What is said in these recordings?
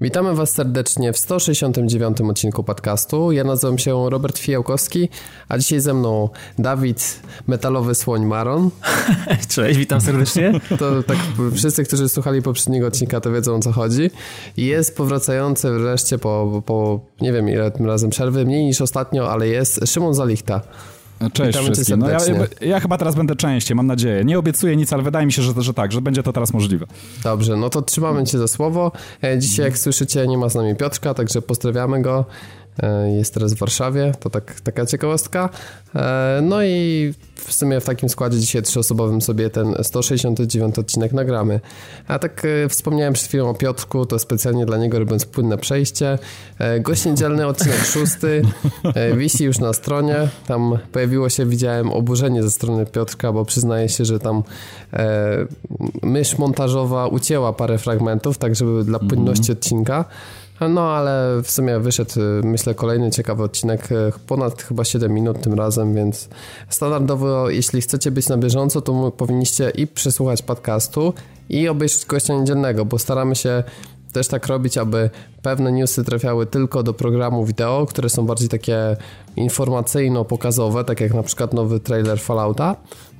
Witamy Was serdecznie w 169 odcinku podcastu. Ja nazywam się Robert Fijałkowski, a dzisiaj ze mną Dawid, metalowy słoń Maron. Cześć, witam serdecznie. To tak wszyscy, którzy słuchali poprzedniego odcinka, to wiedzą o co chodzi. Jest powracający wreszcie po, po nie wiem ile tym razem przerwy, mniej niż ostatnio, ale jest Szymon Zalichta. Cześć Witamy wszystkim. No ja, ja chyba teraz będę częściej, mam nadzieję. Nie obiecuję nic, ale wydaje mi się, że, że tak, że będzie to teraz możliwe. Dobrze, no to trzymamy Cię za słowo. E, Dzisiaj, jak słyszycie, nie ma z nami Piotrka, także pozdrawiamy go. E, Jest teraz w Warszawie, to tak, taka ciekawostka. E, No i w sumie w takim składzie dzisiaj trzyosobowym sobie ten 169 odcinek nagramy. A tak e, wspomniałem przed chwilą o Piotrku, to specjalnie dla niego robiąc płynne przejście. Gość niedzielny, odcinek szósty, wisi już na stronie. Tam pojawiło się, widziałem, oburzenie ze strony Piotrka, bo przyznaje się, że tam mysz montażowa ucięła parę fragmentów, tak żeby dla płynności odcinka. No, ale w sumie wyszedł, y, myślę, kolejny ciekawy odcinek, y, ponad chyba 7 minut tym razem, więc standardowo, jeśli chcecie być na bieżąco, to powinniście i przesłuchać podcastu, i obejrzeć gościa niedzielnego, bo staramy się też tak robić, aby pewne newsy trafiały tylko do programu wideo, które są bardziej takie informacyjno-pokazowe, tak jak na przykład nowy trailer Fallouta.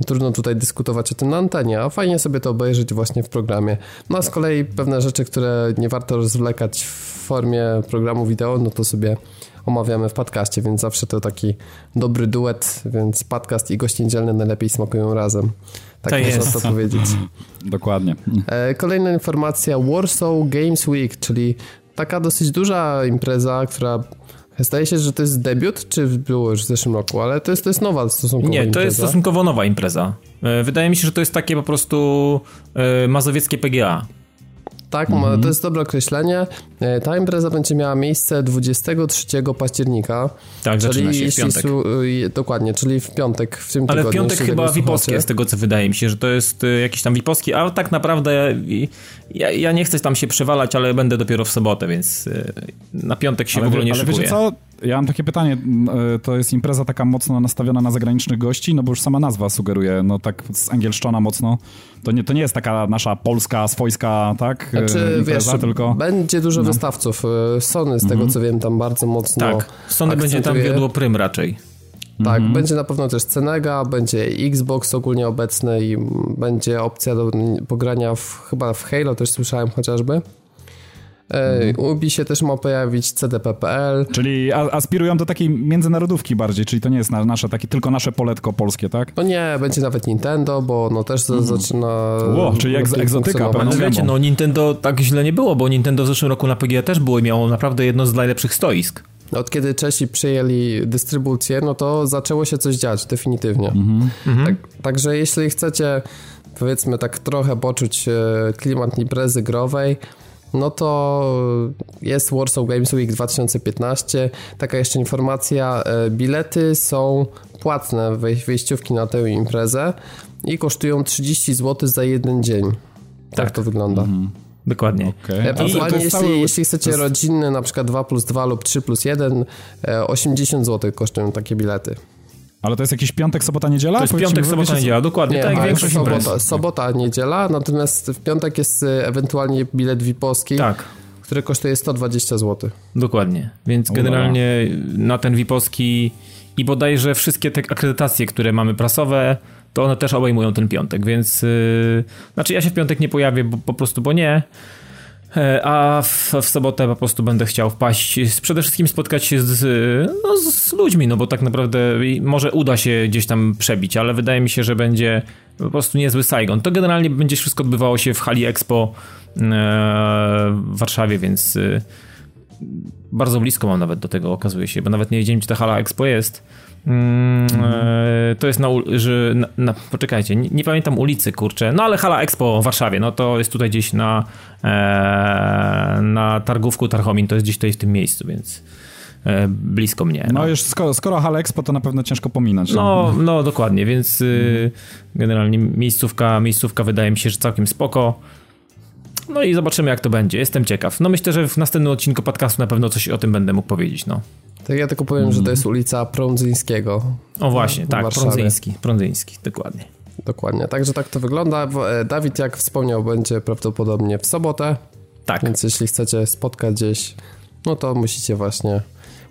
Trudno tutaj dyskutować o tym na antenie, a fajnie sobie to obejrzeć właśnie w programie. No a z kolei pewne rzeczy, które nie warto rozwlekać w formie programu wideo, no to sobie omawiamy w podcaście, więc zawsze to taki dobry duet, więc podcast i gość niedzielny najlepiej smakują razem. Tak To można jest. to powiedzieć. Dokładnie. E, Kolejna informacja, Warsaw Games Week, czyli taka dosyć duża impreza, która zdaje się, że to jest debiut, czy było już w zeszłym roku, ale to jest, to jest nowa stosunkowo Nie, to impreza. jest stosunkowo nowa impreza. E, Wydaje mi się, że to jest takie po prostu e, mazowieckie PGA. Tak, ma- to jest dobre określenie. E, Ta impreza będzie miała miejsce 23 października. Tak, zaczyna się w piątek. su- y, dokładnie, czyli w piątek, w tym Ale w tygodniu. piątek jeśli chyba tego VIP-owskie, słuchacie. z tego co wydaje mi się, że to jest e, jakiś tam VIP-owski, ale tak naprawdę ja, ja nie chcę tam się przewalać, ale będę dopiero w sobotę, więc e, na piątek się ale w ogóle nie ale szykuję. wiecie co? Ja mam takie pytanie. e, To jest impreza taka mocno nastawiona na zagranicznych gości, no bo już sama nazwa sugeruje, no tak z angielszczona mocno. To nie, to nie jest taka nasza polska, swojska, tak? e, Znaczy, wiesz, impreza, tylko... będzie dużo wystawców. E, Sony, z tego co wiem, tam bardzo mocno Tak, Sony będzie tam akcentuje. wiodło prym raczej. Tak, Mhm. będzie na pewno też Cenega, będzie Xbox ogólnie obecny i mm, będzie opcja do mm, pogrania w, chyba w Halo, też słyszałem chociażby. E, Mhm. Ubi się też ma pojawić CDP.pl. Czyli a, aspirują do takiej międzynarodówki bardziej, czyli to nie jest na, nasze, takie, tylko nasze poletko polskie, tak? No nie, będzie nawet Nintendo, bo no też za- zaczyna... Ło, czyli jak egzotyka, No wiecie, no Nintendo tak źle nie było, bo Nintendo w zeszłym roku na PGA też było i miało naprawdę jedno z najlepszych stoisk. Od kiedy Czesi przyjęli dystrybucję, no to zaczęło się coś dziać, definitywnie. Tak, także jeśli chcecie, powiedzmy tak trochę poczuć e, klimat imprezy growej, no to jest Warsaw Games Week 2015. Taka jeszcze informacja, e, bilety są płatne, wej- wejściówki na tę imprezę i kosztują 30 zł za jeden dzień. Tak, Tak. to wygląda. Dokładnie. Okej. E, Ewentualnie, jeśli, cały- jeśli chcecie jest- rodzinny, na przykład 2 plus 2 lub 3 plus 1, e, 80 zł kosztują takie bilety. Ale to jest jakiś piątek, sobota, niedziela? To jest piątek, sobota, wiecie, niedziela, dokładnie, tak jak większość sobota, imprez. sobota, niedziela, natomiast w piątek jest e, ewentualnie bilet VIP-owski, Tak. który kosztuje 120 zł. Dokładnie. Więc generalnie na ten VIP-owski i bodajże wszystkie te akredytacje, które mamy prasowe, to one też obejmują ten piątek, więc yy, znaczy ja się w piątek nie pojawię, bo, po prostu bo nie. E, A w, w sobotę po prostu będę chciał wpaść, przede wszystkim spotkać się z, no, z ludźmi, no bo tak naprawdę może uda się gdzieś tam przebić, ale wydaje mi się, że będzie po prostu niezły Saigon. To generalnie będzie wszystko odbywało się w hali Expo e, w Warszawie, więc e, bardzo blisko mam nawet do tego, okazuje się, bo nawet nie wiedziałem, gdzie ta hala Expo jest. Mm, e, to jest na, że na, na poczekajcie, nie, nie pamiętam ulicy, kurczę, no ale hala Expo w Warszawie, no to jest tutaj gdzieś na na targówku Tarchomin, to jest gdzieś tutaj w tym miejscu, więc e, blisko mnie. No już skoro, skoro Hal Expo, to na pewno ciężko pominąć. No, no dokładnie, więc y, generalnie miejscówka, miejscówka wydaje mi się, że całkiem spoko. No i zobaczymy jak to będzie, jestem ciekaw. No myślę, że w następnym odcinku podcastu na pewno coś o tym będę mógł powiedzieć, no. Tak ja tylko powiem, że to jest ulica Prądzyńskiego. O właśnie, tak, Warszawie. Prądzyński, Prądzyński, dokładnie. Dokładnie, także tak to wygląda. E, Dawid, jak wspomniał, będzie prawdopodobnie w sobotę. Tak. Więc jeśli chcecie spotkać gdzieś, no to musicie właśnie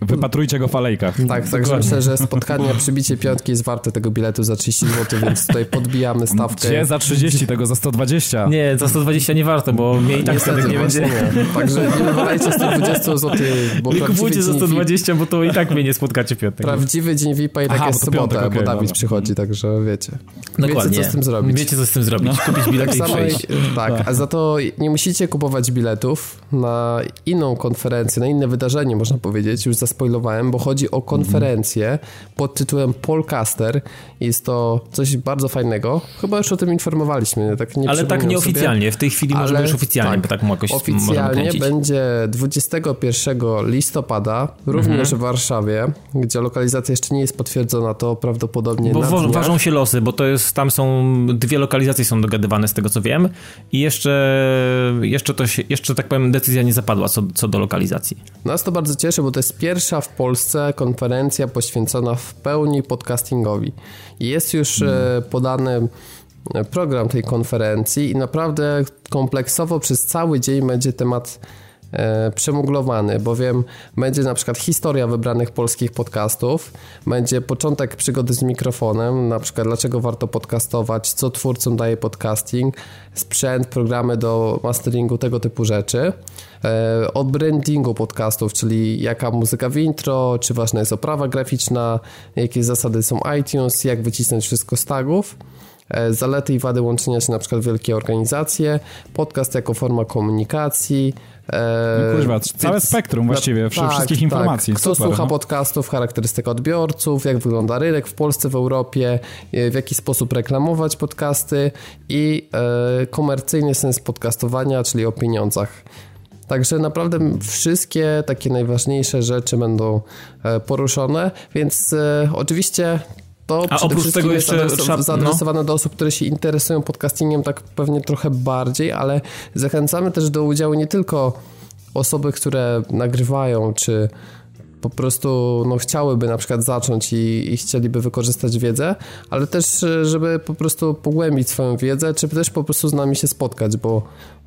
Wypatrujcie go w alejkach. Tak, także myślę, że spotkanie przybicie piątki jest warte tego biletu za 30 zł, więc tutaj podbijamy stawkę. Gdzie za 30, tego za 120. Nie, za 120 nie warto, bo mnie i tak Niestety, wtedy nie będzie. Nie. Także nie wywalajcie 120 zł, bo Nie kupujcie za dzień VIP 120, bo to i tak mnie nie spotkacie piątek. Prawdziwy dzień VIP-a i tak Aha, jest bo sobota, piątek, bo okej, Dawid dobra. przychodzi, także wiecie. Dokładnie. Wiecie, co z tym zrobić. Wiecie, co z tym zrobić. Kupić bilet Tak i przejść. tak, a za to nie musicie kupować biletów na inną konferencję, na inne wydarzenie, można powiedzieć, już zaspoilowałem, bo chodzi o konferencję pod tytułem Polcaster. Jest to coś bardzo fajnego. Chyba już o tym informowaliśmy, tak nie Ale tak nieoficjalnie. W tej chwili możemy Ale już oficjalnie, tak, bo tak jakoś Oficjalnie będzie 21 listopada, również Mhm. w Warszawie, gdzie lokalizacja jeszcze nie jest potwierdzona, to prawdopodobnie Bo wa- ważą się losy, bo to jest, tam są dwie lokalizacje są dogadywane z tego co wiem i jeszcze, jeszcze to się, jeszcze tak powiem decyzja nie zapadła co, co do lokalizacji. Nas to bardzo cieszy, bo to jest pierwsza w Polsce konferencja poświęcona w pełni podcastingowi. Jest już e, podany e, program tej konferencji i naprawdę kompleksowo przez cały dzień będzie temat przemuglowany, bowiem będzie na przykład historia wybranych polskich podcastów, będzie początek przygody z mikrofonem, na przykład dlaczego warto podcastować, co twórcom daje podcasting, sprzęt, programy do masteringu, tego typu rzeczy. E, o brandingu podcastów, czyli jaka muzyka w intro, czy ważna jest oprawa graficzna, jakie zasady są iTunes, jak wycisnąć wszystko z tagów. E, Zalety i wady łączenia się na przykład wielkie organizacje, podcast jako forma komunikacji. E, No kurwa, całe więc- spektrum właściwie, wszy- wszystkich informacji. Kto Super, słucha no. podcastów, charakterystyka odbiorców, jak wygląda rynek w Polsce, w Europie, e, w jaki sposób reklamować podcasty i e, komercyjny sens podcastowania, czyli o pieniądzach. Także naprawdę wszystkie takie najważniejsze rzeczy będą e, poruszone, więc e, oczywiście to A przede oprócz wszystkim tego jest jeszcze trzeba- no. zaadresowane do osób, które się interesują podcastingiem tak pewnie trochę bardziej, ale zachęcamy też do udziału nie tylko osoby, które nagrywają, czy po prostu no, chciałyby na przykład zacząć i, i chcieliby wykorzystać wiedzę, ale też, żeby po prostu pogłębić swoją wiedzę, czy też po prostu z nami się spotkać, bo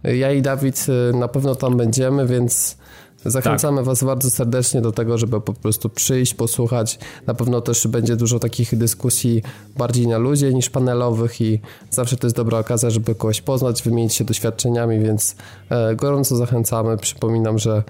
ja i Dawid e, na pewno tam będziemy, więc zachęcamy Tak. Was bardzo serdecznie do tego, żeby po prostu przyjść, posłuchać. Na pewno też będzie dużo takich dyskusji bardziej na luzie niż panelowych i zawsze to jest dobra okazja, żeby kogoś poznać, wymienić się doświadczeniami, więc e, gorąco zachęcamy. Przypominam, że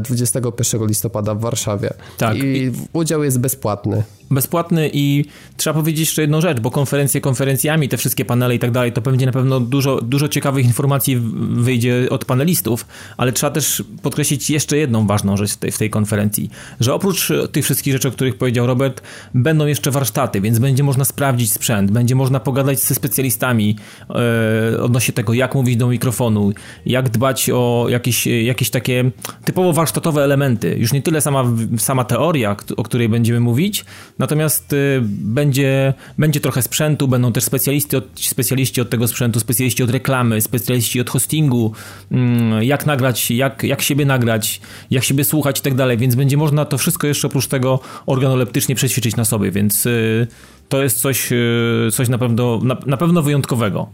21 listopada w Warszawie. Tak. I udział jest bezpłatny. bezpłatny i trzeba powiedzieć jeszcze jedną rzecz, bo konferencje konferencjami, te wszystkie panele i tak dalej, to będzie na pewno dużo, dużo ciekawych informacji wyjdzie od panelistów, ale trzeba też podkreślić jeszcze jedną ważną rzecz w tej, w tej konferencji, że oprócz tych wszystkich rzeczy, o których powiedział Robert, będą jeszcze warsztaty, więc będzie można sprawdzić sprzęt, będzie można pogadać ze specjalistami e, odnośnie tego, jak mówić do mikrofonu, jak dbać o jakieś, jakieś takie typowo warsztatowe elementy. Już nie tyle sama, sama teoria, o której będziemy mówić, natomiast y, będzie, będzie trochę sprzętu, będą też specjaliści od, specjaliści od tego sprzętu, specjaliści od reklamy, specjaliści od hostingu, mm, jak nagrać, jak, jak siebie nagrać, jak siebie słuchać i tak dalej, więc będzie można to wszystko jeszcze oprócz tego organoleptycznie przećwiczyć na sobie, więc y, to jest coś, y, coś na, pewno, na, na pewno wyjątkowego.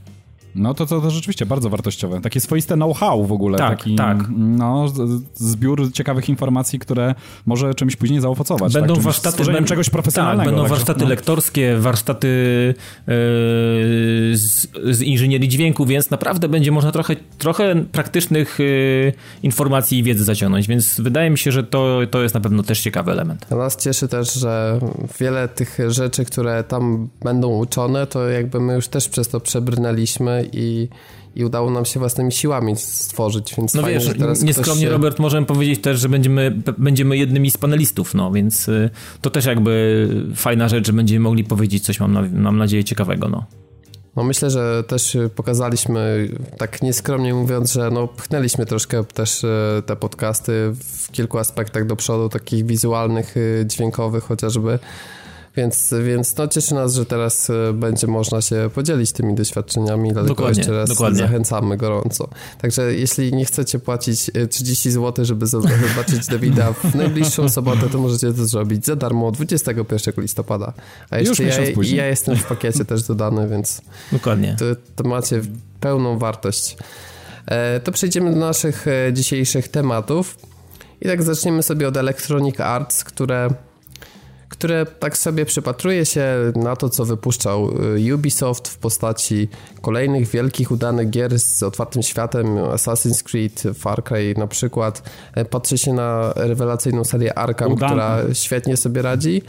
No to, to, to rzeczywiście bardzo wartościowe. Takie swoiste know-how w ogóle. Tak, taki, tak. No, zbiór ciekawych informacji, które może czymś później zaowocować. Będą tak? Czymś- warsztaty stworzeniem będą- czegoś profesjonalnego. Tak, będą także, warsztaty no. lektorskie, warsztaty e, z, z inżynierii dźwięku, więc naprawdę będzie można trochę, trochę praktycznych e, informacji i wiedzy zaciągnąć, więc wydaje mi się, że to, to jest na pewno też ciekawy element. A nas cieszy też, że wiele tych rzeczy, które tam będą uczone, to jakby my już też przez to przebrnęliśmy i, i udało nam się własnymi siłami stworzyć, więc No fajnie, wiesz, teraz nieskromnie się... Robert, możemy powiedzieć też, że będziemy, będziemy jednymi z panelistów, no więc y, to też jakby fajna rzecz, że będziemy mogli powiedzieć coś, mam, na, mam nadzieję, ciekawego, no. No myślę, że też pokazaliśmy, tak nieskromnie mówiąc, że no pchnęliśmy troszkę też e, te podcasty w kilku aspektach do przodu, takich wizualnych, e, dźwiękowych chociażby. Więc, więc no cieszy nas, że teraz e, będzie można się podzielić tymi doświadczeniami, dlatego Dokładnie, jeszcze raz dokładnie. zachęcamy gorąco. Także jeśli nie chcecie płacić e, 30 zł, żeby zobaczyć Dawida w najbliższą sobotę, to możecie to zrobić za darmo 21 listopada. A jeszcze ja, ja jestem w pakiecie też dodany, więc Dokładnie. to, to macie pełną wartość. to przejdziemy do naszych dzisiejszych tematów. I tak zaczniemy sobie od Electronic Arts, które które tak sobie przypatruje się na to, co wypuszczał y, Ubisoft w postaci kolejnych wielkich, udanych gier z otwartym światem, Assassin's Creed, Far Cry na przykład. E, patrzy się na rewelacyjną serię Arkham, Udane. która świetnie sobie radzi.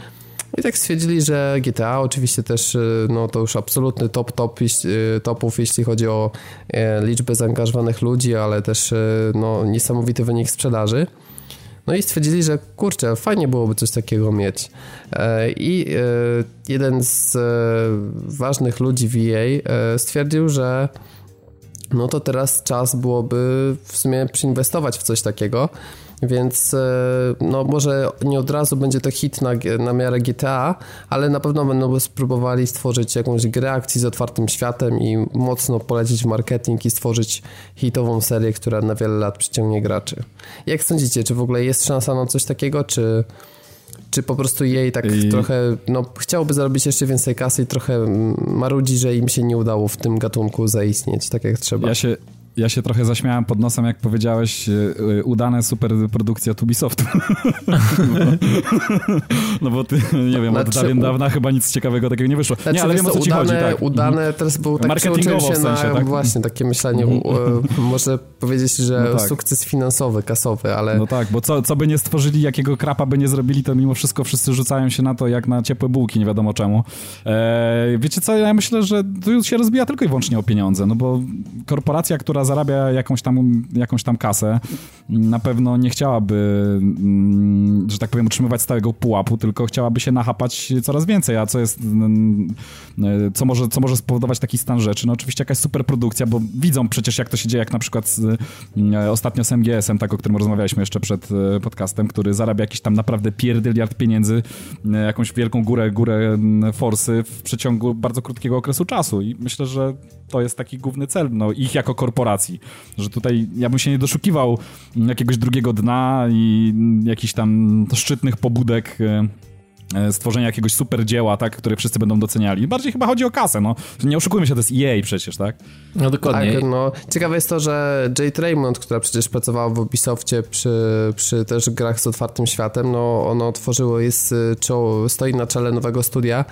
I tak stwierdzili, że GTA oczywiście też, y, no to już absolutny top, top y, topów, jeśli chodzi o e, liczbę zaangażowanych ludzi, ale też no, niesamowity wynik sprzedaży. No i stwierdzili, że kurczę, fajnie byłoby coś takiego mieć. E, I e, jeden z e, ważnych ludzi EA stwierdził, że no to teraz czas byłoby w sumie przyinwestować w coś takiego. Więc e, no może nie od razu będzie to hit na, na miarę GTA, ale na pewno będą spróbowali stworzyć jakąś grę akcji z otwartym światem i mocno polecić w marketing i stworzyć hitową serię, która na wiele lat przyciągnie graczy. Jak sądzicie, czy w ogóle jest szansa na coś takiego, czy, czy po prostu jej tak I... trochę, no chciałoby zarobić jeszcze więcej kasy i trochę marudzi, że im się nie udało w tym gatunku zaistnieć tak jak trzeba. Ja się, ja się trochę zaśmiałem pod nosem, jak powiedziałeś, e, e, udane super produkcja od Ubisoftu. no bo ty, nie wiem, znaczy, od dawien dawna chyba nic ciekawego takiego nie wyszło. Znaczy, nie, ale wiem o co ci udane, chodzi. Tak. Udane teraz był tak Marketingowo się w sensie, na, tak? właśnie takie myślenie, mhm. może powiedzieć, że no tak. sukces finansowy, kasowy, ale... No tak, bo co, co by nie stworzyli, jakiego krapa by nie zrobili, to mimo wszystko wszyscy rzucają się na to jak na ciepłe bułki, nie wiadomo czemu. E, wiecie co, ja myślę, że tu się rozbija tylko i wyłącznie o pieniądze, no bo korporacja, która zarabia jakąś tam, jakąś tam kasę, na pewno nie chciałaby, mm, że tak powiem, utrzymywać stałego pułapu, tylko chciałaby się nachapać coraz więcej, a co jest, mm, co może, co może spowodować taki stan rzeczy? No oczywiście jakaś super produkcja, bo widzą przecież jak to się dzieje, jak na przykład z, mm, ostatnio z MGS-em, tak o którym rozmawialiśmy jeszcze przed e, podcastem, który zarabia jakiś tam naprawdę pierdyliard pieniędzy, e, jakąś wielką górę, górę forsy w przeciągu bardzo krótkiego okresu czasu i myślę, że to jest taki główny cel, no ich jako korporacja że tutaj ja bym się nie doszukiwał jakiegoś drugiego dna i jakichś tam szczytnych pobudek e, e, stworzenia jakiegoś super dzieła, tak, które wszyscy będą doceniali. Bardziej chyba chodzi o kasę, no. Nie oszukujmy się, to jest EA przecież, tak? No dokładnie. Tak, no. Ciekawe jest to, że Jade Raymond, która przecież pracowała w Ubisoftie przy, przy też grach z otwartym światem, no ono otworzyło, jest, e, stoi na czele nowego studia,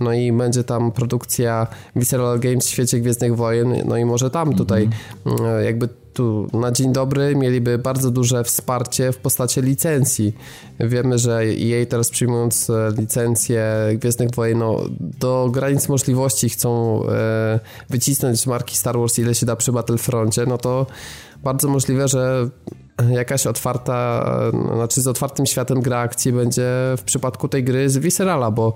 no i będzie tam produkcja Visceral Games w świecie Gwiezdnych Wojen, no i może tam tutaj mm, jakby tu na dzień dobry mieliby bardzo duże wsparcie w postaci licencji. Wiemy, że jej teraz przyjmując e, licencję Gwiezdnych Wojen no, do granic możliwości chcą e, wycisnąć marki Star Wars ile się da przy Battlefroncie, no to bardzo możliwe, że jakaś otwarta, znaczy z otwartym światem gra akcji będzie w przypadku tej gry z Viscerala, bo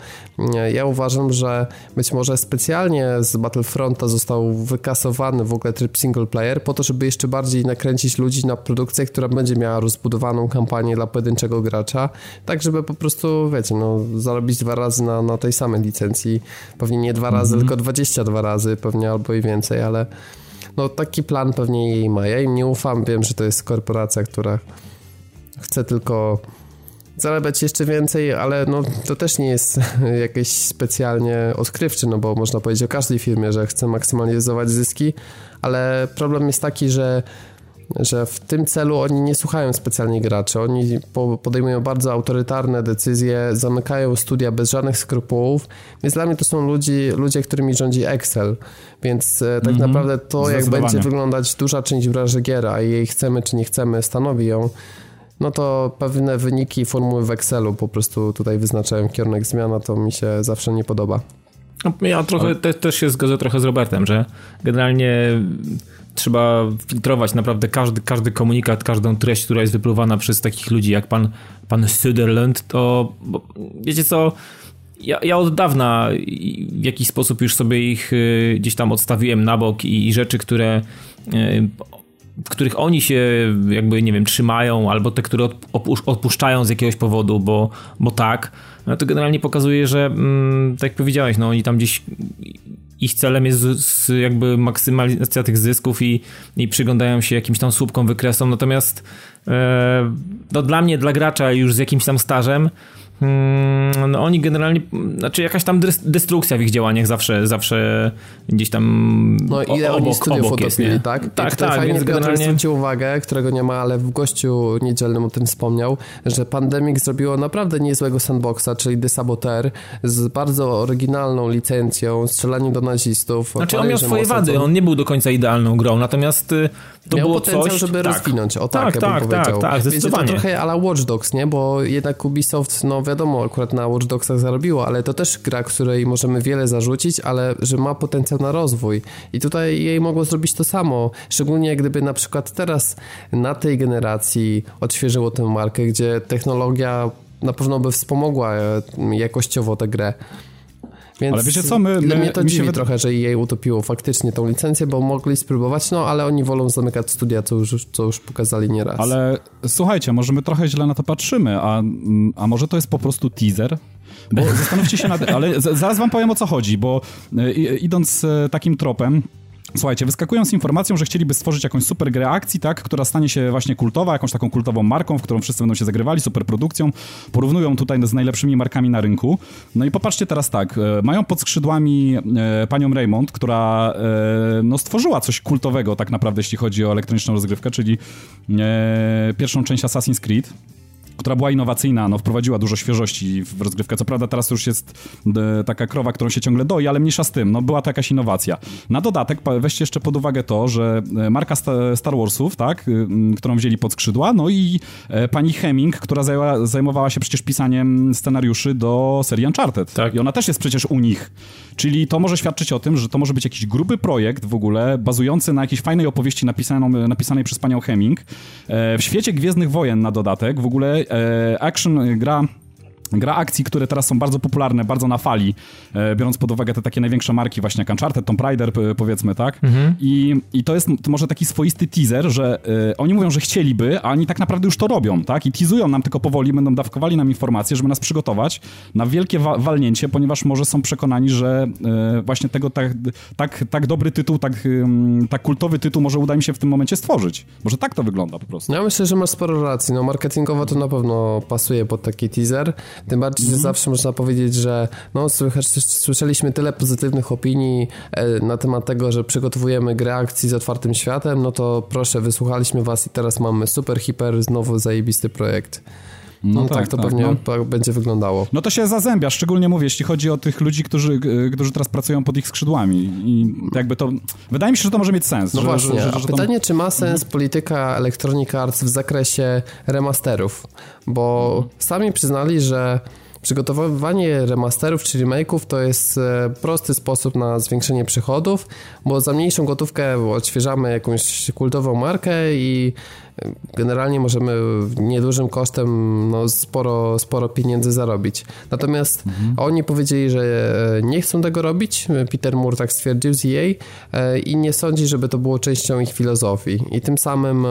ja uważam, że być może specjalnie z Battlefronta został wykasowany w ogóle tryb single player po to, żeby jeszcze bardziej nakręcić ludzi na produkcję, która będzie miała rozbudowaną kampanię dla pojedynczego gracza, tak żeby po prostu, wiecie, no zarobić dwa razy na, na tej samej licencji, pewnie nie dwa razy, mm -hmm. tylko 22 razy pewnie albo i więcej, ale no taki plan pewnie jej ma. Ja im nie ufam, wiem, że to jest korporacja, która chce tylko zarabiać jeszcze więcej, ale no to też nie jest jakieś specjalnie odkrywczy, no bo można powiedzieć o każdej firmie, że chce maksymalizować zyski, ale problem jest taki, że że w tym celu oni nie słuchają specjalnie graczy. Oni podejmują bardzo autorytarne decyzje, zamykają studia bez żadnych skrupułów, więc dla mnie to są ludzi, ludzie, którymi rządzi Excel. Więc e, tak mm -hmm. naprawdę to, jak będzie wyglądać duża część branży gier, a jej chcemy czy nie chcemy, stanowi ją, no to pewne wyniki formuły w Excelu po prostu tutaj wyznaczają kierunek zmiana, to mi się zawsze nie podoba. No, ja trochę te, też się zgodzę trochę z Robertem, że generalnie trzeba filtrować naprawdę każdy, każdy komunikat, każdą treść, która jest wypluwana przez takich ludzi. Jak pan, pan Sutherland, to wiecie co, ja, ja od dawna w jakiś sposób już sobie ich y, gdzieś tam odstawiłem na bok i, i rzeczy, które y, w których oni się jakby, nie wiem, trzymają, albo te, które odpuszczają z jakiegoś powodu, bo, bo tak, no to generalnie pokazuje, że mm, tak jak powiedziałeś, no oni tam gdzieś ich celem jest jakby maksymalizacja tych zysków i, i przyglądają się jakimś tam słupkom, wykresom, natomiast e, no dla mnie, dla gracza już z jakimś tam stażem, Mm, no oni generalnie, znaczy jakaś tam destrukcja w ich działaniach zawsze, zawsze gdzieś tam No ile obok, oni studiów obok jest, nie? tak? Tak, I tak, fajnie więc generalnie... zwrócił uwagę, którego nie ma, ale w gościu niedzielnym o tym wspomniał, że Pandemic zrobiło naprawdę niezłego sandboxa, czyli The Saboteur, z bardzo oryginalną licencją, strzelaniem do nazistów. Znaczy on miał swoje wady, on nie był do końca idealną grą, natomiast y, to miał było potencjał, coś... żeby tak. rozwinąć, o tak, tak, tak, tak, powiedział. tak, Wiecie, to zdecydowanie. trochę ala Watch Dogs, nie? Bo jednak Ubisoft, no wiadomo, akurat na Watch Dogsach zarobiło, ale to też gra, której możemy wiele zarzucić, ale że ma potencjał na rozwój. I tutaj jej mogło zrobić to samo. Szczególnie gdyby na przykład teraz na tej generacji odświeżyło tę markę, gdzie technologia na pewno by wspomogła e, jakościowo tę grę. Więc Ale wiecie co, my- my- mnie to mi się dziwi wyda- trochę, że jej utopiło faktycznie tą licencję, bo mogli spróbować, no ale oni wolą zamykać studia, co już, co już pokazali nieraz. Ale słuchajcie, może my trochę źle na to patrzymy, a, mm, a może to jest po prostu teaser? Bo zastanówcie się nad... Ale zaraz wam powiem o co chodzi, bo i- idąc e, takim tropem, Słuchajcie, wyskakują z informacją, że chcieliby stworzyć jakąś super grę akcji, tak, która stanie się właśnie kultowa, jakąś taką kultową marką, w którą wszyscy będą się zagrywali, super produkcją. Porównują tutaj z najlepszymi markami na rynku. No i popatrzcie teraz tak, e, mają pod skrzydłami e, panią Raymond, która e, no, stworzyła coś kultowego tak naprawdę, jeśli chodzi o elektroniczną rozgrywkę, czyli pierwszą część Assassin's Creed która była innowacyjna, no, wprowadziła dużo świeżości w rozgrywkę. Co prawda teraz już jest e, taka krowa, którą się ciągle doi, ale mniejsza z tym, no była to jakaś innowacja. Na dodatek weźcie jeszcze pod uwagę to, że e, marka sta, Star Warsów, tak, y, którą wzięli pod skrzydła, no i e, pani Hemming, która zajęła, zajmowała się przecież pisaniem scenariuszy do serii Uncharted. Tak. I ona też jest przecież u nich. Czyli to może świadczyć o tym, że to może być jakiś gruby projekt w ogóle, bazujący na jakiejś fajnej opowieści napisaną, napisanej przez panią Hemming. W świecie Gwiezdnych Wojen na dodatek w ogóle action e, gra Gra akcji, które teraz są bardzo popularne, bardzo na fali, e, biorąc pod uwagę te takie największe marki, właśnie jak Uncharted, Tomb Raider, powiedzmy, tak? I, I to jest to może taki swoisty teaser, że e, oni mówią, że chcieliby, a oni tak naprawdę już to robią, tak? I teasują nam tylko powoli, będą dawkowali nam informacje, żeby nas przygotować na wielkie wa- walnięcie, ponieważ może są przekonani, że e, właśnie tego tak, tak, tak dobry tytuł, tak, ym, tak kultowy tytuł może uda im się w tym momencie stworzyć. Może tak to wygląda po prostu. Ja myślę, że masz sporo racji. No marketingowo to na pewno pasuje pod taki teaser. Tym bardziej, że zawsze można powiedzieć, że no słyszeliśmy tyle pozytywnych opinii e, na temat tego, że przygotowujemy grę akcji z otwartym światem, no to proszę, wysłuchaliśmy was i teraz mamy super, hiper, znowu zajebisty projekt. No, tak, to pewnie no. tak będzie wyglądało. No to się zazębia, szczególnie mówię, jeśli chodzi o tych ludzi, którzy, którzy teraz pracują pod ich skrzydłami. I jakby to. Wydaje mi się, że to może mieć sens. No że, właśnie, że, że, że to- pytanie, czy ma sens polityka Electronic Arts w zakresie remasterów? Bo sami przyznali, że przygotowywanie remasterów czy remake'ów to jest e, prosty sposób na zwiększenie przychodów, bo za mniejszą gotówkę odświeżamy jakąś kultową markę i e, generalnie możemy niedużym kosztem no, sporo, sporo pieniędzy zarobić. Natomiast oni powiedzieli, że e, nie chcą tego robić. Peter Moore tak stwierdził z EA e, i nie sądzi, żeby to było częścią ich filozofii. I tym samym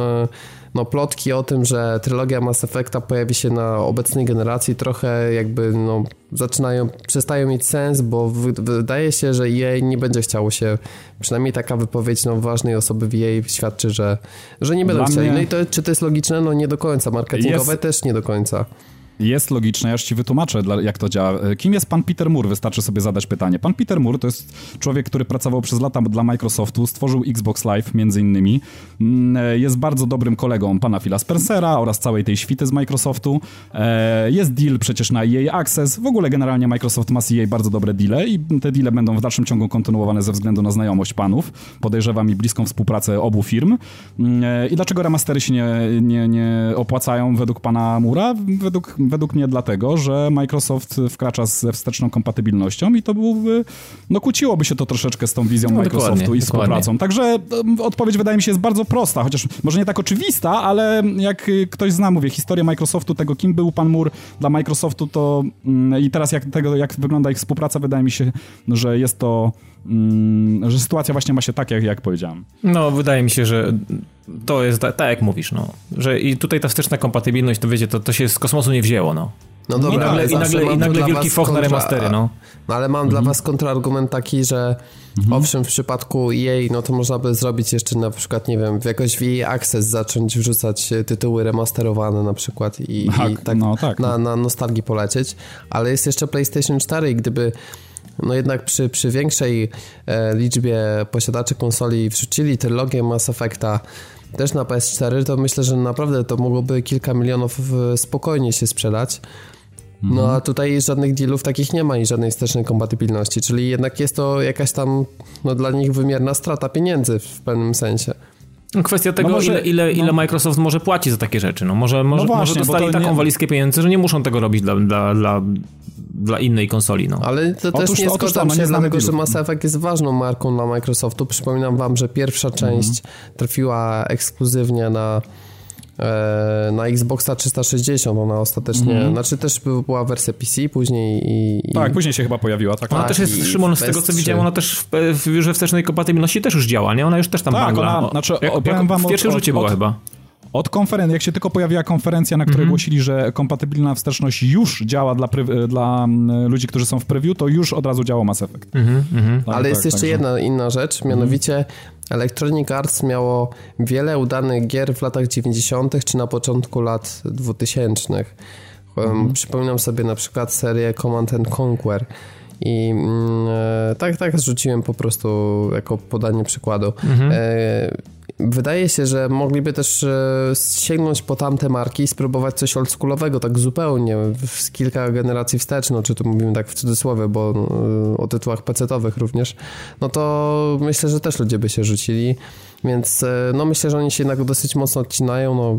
no, plotki o tym, że trylogia Mass Effecta pojawi się na obecnej generacji trochę jakby no, zaczynają, przestają mieć sens, bo wy, wydaje się, że EA nie będzie chciało się, przynajmniej taka wypowiedź no, ważnej osoby w EA świadczy, że, że nie będą Dla chcieli. mnie- No i to, czy to jest logiczne? No nie do końca. Marketingowe Jest- też nie do końca. Jest logiczne, ja już ci wytłumaczę, jak to działa. E, Kim jest pan Peter Moore? Wystarczy sobie zadać pytanie. Pan Peter Moore to jest człowiek, który pracował przez lata dla Microsoftu, stworzył Xbox Live między innymi. Mm, e, Jest bardzo dobrym kolegą pana Phila Spencera oraz całej tej świty z Microsoftu. E, Jest deal przecież na EA Access. W ogóle generalnie Microsoft ma z EA bardzo dobre deale i te deale będą w dalszym ciągu kontynuowane ze względu na znajomość panów. Podejrzewam i bliską współpracę obu firm. Mm, I dlaczego remastery się nie, nie, nie opłacają według pana Mura? Według, według mnie dlatego, że Microsoft wkracza ze wsteczną kompatybilnością i to byłby, no kłóciłoby się to troszeczkę z tą wizją No, Microsoftu dokładnie, i współpracą. Także odpowiedź wydaje mi się jest bardzo prosta, chociaż może nie tak oczywista, ale jak ktoś zna, mówię, historię Microsoftu, tego kim był pan Mur dla Microsoftu, to mm, i teraz jak, tego, jak wygląda ich współpraca, wydaje mi się, że jest to, mm, że sytuacja właśnie ma się tak, jak, jak powiedziałem. No, wydaje mi się, że to jest tak, tak jak mówisz, no. Że i tutaj ta wsteczna kompatybilność, to wiecie, to, to się z kosmosu nie wzięło, no. No dobra, I nagle, ale i nagle, i nagle wielki foch na remastery, no. No ale mam dla was kontrargument taki, że owszem, w przypadku EA, no to można by zrobić jeszcze na przykład, nie wiem, w jakoś w EA Access zacząć wrzucać e, tytuły remasterowane na przykład i, Tak, i tak, no tak. Na, na nostalgii polecieć, ale jest jeszcze PlayStation 4 i gdyby no jednak przy, przy większej e, liczbie posiadaczy konsoli wrzucili trylogię Mass Effecta też na PS4, to myślę, że naprawdę to mogłoby kilka milionów spokojnie się sprzedać. No a tutaj żadnych dealów takich nie ma i żadnej wstecznej kompatybilności, czyli jednak jest to jakaś tam no, dla nich wymierna strata pieniędzy w pewnym sensie. No, Kwestia tego, może- ile, ile, ile no. Microsoft może płaci za takie rzeczy. No może, może, właśnie, może dostali to taką nie- walizkę pieniędzy, że nie muszą tego robić dla, dla, dla, dla innej konsoli. No. Ale to też Otóż nie to- otóż to, zgadzam no się, nie dlatego że. Mass Effect jest ważną marką dla Microsoftu. Przypominam wam, że pierwsza część trafiła ekskluzywnie na e, na Xboxa 360, ona ostatecznie, znaczy też by- była wersja PC później i... i Tak, później się chyba pojawiła, tak. Ona Tak, też jest, Szymon, z tego co PS3. widziałem, ona też w, w, że wstecznej kompatybilności też już działa, nie? Ona już też tam Tak, bangla. ona- O, znaczy, jak, jak wam w pierwszym od- rzucie była od- chyba. Od konferencji, jak się tylko pojawiła konferencja, na której Mhm. głosili, że kompatybilna wsteczność już działa dla, dla mm, ludzi, którzy są w preview, to już od razu działał Mass Effect. Mhm, mhm. Tak, Ale jest tak, jeszcze także- jedna inna rzecz, mianowicie Electronic Arts miało wiele udanych gier w latach 90. czy na początku lat 2000. Um, Przypominam sobie na przykład serię Command and Conquer. I mm, e, tak, tak zrzuciłem po prostu jako podanie przykładu. E, wydaje się, że mogliby też e, sięgnąć po tamte marki i spróbować coś oldschoolowego, tak zupełnie, z kilka generacji wstecz, no czy tu mówimy tak w cudzysłowie, bo e, o tytułach pecetowych również, no to myślę, że też ludzie by się rzucili, więc e, no myślę, że oni się jednak dosyć mocno odcinają, no.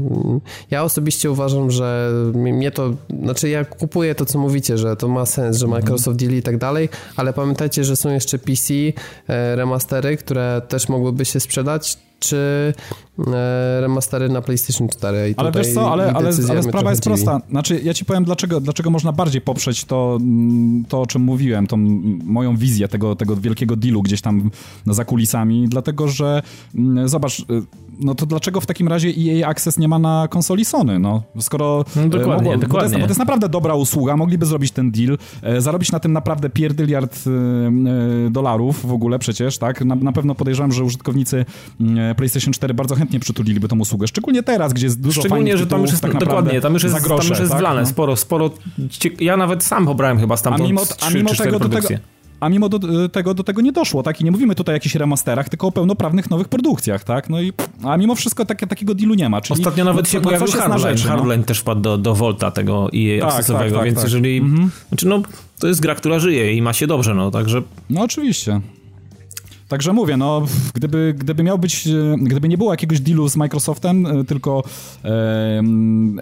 Ja osobiście uważam, że mnie to, znaczy ja kupuję to, co mówicie, że to ma sens, że Microsoft deali i tak dalej, ale pamiętajcie, że są jeszcze PC, remastery, które też mogłyby się sprzedać, czy remastery na PlayStation 4 i Ale wiesz co, ale, ale, ale sprawa jest dziwi. prosta. Znaczy, ja ci powiem, dlaczego, dlaczego można bardziej poprzeć to, mm, to o czym mówiłem, tą mm, moją wizję tego, tego wielkiego dealu gdzieś tam za kulisami, dlatego że mm, zobacz, y, no to dlaczego w takim razie EA Access nie ma na konsoli Sony, no? Skoro... No, e, dokładnie, mogło- Bo to, jest, dokładnie. bo to jest naprawdę dobra usługa, mogliby zrobić ten deal, e, zarobić na tym naprawdę pierdyliard e, e, dolarów w ogóle przecież, tak? Na, na pewno podejrzewam, że użytkownicy PlayStation 4 bardzo chętnie przytuliliby tą usługę, szczególnie teraz, gdzie jest dużo Szczególnie, że tam już jest, tak dokładnie, tam już jest, grosze, tam już jest tak? wlane No. sporo, sporo, ja nawet sam pobrałem chyba A stamtąd mimo, trzy a mimo czy cztery tego do tego, produkcje. a mimo do, tego, do tego nie doszło, tak? I nie mówimy tutaj o jakichś remasterach, tylko o pełnoprawnych nowych produkcjach, tak? No i, a mimo wszystko takie, takiego dealu nie ma, czyli... Ostatnio nawet no, się no, pojawił Hardline. no. Hardline też wpadł do, do Volta tego i Tak, tak, tak, więc tak. jeżeli... Znaczy no, to jest gra, która żyje i ma się dobrze, no, także... No oczywiście. Także mówię, no, gdyby, gdyby miał być, e, gdyby nie było jakiegoś dealu z Microsoftem, e, tylko e,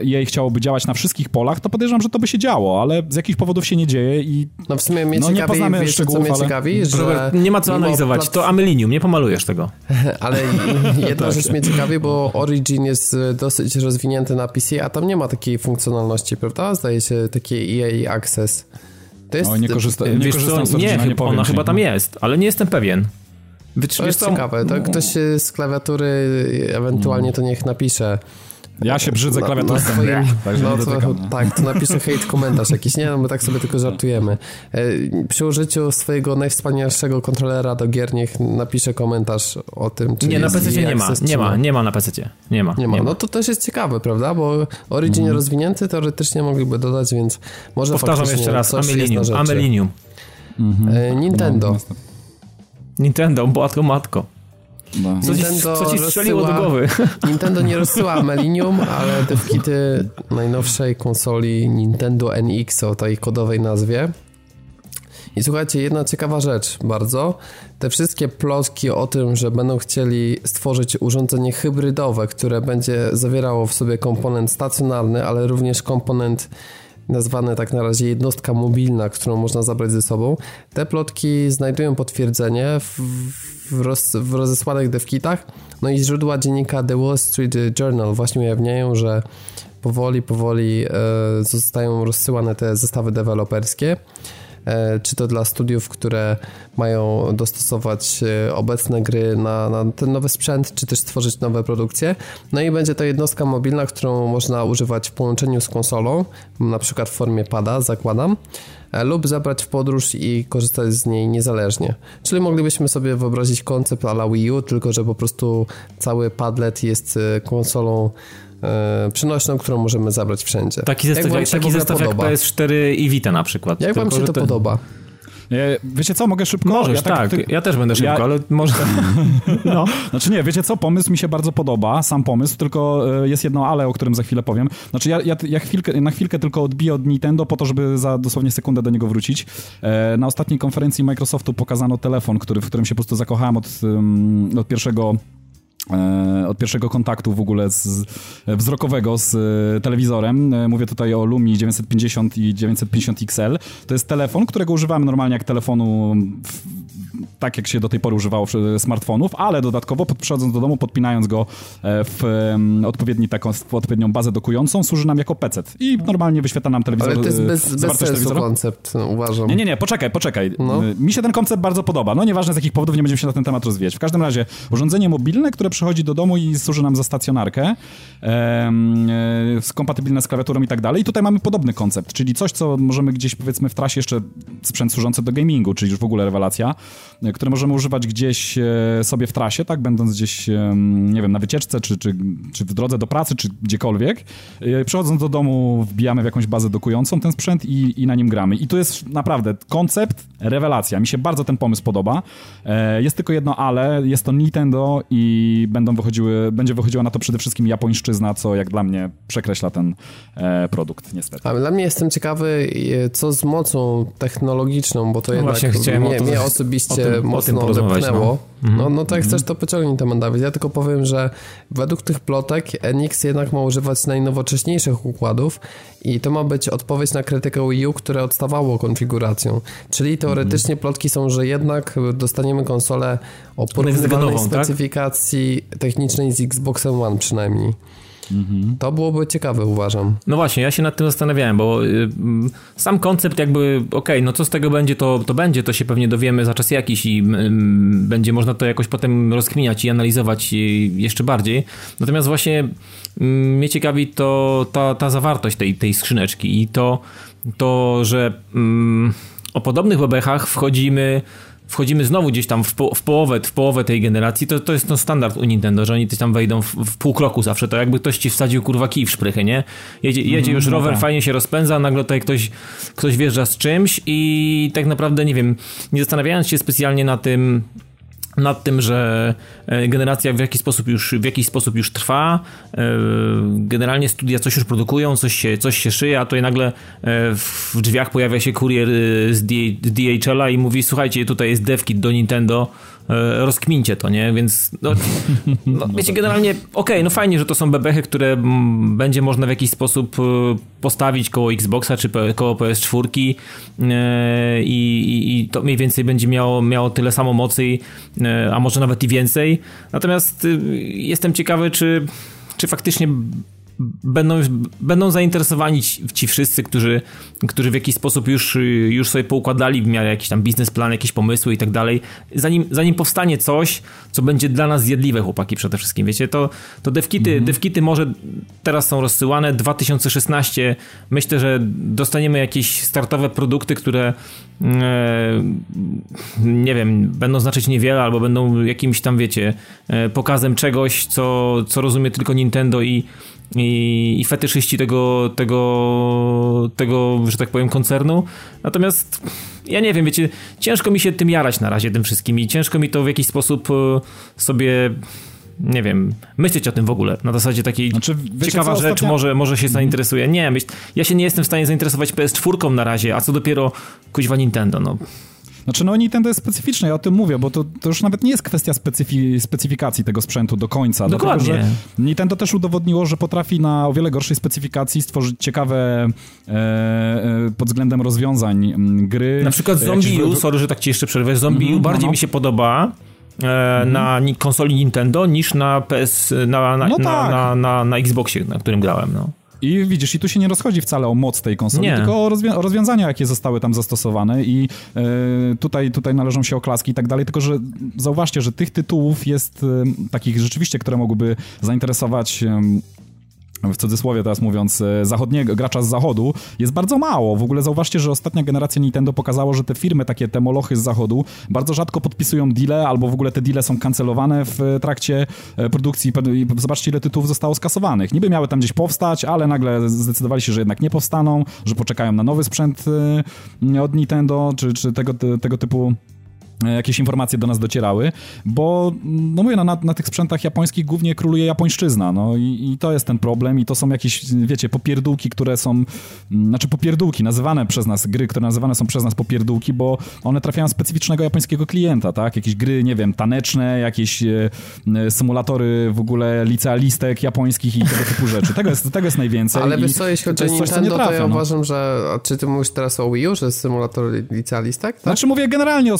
jej chciałoby działać na wszystkich polach, to podejrzewam, że to by się działo, ale z jakichś powodów się nie dzieje i No w sumie mnie No, nie ciekawi, poznamy wiecie co szczegółów, mnie ale- ciekawi, że... Robert, nie ma co analizować, plat- to Amelinium, nie pomalujesz tego. Ale jedna Tak. rzecz mnie ciekawi, bo Origin jest e, dosyć rozwinięty na PC, a tam nie ma takiej funkcjonalności, prawda? Zdaje się taki EA Access. To jest... Oj, nie korzysta- Nie Wiesz korzystam co, z nie, Origina, nie ona ci, chyba no. tam jest, ale nie jestem pewien. Wy, To jest co, ciekawe, to ktoś e, z klawiatury ewentualnie to niech napisze. ja się brzydzę Na- klawiaturą. na swoim- Także No to, dotykam. tak, to napisze hate komentarz jakiś, nie? No my tak sobie tylko żartujemy. E, Przy użyciu swojego najwspanialszego kontrolera do gier niech napisze komentarz o tym, czy Nie, na PC nie ma, nie ma, nie ma na PC. Nie ma. Nie ma. No to też jest ciekawe, prawda? Bo Origin Mhm. rozwinięty teoretycznie mogliby dodać, więc może Powtarzam jeszcze raz, Amelinium. Amelinium. E, Nintendo. No, niestety. Nintendo, matko, matko. No. Co ci, Nintendo co ci strzeliło do rozsyła- głowy? Nintendo nie rozsyła Amelinium, ale devkity najnowszej konsoli Nintendo NX o tej kodowej nazwie. I słuchajcie, jedna ciekawa rzecz bardzo. Te wszystkie plotki o tym, że będą chcieli stworzyć urządzenie hybrydowe, które będzie zawierało w sobie komponent stacjonarny, ale również komponent nazwany tak na razie jednostka mobilna, którą można zabrać ze sobą. Te plotki znajdują potwierdzenie w, w, roz, w rozesłanych devkitach. No i źródła dziennika The Wall Street Journal właśnie ujawniają, że powoli, powoli e, zostają rozsyłane te zestawy deweloperskie. E, czy to dla studiów, które mają dostosować e, obecne gry na, na ten nowy sprzęt, czy też stworzyć nowe produkcje. No i będzie to jednostka mobilna, którą można używać w połączeniu z konsolą, na przykład w formie pada, zakładam lub zabrać w podróż i korzystać z niej niezależnie. Czyli moglibyśmy sobie wyobrazić koncept ala Wii U, tylko że po prostu cały padlet jest konsolą e, przynośną, którą możemy zabrać wszędzie. Taki zestaw, jak, taki zestaw jak PS4 i Vita na przykład. Jak Tylko, wam się to ten... podoba? Wiecie co, mogę szybko? Możesz, ja tak, tak, ja też będę szybko, ja... ale może... no. Znaczy nie, wiecie co, pomysł mi się bardzo podoba, sam pomysł, tylko e, jest jedno ale, o którym za chwilę powiem. Znaczy ja, ja, ja chwilkę, na chwilkę tylko odbiję od Nintendo po to, żeby za dosłownie sekundę do niego wrócić. E, na ostatniej konferencji Microsoftu pokazano telefon, który, w którym się po prostu zakochałem od, od pierwszego od pierwszego kontaktu w ogóle z, wzrokowego z e, telewizorem. E, mówię tutaj o Lumi 950 i 950 XL. To jest telefon, którego używamy normalnie jak telefonu w, tak jak się do tej pory używało smartfonów, ale dodatkowo przychodząc do domu, podpinając go w odpowiedni, taką, w odpowiednią bazę dokującą, służy nam jako PC. I normalnie wyświetla nam telewizor. Ale to jest bez, bez sensu koncept, uważam. Nie, nie, nie, poczekaj, poczekaj. No. Mi się ten koncept bardzo podoba. No nieważne z jakich powodów, nie będziemy się na ten temat rozwijać. W każdym razie urządzenie mobilne, które przychodzi do domu i służy nam za stacjonarkę, e, kompatybilne z klawiaturą i tak dalej. I tutaj mamy podobny koncept, czyli coś, co możemy gdzieś powiedzmy w trasie jeszcze sprzęt służący do gamingu, czyli już w ogóle rewelacja, e, które możemy używać gdzieś e, sobie w trasie, tak, będąc gdzieś, nie wiem, na wycieczce, czy, czy, czy w drodze do pracy, czy gdziekolwiek. Przychodząc do domu, wbijamy w jakąś bazę dokującą ten sprzęt i, i na nim gramy. I to jest naprawdę koncept, rewelacja. Mi się bardzo ten pomysł podoba. Jest tylko jedno ale, jest to Nintendo i będą wychodziły, będzie wychodziła na to przede wszystkim japońszczyzna, co jak dla mnie przekreśla ten e, produkt, niestety. Ale dla mnie jestem ciekawy, co z mocą technologiczną, bo to no jednak mnie, to, mnie osobiście o tym, mocno o wepchnęło. No. No, no tak, mm chcesz to pociągnij temat, Dawid. Ja tylko powiem, że według tych plotek Enix jednak ma używać najnowocześniejszych układów i to ma być odpowiedź na krytykę Wii U, które odstawało konfiguracją. Czyli teoretycznie plotki są, że jednak dostaniemy konsolę o porównywalnej tak? specyfikacji tak? technicznej z Xboxem One przynajmniej. Mhm. To byłoby ciekawe, uważam. No właśnie, ja się nad tym zastanawiałem, bo y, sam koncept jakby, okej, okay, no co z tego będzie, to, to będzie, to się pewnie dowiemy za czas jakiś i y, będzie można to jakoś potem rozkminiać i analizować y, jeszcze bardziej. Natomiast właśnie mnie ciekawi to ta, ta zawartość tej, tej skrzyneczki i to, to że o podobnych bebechach wchodzimy wchodzimy znowu gdzieś tam w, po, w, połowę, w połowę tej generacji, to, to jest no standard u Nintendo, że oni gdzieś tam wejdą w, w pół kroku zawsze, to jakby ktoś ci wsadził kurwa kij w szprychy, nie? Jedzie, jedzie mm, już no rower, tak. fajnie się rozpędza, nagle tutaj ktoś, ktoś wjeżdża z czymś i tak naprawdę, nie wiem, nie zastanawiając się specjalnie na tym, nad tym, że e, generacja w jakiś sposób już, w jakiś sposób już trwa. E, generalnie studia coś już produkują, coś się, coś się szyje, a tutaj nagle e, w drzwiach pojawia się kurier z DHL-a i mówi: Słuchajcie, tutaj jest devkit do Nintendo rozkmincie to, nie? Więc no, no wiecie, generalnie okej, okay, no fajnie, że to są bebechy, które m, będzie można w jakiś sposób e, postawić koło Xboxa czy koło PS4 e, i, i, to mniej więcej będzie miało, miało tyle samo mocy, a może nawet i więcej. Natomiast jestem ciekawy, czy, czy faktycznie będą, będą zainteresowani ci wszyscy, którzy, którzy w jakiś sposób już, już sobie poukładali w miarę jakiś tam biznesplan, jakieś pomysły i tak dalej, zanim, zanim powstanie coś, co będzie dla nas zjadliwe, chłopaki przede wszystkim, wiecie, to, to devkity, mhm. devkity może teraz są rozsyłane, 2016 myślę, że dostaniemy jakieś startowe produkty, które e, nie wiem, będą znaczyć niewiele albo będą jakimś tam, wiecie, e, pokazem czegoś, co, co rozumie tylko Nintendo i i, i fetyszyści tego, tego, tego, że tak powiem, koncernu. Natomiast ja nie wiem, wiecie, ciężko mi się tym jarać na razie, tym wszystkim i ciężko mi to w jakiś sposób e, sobie nie wiem, myśleć o tym w ogóle. Na zasadzie takiej znaczy, ciekawa rzecz, ostatnia... może, może się zainteresuje. Nie, myśl, ja się nie jestem w stanie zainteresować PS4 na razie, a co dopiero kuźwa Nintendo, no. Znaczy, no Nintendo jest specyficzne, ja o tym mówię, bo to, to już nawet nie jest kwestia specyfi specyfikacji tego sprzętu do końca. Dokładnie. Dlatego, że Nintendo też udowodniło, że potrafi na o wiele gorszej specyfikacji stworzyć ciekawe e, e, pod względem rozwiązań m, gry. Na przykład Zombie U, sorry, że tak ci jeszcze przerwę, Zombie mm -hmm, bardziej no, no. mi się podoba e, mm. na konsoli Nintendo niż na PS, na, na, no tak. na, na, na, Xboxie, na którym grałem, no. I widzisz, i tu się nie rozchodzi wcale o moc tej konsoli, Nie. tylko o, rozwią- o rozwiązania, jakie zostały tam zastosowane i e, tutaj, tutaj należą się oklaski i tak dalej, tylko że zauważcie, że tych tytułów jest e, takich rzeczywiście, które mogłyby zainteresować em, w cudzysłowie teraz mówiąc, e, zachodniego, gracza z zachodu, jest bardzo mało. W ogóle zauważcie, że ostatnia generacja Nintendo pokazało, że te firmy, takie te molochy z zachodu, bardzo rzadko podpisują deale, albo w ogóle te deale są kancelowane w e, trakcie e, produkcji. Zobaczcie, ile tytułów zostało skasowanych. Niby miały tam gdzieś powstać, ale nagle zdecydowali się, że jednak nie powstaną, że poczekają na nowy sprzęt od Nintendo, czy, czy tego, tego typu jakieś informacje do nas docierały, bo no mówię, no, na, na tych sprzętach japońskich głównie króluje japońszczyzna, no i, i to jest ten problem i to są jakieś, wiecie, popierdółki, które są, mm, znaczy popierdółki, nazywane przez nas, gry, które nazywane są przez nas popierdółki, bo one trafiają specyficznego japońskiego klienta, tak, jakieś gry, nie wiem, taneczne, jakieś e, e, symulatory w ogóle licealistek japońskich i tego typu rzeczy, tego jest, tego jest najwięcej. Ale wiesz co, jeśli chodzi to o Nintendo, to trafia, ja no. uważam, że... Czy ty mówisz teraz o Wii U, że jest symulator licealistek? Tak? Znaczy mówię generalnie o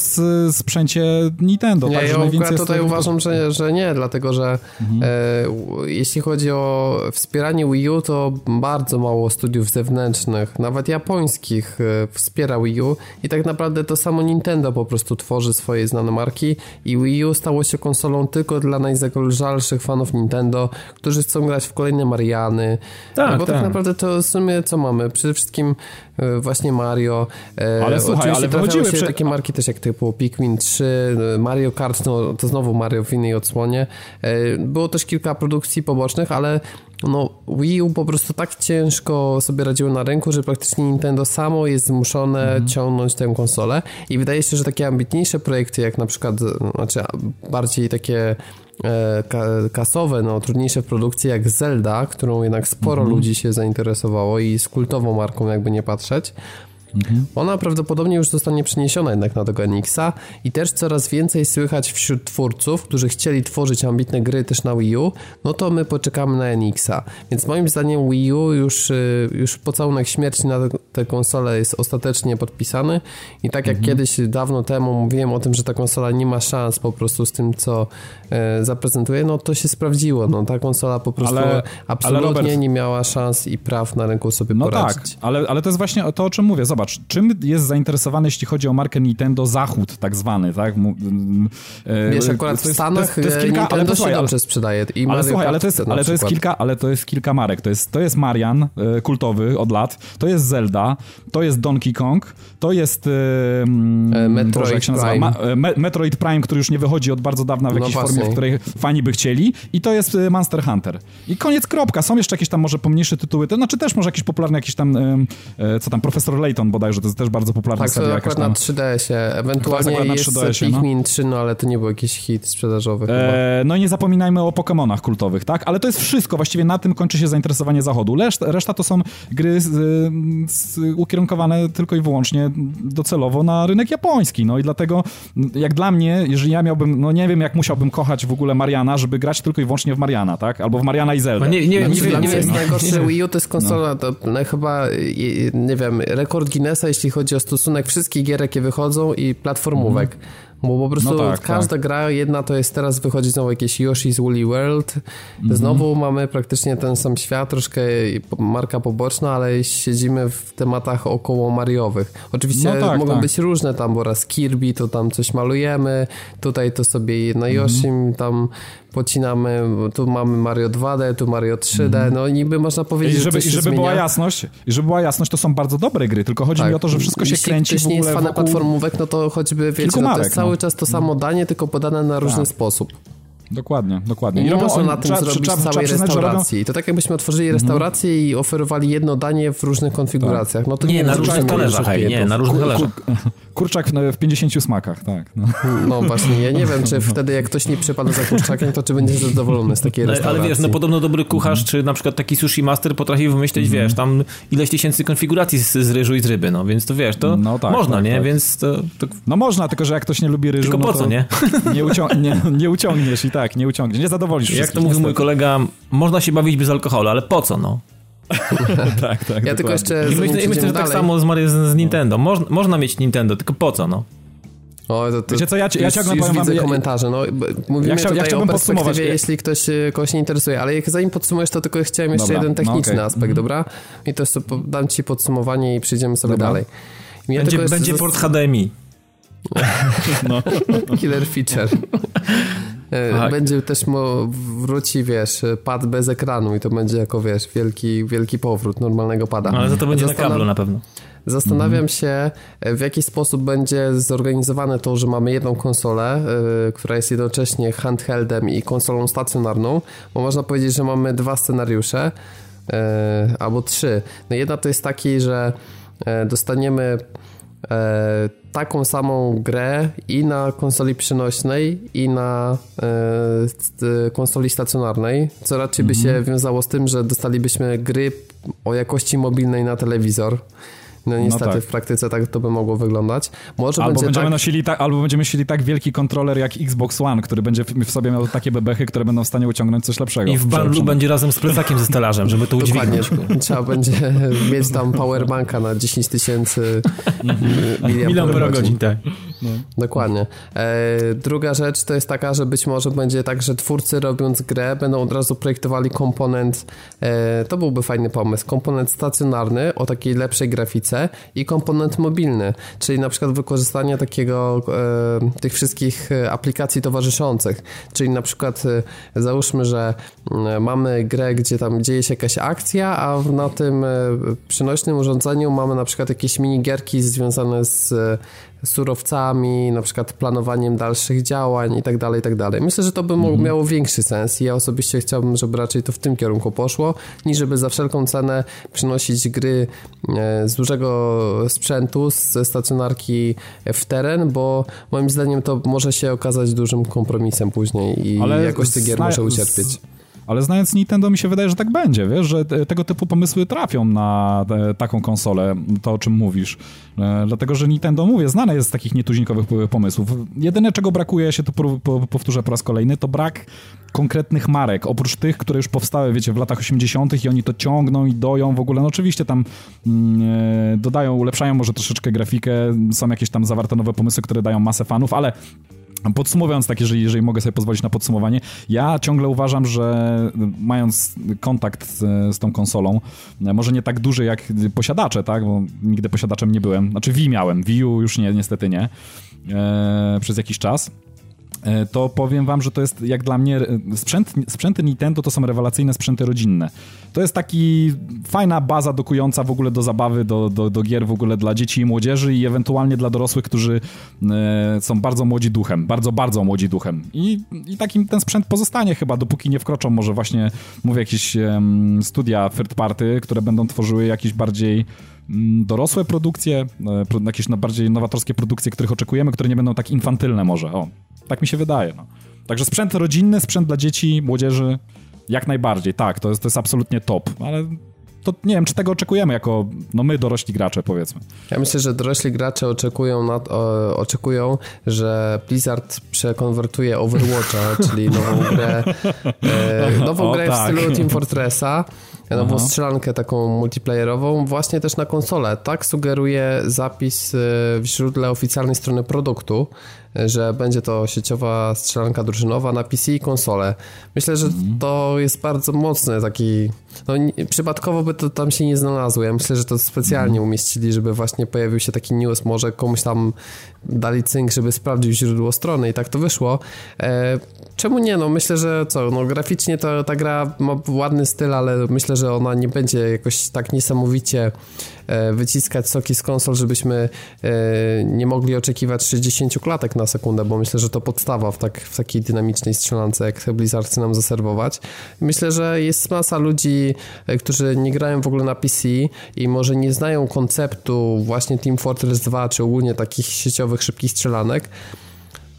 sprzęcie Nintendo, Nie, tak, ja najwięcej jest tutaj tego- uważam, że, że nie, dlatego że Mhm. e, jeśli chodzi o wspieranie Wii U, to bardzo mało studiów zewnętrznych, nawet japońskich e, wspiera Wii U i tak naprawdę to samo Nintendo po prostu tworzy swoje znane marki i Wii U stało się konsolą tylko dla najzagorzalszych fanów Nintendo, którzy chcą grać w kolejne Mariany, Tak, bo tak. tak. naprawdę to w sumie co mamy? Przede wszystkim właśnie Mario. e, Ale słuchaj, ale wychodziły się prze- takie marki też jak typu Pikmin 3, Mario Kart, no to znowu Mario w innej odsłonie. E, Było też kilka produkcji pobocznych, ale no Wii U po prostu tak ciężko sobie radziło na rynku, że praktycznie Nintendo samo jest zmuszone ciągnąć tę konsolę i wydaje się, że takie ambitniejsze projekty jak na przykład, znaczy bardziej takie e, kasowe, no trudniejsze produkcje jak Zelda, którą jednak sporo ludzi się zainteresowało i z kultową marką jakby nie patrzeć, ona prawdopodobnie już zostanie przeniesiona jednak na tego NX-a i też coraz więcej słychać wśród twórców, którzy chcieli tworzyć ambitne gry też na Wii U, no to my poczekamy na NX-a. Więc moim zdaniem Wii U już, y, już pocałunek śmierci na tę konsolę jest ostatecznie podpisany i tak jak kiedyś dawno temu mówiłem o tym, że ta konsola nie ma szans po prostu z tym, co e, zaprezentuje, no to się sprawdziło. No ta konsola po prostu Ale- ale absolutnie Robert- nie miała szans i praw na rynku sobie No poradzić. tak, ale, ale to jest właśnie to, o czym mówię. Zobacz, czym jest zainteresowany, jeśli chodzi o markę Nintendo, Zachód tak zwany, tak? E, Wiesz, akurat to w Stanach to jest, to jest e, kilka, ale Nintendo to, się słuchaj, ale, dobrze sprzedaje. I ale słuchaj, ale to jest, ale to jest kilka, ale to jest kilka marek. To jest, to jest Marian, e, kultowy od lat, to jest Zelda, to jest Donkey Kong, to jest e, mm, E, Metroid Boże, jak się nazywa? Prime. Ma, e, Me, Metroid Prime, który już nie wychodzi od bardzo dawna w No jakiejś formie, w której fani by chcieli i to jest e, Monster Hunter. I koniec, kropka. Są jeszcze jakieś tam może pomniejsze tytuły, to znaczy też może jakiś popularny jakiś tam, e, e, co tam, Profesor Layton bodajże, to jest też bardzo popularna Tak, seria tam. na 3DS-ie. Ewentualnie na jest 3DS-ie, no. Pikmin 3, no ale to nie był jakiś hit sprzedażowy. E, no i nie zapominajmy o Pokémonach kultowych, tak? Ale to jest wszystko, właściwie na tym kończy się zainteresowanie Zachodu. Reszta, reszta to są gry z, z, ukierunkowane tylko i wyłącznie docelowo na rynek japoński, no i dlatego jak dla mnie, jeżeli ja miałbym, no nie wiem jak musiałbym kochać w ogóle Mariana, żeby grać tylko i wyłącznie w Mariana, tak? Albo w Mariana i Zelda. No nie- nie- Znaczy, nie dla wiem, Dla mnie mnie- jest no. najgorsze Wii U to jest konsola, to no, chyba, i- nie wiem, rekord Guinnessa, jeśli chodzi o stosunek wszystkich gier, jakie wychodzą i platformówek. Bo po prostu No tak, każda gra, jedna to jest teraz wychodzi znowu jakieś Yoshi's Woolly World. Znowu mamy praktycznie ten sam świat, troszkę marka poboczna, ale siedzimy w tematach około Mariowych. Oczywiście No tak, mogą tak. być różne tam, bo raz Kirby, to tam coś malujemy, tutaj to sobie na Yoshim tam pocinamy, tu mamy Mario 2D, tu Mario 3D, no niby można powiedzieć, I żeby, że i żeby była jasność, i żeby była jasność, to są bardzo dobre gry, tylko chodzi mi o to, że wszystko się Tak. Jeśli kręci ktoś w nie jest ogóle fanem wokół... platformówek, no to choćby, wiecie, no to jest cały no. czas to samo danie, tylko podane na różny sposób. Dokładnie, dokładnie. I nie robią oni- na tym trzeba- zrobić trzeba- trzeba całej przyznać, że robią- Mhm. restauracji. To tak jakbyśmy otworzyli restaurację i oferowali jedno danie w różnych konfiguracjach. No to Nie, na możemy różnych talerzach, hej, nie, na różnych talerzach. Kurczak w- w 50 smakach, tak. No. No właśnie, ja nie wiem, czy wtedy jak ktoś nie przypadł za kurczakiem, to czy będzie zadowolony z takiej Ale, restauracji. ale wiesz, no podobno dobry kucharz, czy na przykład taki sushi master potrafi wymyślić, wiesz, tam ileś tysięcy konfiguracji z, z ryżu i z ryby, no więc to wiesz, to No tak, można, tak, nie? tak. Więc to, to no można, tylko że jak ktoś nie lubi ryżu, tylko no po to co, nie? Nie, ucią- nie, nie uciągniesz i tak, nie uciągniesz, nie zadowolisz Jak to mówił mój kolega, można się bawić bez alkoholu, ale po co, no? tak, tak, Ja tylko dokładnie. jeszcze I myślę, i myślę że tak samo z, Mario- z, z Nintendo. Moż, można mieć Nintendo, tylko po co, no? O, to, to, Wiecie co, ja, ja ciągle już powiem widzę wam, komentarze. No, mówimy ja, chcia, tutaj ja o perspektywie, jeśli ktoś kogoś nie interesuje, ale jak zanim podsumujesz, to tylko chciałem jeszcze dobra, jeden no techniczny no, okay. aspekt, mhm. dobra? I to jest, dam ci podsumowanie i przejdziemy sobie dobra. dalej. będzie będzie port HDMI. no. Killer feature. E, tak. Będzie też mo, wróci, wiesz, pad bez ekranu i to będzie jako, wiesz, wielki, wielki powrót normalnego pada. No, ale za to będzie Zastanaw... na kablu na pewno. Zastanawiam mhm. się, w jaki sposób będzie zorganizowane to, że mamy jedną konsolę, yy, która jest jednocześnie handheldem i konsolą stacjonarną, bo można powiedzieć, że mamy dwa scenariusze, yy, albo trzy. No jedna to jest taki, że yy, dostaniemy taką samą grę i na konsoli przenośnej, i na konsoli stacjonarnej, co raczej by się mhm. wiązało z tym, że dostalibyśmy gry o jakości mobilnej na telewizor. No niestety no tak. w praktyce tak to by mogło wyglądać. Może albo, będzie będziemy tak... nosili ta, albo będziemy nosili tak wielki kontroler jak Xbox One, który będzie w sobie miał takie bebechy, które będą w stanie uciągnąć coś lepszego. I w bundlu będzie razem z plecakiem ze stelażem, żeby to udźwignąć. Trzeba będzie mieć tam powerbanka na 10 tysięcy miliamperów godzin. Tak. No. Dokładnie. E, druga rzecz to jest taka, że być może będzie tak, że twórcy robiąc grę będą od razu projektowali komponent, e, to byłby fajny pomysł, komponent stacjonarny o takiej lepszej grafice i komponent mobilny, czyli na przykład wykorzystanie takiego e, tych wszystkich aplikacji towarzyszących, czyli na przykład e, załóżmy, że mamy grę, gdzie tam dzieje się jakaś akcja, a na tym e, przenośnym urządzeniu mamy na przykład jakieś minigierki związane z surowcami, na przykład planowaniem dalszych działań i tak dalej, i tak dalej. Myślę, że to by mhm. miało większy sens i ja osobiście chciałbym, żeby raczej to w tym kierunku poszło, niż żeby za wszelką cenę przynosić gry e, z dużego sprzętu, ze stacjonarki w teren, bo moim zdaniem to może się okazać dużym kompromisem później i Ale jakość tych gier może ucierpieć. Ale znając Nintendo mi się wydaje, że tak będzie, wiesz, że tego typu pomysły trafią na taką konsolę, to o czym mówisz. E, dlatego, że Nintendo, mówię, znane jest z takich nietuzinkowych pomysłów. Jedyne, czego brakuje, się to powtórzę po raz kolejny, to brak konkretnych marek, oprócz tych, które już powstały, wiecie, w latach 80. i oni to ciągną i doją w ogóle. No oczywiście tam mm, e, dodają, ulepszają może troszeczkę grafikę, są jakieś tam zawarte nowe pomysły, które dają masę fanów, ale Podsumowując, tak, jeżeli, jeżeli mogę sobie pozwolić na podsumowanie, ja ciągle uważam, że mając kontakt z, z tą konsolą, może nie tak duży jak posiadacze, tak, bo nigdy posiadaczem nie byłem, znaczy Wii miałem, Wii U już nie, niestety nie, e, przez jakiś czas, to powiem wam, że to jest jak dla mnie e, sprzęt, sprzęty Nintendo to są rewelacyjne sprzęty rodzinne. To jest taki fajna baza dokująca w ogóle do zabawy, do, do, do gier w ogóle dla dzieci i młodzieży i ewentualnie dla dorosłych, którzy e, są bardzo młodzi duchem, bardzo, bardzo młodzi duchem. I, i takim ten sprzęt pozostanie chyba, dopóki nie wkroczą może właśnie, mówię, jakieś studia third party, które będą tworzyły jakieś bardziej dorosłe produkcje, jakieś bardziej nowatorskie produkcje, których oczekujemy, które nie będą tak infantylne może. O, tak mi się wydaje. No. Także sprzęt rodzinny, sprzęt dla dzieci, młodzieży, jak najbardziej, tak, to jest, to jest absolutnie top, ale to nie wiem, czy tego oczekujemy jako, no my dorośli gracze, powiedzmy. Ja myślę, że dorośli gracze oczekują, o, oczekują że Blizzard przekonwertuje Overwatcha, czyli nową grę, e, nową o, grę tak. w stylu Team Fortressa, nową Aha. strzelankę taką multiplayerową właśnie też na konsolę. Tak sugeruje zapis e, w źródle oficjalnej strony produktu, że będzie to sieciowa strzelanka drużynowa na PC i konsole. Myślę, że mhm. to jest bardzo mocny taki... No, przypadkowo by to tam się nie znalazło. Ja myślę, że to specjalnie mhm. umieścili, żeby właśnie pojawił się taki news, może komuś tam dali cynk, żeby sprawdził źródło strony i tak to wyszło. E, czemu nie? No myślę, że co, no graficznie to ta gra ma ładny styl, ale myślę, że ona nie będzie jakoś tak niesamowicie e, wyciskać soki z konsol, żebyśmy e, nie mogli oczekiwać 60 klatek na sekundę, bo myślę, że to podstawa w, tak, w takiej dynamicznej strzelance, jak Blizzard chce nam zaserwować. Myślę, że jest masa ludzi, którzy nie grają w ogóle na PC i może nie znają konceptu właśnie Team Fortress 2, czy ogólnie takich sieciowych, szybkich strzelanek,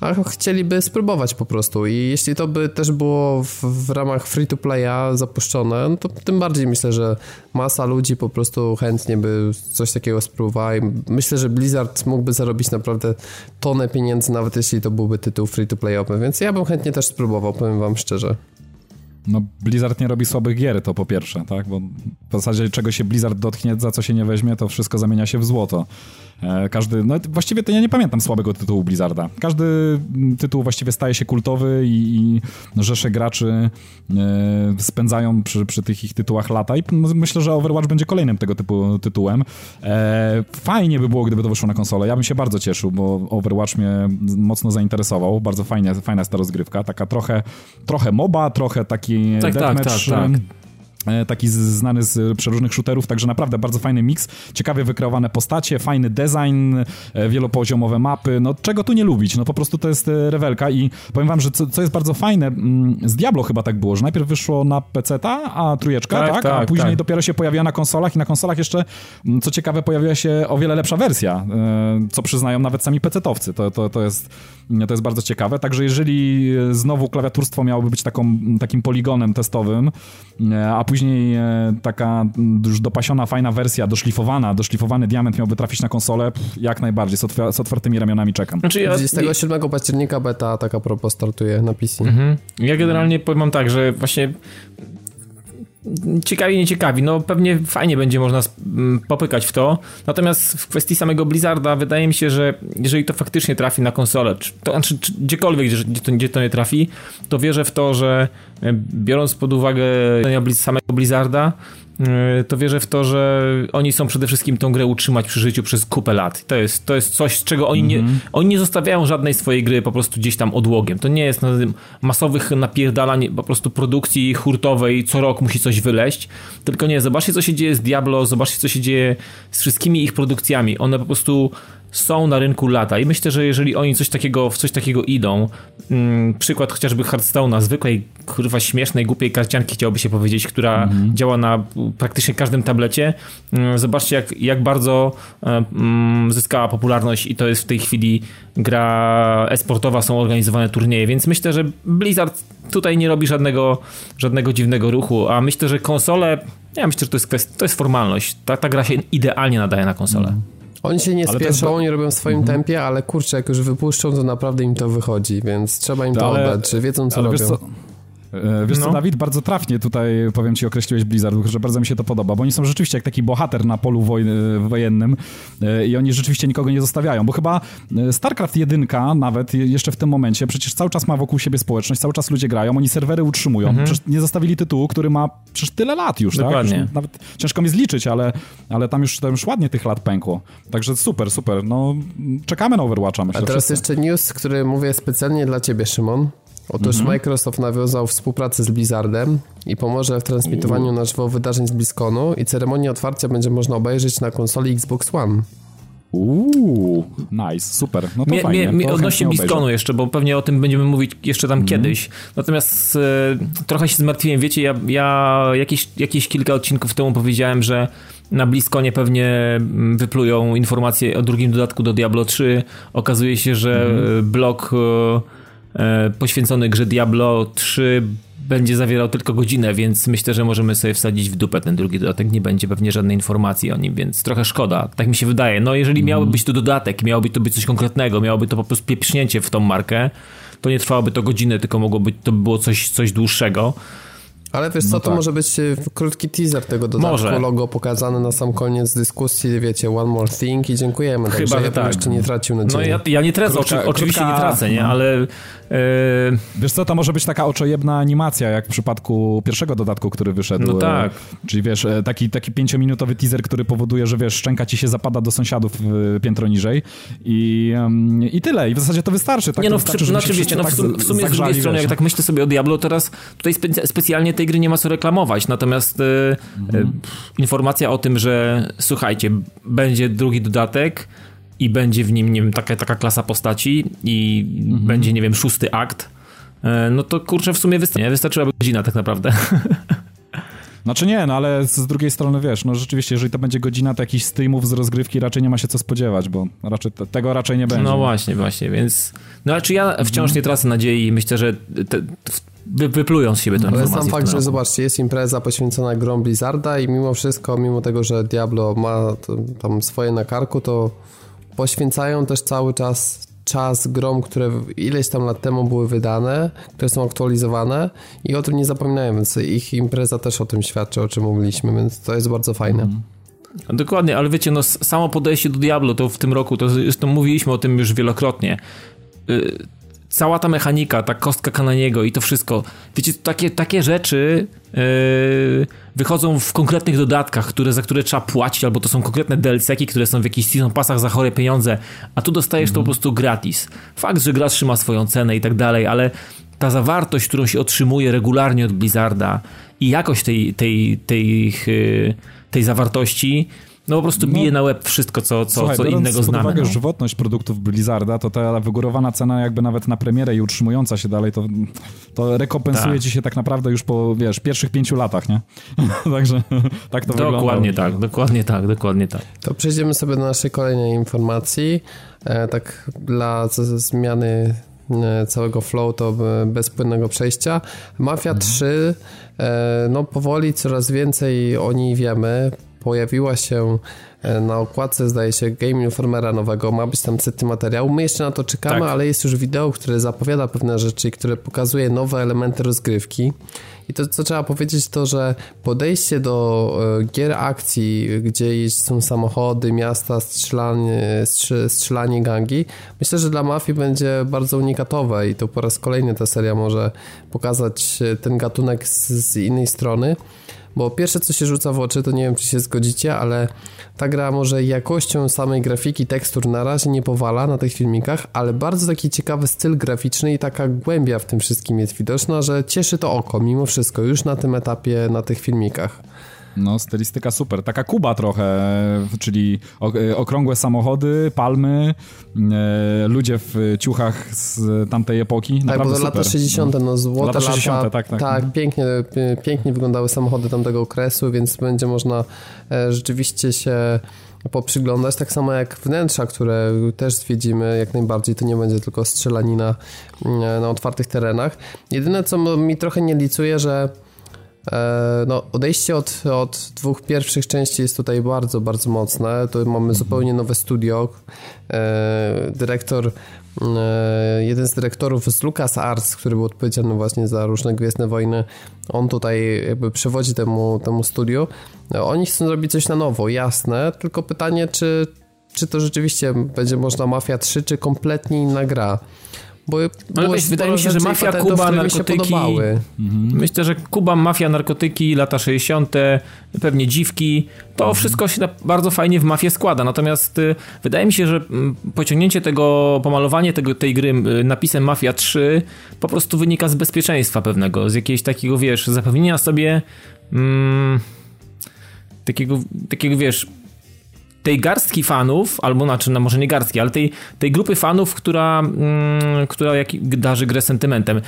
a chcieliby spróbować po prostu i jeśli to by też było w, w ramach free-to-playa zapuszczone, no to tym bardziej myślę, że masa ludzi po prostu chętnie by coś takiego spróbowała i myślę, że Blizzard mógłby zarobić naprawdę tonę pieniędzy, nawet jeśli to byłby tytuł free-to-playowy, więc ja bym chętnie też spróbował, powiem wam szczerze. No, Blizzard nie robi słabych gier, to po pierwsze, tak? Bo w zasadzie czego się Blizzard dotknie, za co się nie weźmie, to wszystko zamienia się w złoto. E, każdy, no właściwie to ja nie pamiętam słabego tytułu Blizzarda. Każdy mm, tytuł właściwie staje się kultowy i, i rzesze graczy e, spędzają przy, przy tych ich tytułach lata i myślę, że Overwatch będzie kolejnym tego typu tytułem. E, fajnie by było, gdyby to wyszło na konsolę. Ja bym się bardzo cieszył, bo Overwatch mnie mocno zainteresował. Bardzo fajnie, fajna jest ta rozgrywka. Taka trochę, trochę MOBA, trochę taki tak, deathmatch. Tak, tak, tak. E, taki znany z przeróżnych shooterów, także naprawdę bardzo fajny miks, ciekawie wykreowane postacie, fajny design, e, wielopoziomowe mapy, no czego tu nie lubić, no po prostu to jest e, rewelka i powiem wam, że co, co jest bardzo fajne, mm, z Diablo chyba tak było, że najpierw wyszło na PC-ta, a trójeczka, tak, tak, tak a później tak. dopiero się pojawiła na konsolach i na konsolach jeszcze, mm, co ciekawe, pojawiła się o wiele lepsza wersja, co przyznają nawet sami PC-towcy, to, to, to, jest, to jest bardzo ciekawe, także jeżeli znowu klawiaturstwo miałoby być taką, takim poligonem testowym, a później e, taka już dopasiona, fajna wersja, doszlifowana, doszlifowany diament miałby trafić na konsolę, jak najbardziej, z, otw z otwartymi ramionami czekam. Znaczy ja... 27 października beta taka propos startuje na PC. Mhm. Ja generalnie powiem tak, że właśnie ciekawi, nie ciekawi. No pewnie fajnie będzie można popykać w to. Natomiast w kwestii samego Blizzarda wydaje mi się, że jeżeli to faktycznie trafi na konsolę, czy, to znaczy czy gdziekolwiek, gdzie to, gdzie to nie trafi, to wierzę w to, że e, biorąc pod uwagę samego Blizzarda, E, to wierzę w to, że oni są przede wszystkim tą grę utrzymać przy życiu przez kupę lat. To jest, to jest coś, czego oni nie, mhm. oni nie zostawiają żadnej swojej gry po prostu gdzieś tam odłogiem. To nie jest na masowych napierdalań po prostu produkcji hurtowej, co rok musi coś wyleść, tylko nie, zobaczcie co się dzieje z Diablo, zobaczcie co się dzieje z wszystkimi ich produkcjami. One po prostu są na rynku lata i myślę, że jeżeli oni coś takiego, w coś takiego idą, mm, przykład chociażby Hearthstone'a, zwykłej, kurwa śmiesznej, głupiej karcianki chciałoby się powiedzieć, która mhm. działa na praktycznie każdym tablecie, mm, zobaczcie jak, jak bardzo e, mm, zyskała popularność i to jest w tej chwili gra esportowa, są organizowane turnieje, więc myślę, że Blizzard tutaj nie robi żadnego, żadnego dziwnego ruchu, a myślę, że konsole, ja myślę, że to jest kwestia, to jest formalność. Ta, ta gra się idealnie nadaje na konsolę. Mhm. Oni się nie ale spieszą, to... oni robią w swoim mhm. tempie, ale kurczę, jak już wypuszczą, to naprawdę im to wychodzi, więc trzeba im to ale... oddać, że wiedzą, co robią. E, wiesz no. co, Dawid, bardzo trafnie tutaj, powiem ci, określiłeś Blizzard, że bardzo mi się to podoba, bo oni są rzeczywiście jak taki bohater na polu wojny, wojennym e, i oni rzeczywiście nikogo nie zostawiają, bo chyba e, StarCraft 1 nawet jeszcze w tym momencie przecież cały czas ma wokół siebie społeczność, cały czas ludzie grają, oni serwery utrzymują. Mhm. Przecież nie zostawili tytułu, który ma przecież tyle lat już, tak? Dokładnie. tak? Już nawet ciężko mi zliczyć, ale, ale tam, już, tam już ładnie tych lat pękło. Także super, super. No, czekamy na Overwatcha, myślę. A teraz wszyscy. jeszcze news, który mówię specjalnie dla ciebie, Szymon. Otóż mhm. Microsoft nawiązał współpracę z Blizzardem i pomoże w transmitowaniu na żywo wydarzeń z BlizzConu i ceremonię otwarcia będzie można obejrzeć na konsoli Xbox One. Uuu, nice, super. No to mnie, fajnie. Mnie, to odnośnie BlizzConu jeszcze, bo pewnie o tym będziemy mówić jeszcze tam mm. kiedyś. Natomiast e, trochę się zmartwiłem. Wiecie, ja, ja jakieś, jakieś kilka odcinków temu powiedziałem, że na BlizzConie pewnie mm, wyplują informacje o drugim dodatku do Diablo 3. Okazuje się, że mm. blok... E, E, poświęcony grze Diablo 3 będzie zawierał tylko godzinę, więc myślę, że możemy sobie wsadzić w dupę ten drugi dodatek. Nie będzie pewnie żadnej informacji o nim, więc trochę szkoda. Tak mi się wydaje. No jeżeli mm. miałby być to dodatek, miałoby to być coś konkretnego, miałoby to po prostu pieprznięcie w tą markę, to nie trwałoby to godzinę, tylko mogłoby to było coś, coś dłuższego. Ale wiesz co, no to tak. może być e, krótki teaser tego dodatku, może. logo pokazane na sam koniec dyskusji, wiecie, one more thing i dziękujemy. Chyba, Także ja tak. jeszcze nie tracił nadziei. No ja, ja nie tracę, krótka, oczywiście krótka, nie tracę, nie, no. ale... Yy... Wiesz co, to może być taka oczojebna animacja, jak w przypadku pierwszego dodatku, który wyszedł. No tak. Czyli wiesz, taki, taki pięciominutowy teaser, który powoduje, że wiesz, szczęka ci się zapada do sąsiadów piętro niżej i, i tyle. I w zasadzie to wystarczy. Tak? Nie no, wystarczy, znaczy wiecie, no w, sum, w sumie z drugiej strony, jak tak myślę sobie o Diablo, teraz tutaj spe specjalnie tej gry nie ma co reklamować, natomiast y, mhm. y, informacja o tym, że słuchajcie, będzie drugi dodatek i będzie w nim, nie wiem, taka, taka klasa postaci i mhm. będzie, nie wiem, szósty akt, y, no to kurczę w sumie wystarczy, wystarczyłaby godzina tak naprawdę. Znaczy nie, no ale z drugiej strony wiesz, no rzeczywiście, jeżeli to będzie godzina, to jakichś streamów z rozgrywki raczej nie ma się co spodziewać, bo raczej te, tego raczej nie będzie. No właśnie, właśnie, więc no ale czy ja wciąż nie tracę nadziei i myślę, że te, wy, wyplują z siebie tę informację. Ale sam fakt, że zobaczcie, jest impreza poświęcona grom Blizzarda i mimo wszystko, mimo tego, że Diablo ma tam swoje na karku, to poświęcają też cały czas czas grom, które ileś tam lat temu były wydane, które są aktualizowane i o tym nie zapominają, więc ich impreza też o tym świadczy, o czym mówiliśmy, więc to jest bardzo fajne. Mm. Dokładnie, ale wiecie, no samo podejście do Diablo to w tym roku, to zresztą mówiliśmy o tym już wielokrotnie. Cała ta mechanika, ta kostka Kananiego i to wszystko, wiecie, takie, takie rzeczy yy, wychodzą w konkretnych dodatkach, które, za które trzeba płacić, albo to są konkretne DLC-ki, które są w jakichś season passach za chore pieniądze, a tu dostajesz mm. to po prostu gratis. Fakt, że gra trzyma swoją cenę i tak dalej, ale ta zawartość, którą się otrzymuje regularnie od Blizzarda i jakość tej, tej, tej, tej, tej zawartości no po prostu bije no, na łeb wszystko, co, co, słuchaj, co innego znamy. uwagę no. żywotność produktów Blizzarda, to ta wygórowana cena jakby nawet na premierę i utrzymująca się dalej, to, to rekompensuje tak. ci się tak naprawdę już po, wiesz, pierwszych pięciu latach, nie? Także tak to wygląda. Dokładnie tak, dokładnie tak, dokładnie tak. To przejdziemy sobie do naszej kolejnej informacji. E, tak dla zmiany e, całego flow to bez płynnego przejścia. Mafia mhm. 3, e, no powoli coraz więcej o niej wiemy pojawiła się e, na okładce, zdaje się, Game Informera nowego, ma być tam sety materiału. My jeszcze na to czekamy, tak. ale jest już wideo, które zapowiada pewne rzeczy, które pokazuje nowe elementy rozgrywki. I to, co trzeba powiedzieć, to, że podejście do e, gier akcji, gdzie są samochody, miasta, strzelanie, strzelanie gangi, myślę, że dla mafii będzie bardzo unikatowe i to po raz kolejny ta seria może pokazać e, ten gatunek z, z innej strony. Bo pierwsze, co się rzuca w oczy, to nie wiem, czy się zgodzicie, ale ta gra może jakością samej grafiki, tekstur na razie nie powala na tych filmikach, ale bardzo taki ciekawy styl graficzny i taka głębia w tym wszystkim jest widoczna, że cieszy to oko mimo wszystko już na tym etapie, na tych filmikach. No, stylistyka super. Taka Kuba trochę, czyli e, okrągłe samochody, palmy, e, ludzie w ciuchach z tamtej epoki. Tak, Naprawdę bo to lata 60., no złote lata. 60, lata, tak, tak. Tak, pięknie, pięknie wyglądały samochody tamtego okresu, więc będzie można e, rzeczywiście się poprzyglądać, tak samo jak wnętrza, które też zwiedzimy jak najbardziej, to nie będzie tylko strzelanina na otwartych terenach. Jedyne, co mi trochę nie licuje, że no, odejście od, od dwóch pierwszych części jest tutaj bardzo, bardzo mocne. Tu mamy mhm. zupełnie nowe studio. E, dyrektor, e, jeden z dyrektorów z Lucas Arts, który był odpowiedzialny właśnie za różne Gwiezdne Wojny, on tutaj jakby przewodzi temu, temu studiu. Oni chcą zrobić coś na nowo, jasne, tylko pytanie, czy, czy to rzeczywiście będzie można Mafia 3, czy kompletnie inna gra. Bo Ale wiesz, wydaje mi się, że mafia, Kuba, narkotyki. Mhm. Myślę, że Kuba, mafia, narkotyki, lata 60., pewnie dziwki. To mhm. wszystko się bardzo fajnie w mafię składa. Natomiast y, wydaje mi się, że mm, pociągnięcie tego, pomalowanie tego, tej gry y, napisem Mafia 3 po prostu wynika z bezpieczeństwa pewnego, z jakiegoś takiego, wiesz, zapewnienia sobie. Mm, takiego, takiego, wiesz, tej garstki fanów, albo znaczy, no może nie garstki, ale tej, tej grupy fanów, która, mm, która jak, darzy grę sentymentem.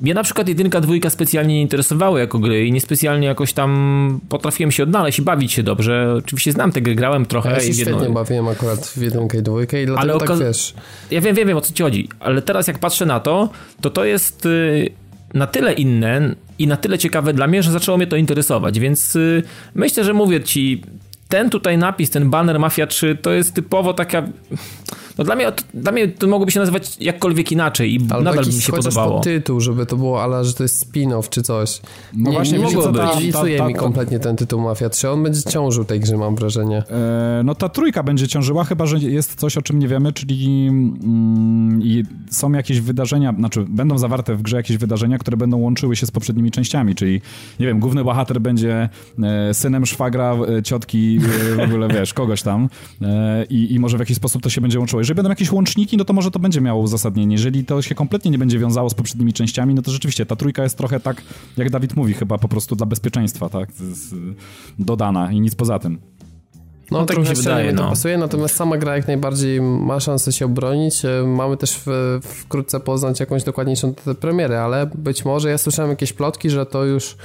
Mnie na przykład jedynka, dwójka specjalnie nie interesowały jako gry i niespecjalnie jakoś tam potrafiłem się odnaleźć i bawić się dobrze. Oczywiście znam te gry, grałem trochę. Ja się świetnie jedno... bawiłem akurat w jedynkę i dwójkę i dlatego ale tak wiesz. Ja wiem, wiem, wiem o co ci chodzi, ale teraz jak patrzę na to, to to jest... Y, na tyle inne i na tyle ciekawe dla mnie, że zaczęło mnie to interesować, więc y, myślę, że mówię ci, ten tutaj napis, ten banner Mafia 3 to jest typowo taka no dla mnie, dla mnie to mogłoby się nazywać jakkolwiek inaczej i Albo nadal mi się podobało. tytuł, żeby to było, ale że to jest spin-off czy coś. No nie, właśnie, nie mogło być. Licuje mi kompletnie ten tytuł Mafia 3. On będzie ciążył tej grze, mam wrażenie. E, no ta trójka będzie ciążyła, chyba, że jest coś, o czym nie wiemy, czyli mm, są jakieś wydarzenia, znaczy będą zawarte w grze jakieś wydarzenia, które będą łączyły się z poprzednimi częściami, czyli nie wiem, główny bohater będzie e, synem szwagra, e, ciotki, e, w ogóle wiesz, kogoś tam e, i, i może w jakiś sposób to się będzie łączyło. Jeżeli będą jakieś łączniki, no to może to będzie miało uzasadnienie. Jeżeli to się kompletnie nie będzie wiązało z poprzednimi częściami, no to rzeczywiście ta trójka jest trochę tak, jak Dawid mówi, chyba po prostu dla bezpieczeństwa, tak, dodana i nic poza tym. No, no tak mi się wydaje, no. to pasuje, natomiast sama gra jak najbardziej ma szansę się obronić. E, mamy też w, wkrótce poznać jakąś dokładniejszą premierę, ale być może ja słyszałem jakieś plotki, że to już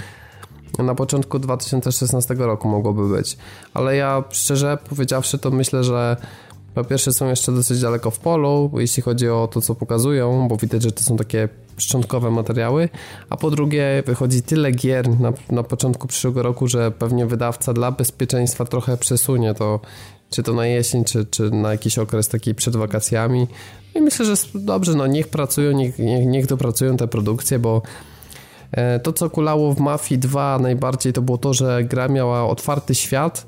na początku 2016 roku mogłoby być. Ale ja szczerze powiedziawszy, to myślę, że po pierwsze są jeszcze dosyć daleko w polu, jeśli chodzi o to, co pokazują, bo widać, że to są takie szczątkowe materiały, a po drugie wychodzi tyle gier na, na początku przyszłego roku, że pewnie wydawca dla bezpieczeństwa trochę przesunie to czy to na jesień, czy, czy na jakiś okres taki przed wakacjami. I myślę, że dobrze, no niech pracują, niech, niech, niech dopracują te produkcje, bo e, to, co kulało w Mafii 2 najbardziej, to było to, że gra miała otwarty świat,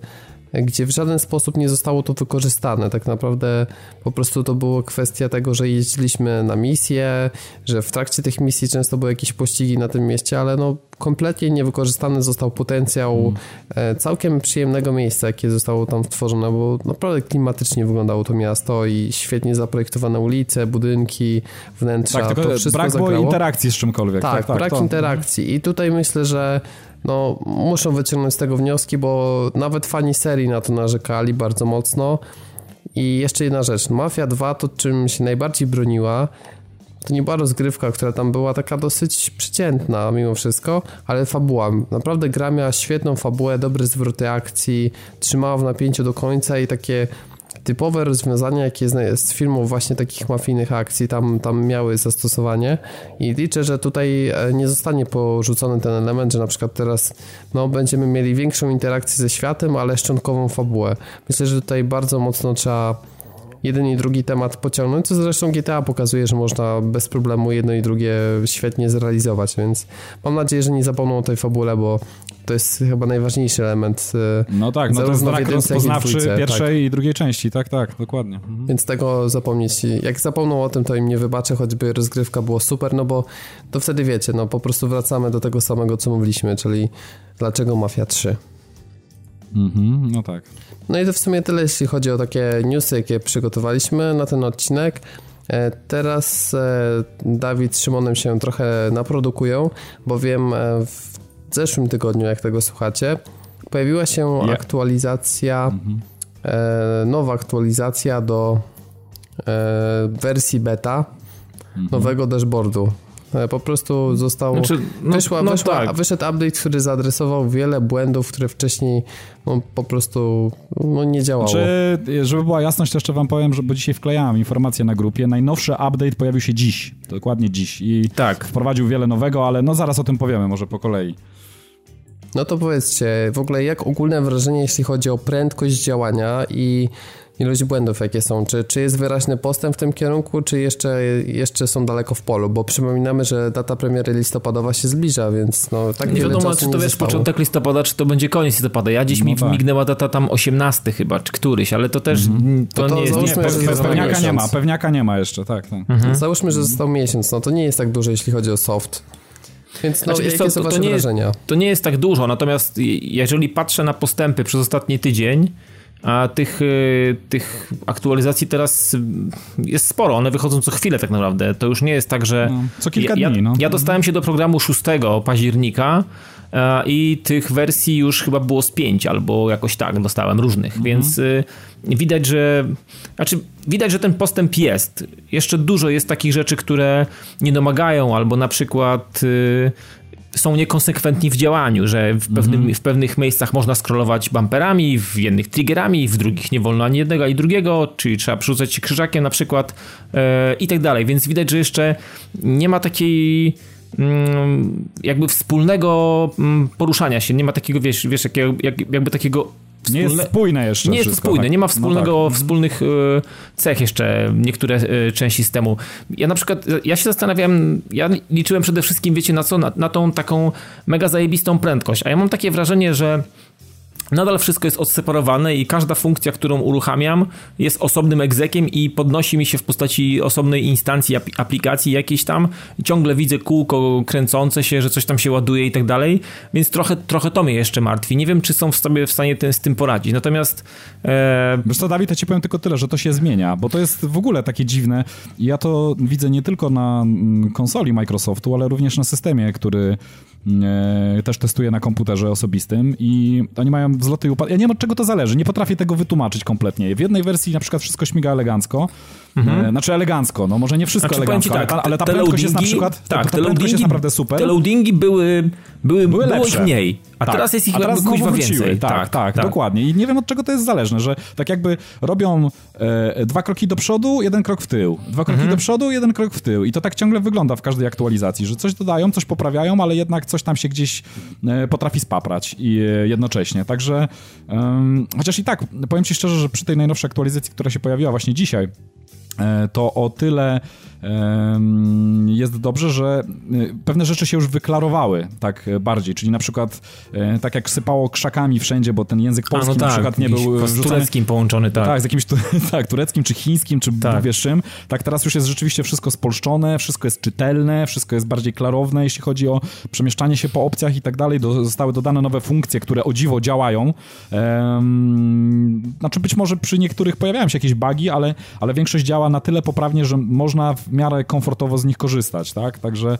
gdzie w żaden sposób nie zostało to wykorzystane. Tak naprawdę po prostu to było kwestia tego, że jeździliśmy na misje, że w trakcie tych misji często były jakieś pościgi na tym mieście, ale no kompletnie niewykorzystany został potencjał mm. całkiem przyjemnego miejsca, jakie zostało tam stworzone, bo naprawdę klimatycznie wyglądało to miasto i świetnie zaprojektowane ulice, budynki, wnętrza. Tak, tylko to wszystko brak było interakcji z czymkolwiek. Tak, tak, tak brak to. interakcji. I tutaj myślę, że no, muszą wyciągnąć z tego wnioski, bo nawet fani serii na to narzekali bardzo mocno. I jeszcze jedna rzecz. Mafia 2 to czym się najbardziej broniła, to nie była rozgrywka, która tam była taka dosyć przeciętna mimo wszystko, ale fabuła. Naprawdę gra miała świetną fabułę, dobre zwroty akcji, trzymała w napięciu do końca i takie typowe rozwiązania, jakie z filmów właśnie takich mafijnych akcji tam, tam miały zastosowanie i liczę, że tutaj e, nie zostanie porzucony ten element, że na przykład teraz no, będziemy mieli większą interakcję ze światem, ale szczątkową fabułę. Myślę, że tutaj bardzo mocno trzeba jeden i drugi temat pociągnąć, co zresztą GTA pokazuje, że można bez problemu jedno i drugie świetnie zrealizować, więc mam nadzieję, że nie zapomną o tej fabule, bo to jest chyba najważniejszy element. e, No tak, no to jest i rozpoznawczy dwójce, pierwszej tak. i drugiej części, tak, tak, dokładnie. Mhm. Więc tego zapomnieć. Jak zapomną o tym, to im nie wybaczę, choćby rozgrywka było super, no bo to wtedy wiecie, no po prostu wracamy do tego samego, co mówiliśmy, czyli dlaczego Mafia 3. Mhm, no tak. No i to w sumie tyle, jeśli chodzi o takie newsy, jakie przygotowaliśmy na ten odcinek. E, Teraz e, Dawid z Szymonem się trochę naprodukują, bowiem e, w zeszłym tygodniu, jak tego słuchacie, pojawiła się Ja. aktualizacja, e, nowa aktualizacja do wersji beta nowego dashboardu. E, Po prostu został. Znaczy, no, wyszła, no wyszła, tak. Wyszedł update, który zaadresował wiele błędów, które wcześniej no, po prostu no, nie działało. Czy, żeby była jasność, to jeszcze wam powiem, że bo dzisiaj wklejałem informację na grupie. Najnowszy update pojawił się dziś, dokładnie dziś i Tak. wprowadził wiele nowego, ale no zaraz o tym powiemy, może po kolei. No to powiedzcie, w ogóle jak ogólne wrażenie, jeśli chodzi o prędkość działania i ilość błędów, jakie są? Czy, czy jest wyraźny postęp w tym kierunku, czy jeszcze, jeszcze są daleko w polu? Bo przypominamy, że data premiery listopadowa się zbliża, więc no tak Nie wiadomo, czy to wiesz zostało. początek listopada, czy to będzie koniec listopada. Ja dziś No mi tak. mignęła data tam 18 chyba, czy któryś, ale to też mm, to, No to nie jest... załóżmy, nie, że pe- pewniaka Pewniaka nie ma, miesiąc. pewniaka nie ma jeszcze, tak, tak. Mhm. Załóżmy, że został miesiąc, no to nie jest tak dużo, jeśli chodzi o soft. Więc no, Znaczy, co, są to- to nie jest- wrażenia? To nie jest tak dużo, natomiast jeżeli patrzę na postępy przez ostatni tydzień, a tych, y, tych aktualizacji teraz y, jest sporo, one wychodzą co chwilę tak naprawdę. To już nie jest tak, że... No, co kilka ja, dni, no. Ja dostałem się do programu 6 października e, i tych wersji już chyba było z 5 albo jakoś tak dostałem różnych, Mhm. więc y, widać, że znaczy widać, że ten postęp jest. Jeszcze dużo jest takich rzeczy, które nie domagają albo na przykład są niekonsekwentni w działaniu, że w, pewnym, w pewnych miejscach można scrollować bumperami, w jednych triggerami, w drugich nie wolno ani jednego, ani drugiego, czyli trzeba przerzucać się krzyżakiem na przykład e, i tak dalej. Więc widać, że jeszcze nie ma takiej mm, jakby wspólnego mm, poruszania się, nie ma takiego, wiesz, wiesz jakiego, jakby takiego Nie jest wspólne- spójne jeszcze nie jest wszystko, spójne, tak. nie ma No wspólnego, tak. wspólnych e, cech jeszcze niektóre e, części systemu. Ja na przykład, ja się zastanawiałem, ja liczyłem przede wszystkim, wiecie na co? Na, na tą taką mega zajebistą prędkość, a ja mam takie wrażenie, że Nadal wszystko jest odseparowane i każda funkcja, którą uruchamiam, jest osobnym egzekiem i podnosi mi się w postaci osobnej instancji ap- aplikacji jakiejś tam. Ciągle widzę kółko kręcące się, że coś tam się ładuje i tak dalej, więc trochę, trochę to mnie jeszcze martwi. Nie wiem, czy są w sobie w stanie ten, z tym poradzić. Natomiast e, Wiesz co, Dawid, ja ci powiem tylko tyle, że to się zmienia, bo to jest w ogóle takie dziwne. Ja to widzę nie tylko na mm, konsoli Microsoftu, ale również na systemie, który też testuję na komputerze osobistym i oni mają wzloty i upadki. Ja nie wiem, od czego to zależy, nie potrafię tego wytłumaczyć kompletnie. W jednej wersji na przykład wszystko śmiga elegancko, e, znaczy elegancko, no może nie wszystko Znaczy, elegancko, tak, ale, ale ta prędkość jest na przykład, tak, ta, ta prędkość jest naprawdę super. Te loadingi były, były, Były było ich mniej. A Tak. teraz jest ich A teraz jakby znowu kuźwa wróciły. więcej. Tak, tak, dokładnie. I nie wiem od czego to jest zależne, że tak jakby robią e, dwa kroki do przodu, jeden krok w tył. Dwa kroki Mhm. do przodu, jeden krok w tył. I to tak ciągle wygląda w każdej aktualizacji, że coś dodają, coś poprawiają, ale jednak coś tam się gdzieś e, potrafi spaprać i e, jednocześnie. Także chociaż i tak, powiem ci szczerze, że przy tej najnowszej aktualizacji, która się pojawiła właśnie dzisiaj, to o tyle jest dobrze, że e, pewne rzeczy się już wyklarowały tak e, bardziej, czyli na przykład e, tak jak sypało krzakami wszędzie, bo ten język A, polski no na tak, przykład nie był z wrzucany tureckim połączony, tak. tak, z jakimś tu, tak, tureckim, czy chińskim, czy Tak. tak. wiesz czym. Tak teraz już jest rzeczywiście wszystko spolszczone, wszystko jest czytelne, wszystko jest bardziej klarowne, jeśli chodzi o przemieszczanie się po opcjach i tak dalej. Do, zostały dodane nowe funkcje, które o dziwo działają. Ehm, znaczy być może przy niektórych pojawiają się jakieś bugi, ale, ale większość działa na tyle poprawnie, że można w miarę komfortowo z nich korzystać, tak? Także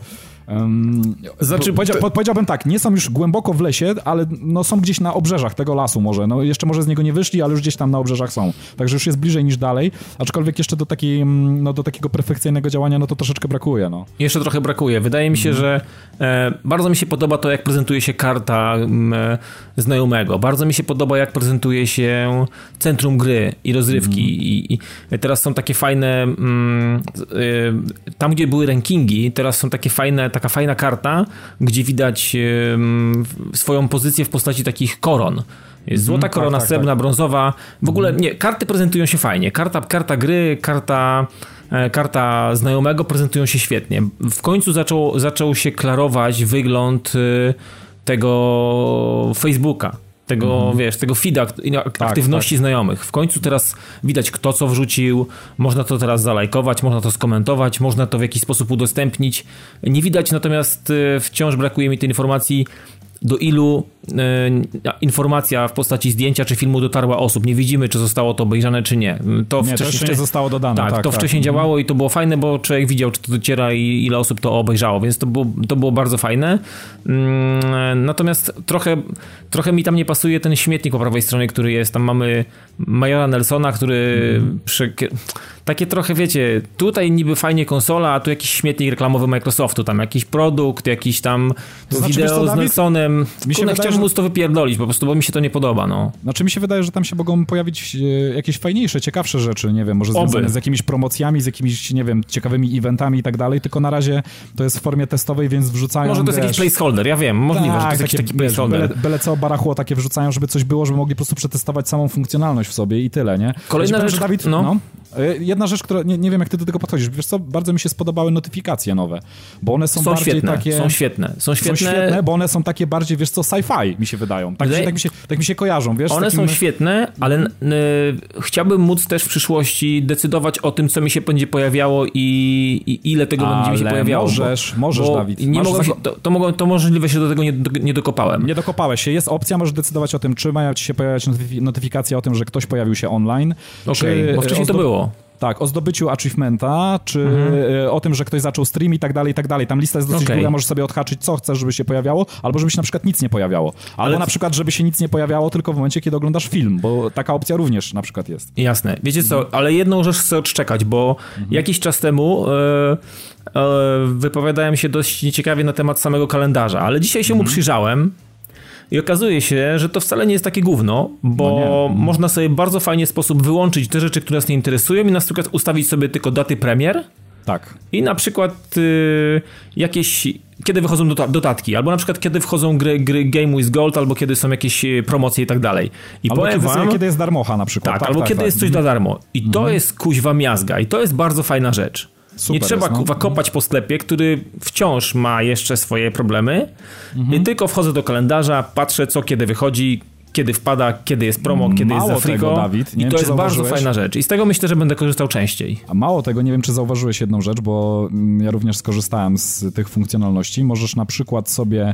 Um, Znaczy, powiedział, po, powiedziałbym tak, nie są już głęboko w lesie, ale no, są gdzieś na obrzeżach tego lasu może. No, jeszcze może z niego nie wyszli, ale już gdzieś tam na obrzeżach są. Także już jest bliżej niż dalej, aczkolwiek jeszcze do, takiej, mm, no, do takiego perfekcyjnego działania no to troszeczkę brakuje. No. Jeszcze trochę brakuje. Wydaje mi się, Mhm. że e, bardzo mi się podoba to, jak prezentuje się karta m, e, znajomego. Bardzo mi się podoba, jak prezentuje się centrum gry i rozrywki. Mhm. I, I teraz są takie fajne. Mm, e, tam, gdzie były rankingi, teraz są takie fajne, taka fajna karta, gdzie widać swoją pozycję w postaci takich koron. Jest złota tak, korona, tak, srebrna, brązowa. W ogóle nie, karty prezentują się fajnie. Karta, karta gry, karta, e, karta znajomego prezentują się świetnie. W końcu zaczął, zaczął się klarować wygląd e, tego Facebooka. Tego, wiesz, tego feeda, ak- ino- ak- aktywności znajomych. W końcu teraz widać, kto co wrzucił, można to teraz zalajkować, można to skomentować, można to w jakiś sposób udostępnić. Nie widać natomiast, e, wciąż brakuje mi tej informacji, do ilu e, informacja w postaci zdjęcia czy filmu dotarła osób. Nie widzimy, czy zostało to obejrzane, czy nie. To, Nie, to jeszcze nie zostało dodane. Tak, Tak, to tak. wcześniej Mhm. działało i to było fajne, bo człowiek widział, czy to dociera i ile osób to obejrzało, więc to było, to było bardzo fajne. Mm, Natomiast trochę, trochę mi tam nie pasuje ten śmietnik po prawej stronie, który jest. Tam mamy Majora Nelsona, który Mhm. przy... takie trochę, wiecie, tutaj niby fajnie konsola, a tu jakiś śmietnik reklamowy Microsoftu, tam jakiś produkt, jakiś tam To znaczy, wideo co, z? Nelsonem. Mi się wydaje, chciałbym że- móc to wypierdolić, po prostu, bo mi się to nie podoba, no. Znaczy mi się wydaje, że tam się mogą pojawić e, jakieś fajniejsze, ciekawsze rzeczy, nie wiem, może Oby. związane z jakimiś promocjami, z jakimiś, nie wiem, ciekawymi eventami i tak dalej, tylko na razie to jest w formie testowej, więc wrzucają, Może to jest wiesz, jakiś placeholder, ja wiem, możliwe, że to jest jakiś taki placeholder. byle, byle co barachło takie wrzucają, żeby coś było, żeby mogli po prostu przetestować samą funkcjonalność w sobie i tyle, nie? Kolejna powiem, rzecz- Dawid, no. no. Jedna rzecz, która nie, nie wiem, jak ty do tego podchodzisz. Wiesz co, bardzo mi się spodobały notyfikacje nowe, bo one są, Są bardziej świetne, takie... są świetne, są świetne. Są świetne, bo one są takie bardziej, wiesz co, sci-fi mi się wydają. Tak, Wydaje- tak, mi, się, tak mi się kojarzą, wiesz? One takim... są świetne, ale chciałbym móc też w przyszłości decydować o tym, co mi się będzie pojawiało i, i ile tego będzie mi się Ale pojawiało. możesz, możesz, bo Dawid. Nie za- się, to, to, mogą, to możliwe się do tego nie, nie dokopałem. Nie dokopałeś się. Jest opcja, możesz decydować o tym, czy mają ci się pojawiać notyfi- notyfikacja o tym, że ktoś pojawił się online. Okej, bo wcześniej to było. Tak, o zdobyciu achievementa, czy Mhm. e, o tym, że ktoś zaczął stream i tak dalej, i tak dalej. Tam lista jest dosyć Okej. długa, możesz sobie odhaczyć, co chcesz, żeby się pojawiało, albo żeby się na przykład nic nie pojawiało. Albo Ale- na przykład, żeby się nic nie pojawiało tylko w momencie, kiedy oglądasz film, bo taka opcja również na przykład jest. Jasne. Wiecie co, ale jedną rzecz chcę odczekać, bo jakiś czas temu e, wypowiadałem się dość nieciekawie na temat samego kalendarza, ale dzisiaj się mu przyjrzałem i okazuje się, że to wcale nie jest takie gówno, bo No nie. można sobie w bardzo fajnie sposób wyłączyć te rzeczy, które nas nie interesują i na przykład ustawić sobie tylko daty premier Tak. i na przykład y, jakieś kiedy wychodzą dota- dodatki, albo na przykład kiedy wchodzą gry, gry Game with Gold, albo kiedy są jakieś y, promocje i tak dalej. I Albo powiem kiedy, wam, kiedy jest darmocha na przykład. tak, albo kiedy tak. jest coś za darmo. I to Mhm. jest kuźwa miazga i to jest bardzo fajna rzecz. Super nie trzeba jest, no. kuwa kopać po sklepie, który wciąż ma jeszcze swoje problemy. Mhm. I tylko wchodzę do kalendarza, patrzę co kiedy wychodzi, kiedy wpada, kiedy jest promo, kiedy Mało jest za tego, frigo. Dawid, nie I to jest bardzo fajna rzecz. I z tego myślę, że będę korzystał częściej. A mało tego, nie wiem, czy zauważyłeś jedną rzecz, bo mm, ja również skorzystałem z tych funkcjonalności. Możesz na przykład sobie,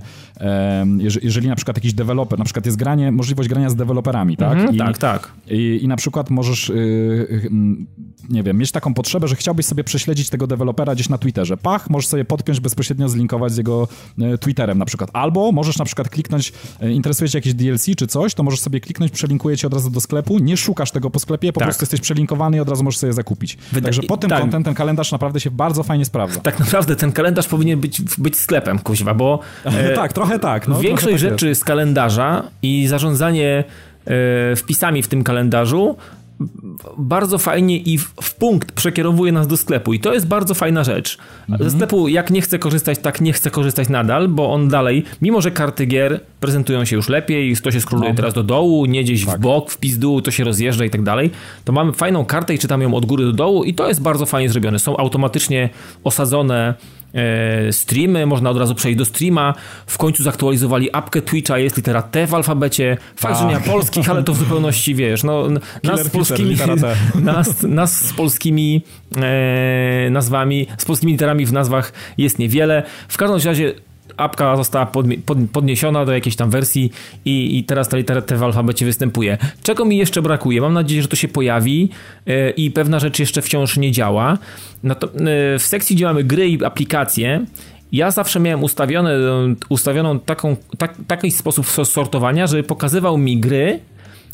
jeżeli na przykład jakiś deweloper, na przykład jest granie, możliwość grania z deweloperami, tak? Mhm, I, tak, tak. I, I na przykład możesz y, y, mm, nie wiem, mieć taką potrzebę, że chciałbyś sobie prześledzić tego dewelopera gdzieś na Twitterze. Pach, możesz sobie podpiąć bezpośrednio zlinkować z jego e, Twitterem na przykład. Albo możesz na przykład kliknąć, e, interesuje cię jakieś DLC czy coś, to możesz sobie kliknąć, przelinkuje cię od razu do sklepu, nie szukasz tego po sklepie, po Tak. prostu jesteś przelinkowany i od razu możesz sobie zakupić. Wyda- Także pod tym tak. kątem ten kalendarz naprawdę się bardzo fajnie sprawdza. Tak naprawdę ten kalendarz powinien być, być sklepem, kuźwa, bo e, tak, trochę tak. No, większość trochę tak rzeczy z kalendarza i zarządzanie e, wpisami w tym kalendarzu bardzo fajnie i w, w punkt przekierowuje nas do sklepu i to jest bardzo fajna rzecz. Mhm. Ze sklepu jak nie chcę korzystać, tak nie chcę korzystać nadal, bo on dalej, mimo że karty gier prezentują się już lepiej, to się skróluje No. teraz do dołu, nie gdzieś Tak. w bok, w pizdu, to się rozjeżdża i tak dalej, to mamy fajną kartę i czytamy ją od góry do dołu i to jest bardzo fajnie zrobione. Są automatycznie osadzone streamy, można od razu przejść do streama. W końcu zaktualizowali apkę Twitcha, jest litera T w alfabecie. Fakt, że nie ma Tak. polskich, ale to w zupełności wiesz. No, nas, z polskimi, nas, nas z polskimi e, nazwami, z polskimi literami w nazwach jest niewiele. W każdym razie apka została podniesiona do jakiejś tam wersji i, i teraz ta litera T w alfabecie występuje. Czego mi jeszcze brakuje? Mam nadzieję, że to się pojawi e, i pewna rzecz jeszcze wciąż nie działa. E, w sekcji, gdzie mamy gry i aplikacje, ja zawsze miałem ustawione, ustawioną taką, tak, taki sposób sortowania, żeby pokazywał mi gry,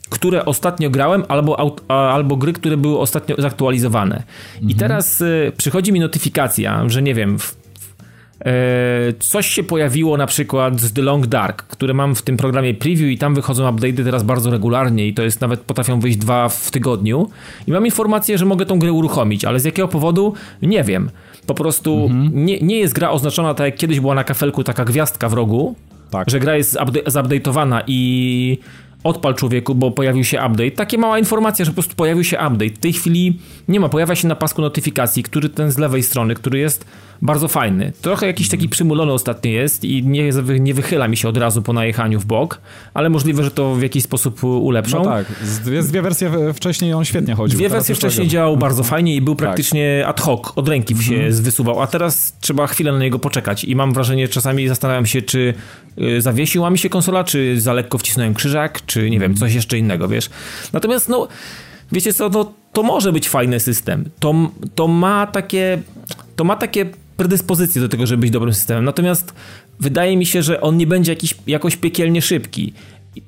które ostatnio grałem, albo, albo gry, które były ostatnio zaktualizowane. I teraz przychodzi mi notyfikacja, że nie wiem, w, e, coś się pojawiło na przykład z The Long Dark, które mam w tym programie preview i tam wychodzą update'y teraz bardzo regularnie i to jest nawet potrafią wyjść dwa w tygodniu i mam informację, że mogę tą grę uruchomić, ale z jakiego powodu? Nie wiem. Po prostu nie, nie jest gra oznaczona tak jak kiedyś była na kafelku taka gwiazdka w rogu, Tak. że gra jest upda- zupdate'owana i odpal człowieku, bo pojawił się update. Takie mała informacja, że po prostu pojawił się update. W tej chwili nie ma, pojawia się na pasku notyfikacji, który ten z lewej strony, który jest bardzo fajny. Trochę jakiś taki przymulony ostatnio jest i nie, nie wychyla mi się od razu po najechaniu w bok, ale możliwe, że to w jakiś sposób ulepszą. No tak, z dwie, z dwie wersje wcześniej on świetnie chodził. Dwie wersje tak wcześniej działał bardzo fajnie i był Tak. Mhm. praktycznie ad hoc, od ręki się wysuwał, a teraz trzeba chwilę na niego poczekać i mam wrażenie, czasami zastanawiam się, czy y, zawiesiła mi się konsola, czy za lekko wcisnąłem krzyżak, czy nie wiem, coś jeszcze innego, wiesz. Natomiast no, wiecie co, no, to może być fajny system. To, to ma takie, to ma takie predyspozycje do tego, żeby być dobrym systemem. Natomiast wydaje mi się, że on nie będzie jakiś, jakoś piekielnie szybki.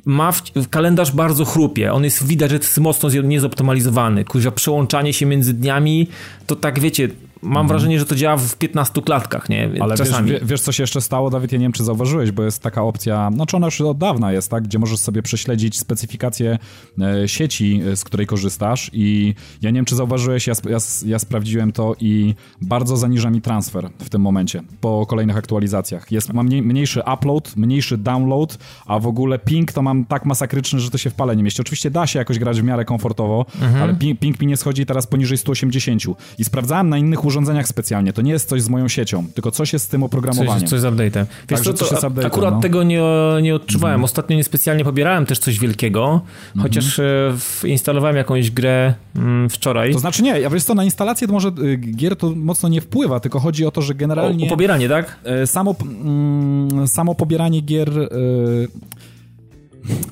Ma w, kalendarz bardzo chrupie. On jest widać, że jest mocno niezoptymalizowany. Kurwa, przełączanie się między dniami, to tak wiecie, mam wrażenie, że to działa w 15 klatkach, nie? Ale wiesz, Czasami. wie- wiesz, co się jeszcze stało, Dawid? Ja nie wiem, czy zauważyłeś, bo jest taka opcja, znaczy ona już od dawna jest, tak? Gdzie możesz sobie prześledzić specyfikację e, sieci, e, z której korzystasz i ja nie wiem, czy zauważyłeś, ja, ja, ja sprawdziłem to i bardzo zaniża mi transfer w tym momencie, po kolejnych aktualizacjach. Jest, mam mniej, mniejszy upload, mniejszy download, a w ogóle ping to mam tak masakryczny, że to się w pale nie mieści. Oczywiście da się jakoś grać w miarę komfortowo, Mhm. ale ping, ping mi nie schodzi teraz poniżej 180 i sprawdzałem na innych urządzeniach specjalnie. To nie jest coś z moją siecią, tylko coś jest z tym Coś, oprogramowaniem. coś z update'em. Wiesz Także coś to update'em, akurat no. tego nie, nie odczuwałem. Ostatnio niespecjalnie pobierałem też coś wielkiego, chociaż e, w- instalowałem jakąś grę mm, wczoraj. To znaczy nie, ja wiesz co, na instalację to może y, gier to mocno nie wpływa, tylko chodzi o to, że o, generalnie o pobieranie, tak? e, samo, mm, samo pobieranie gier... e,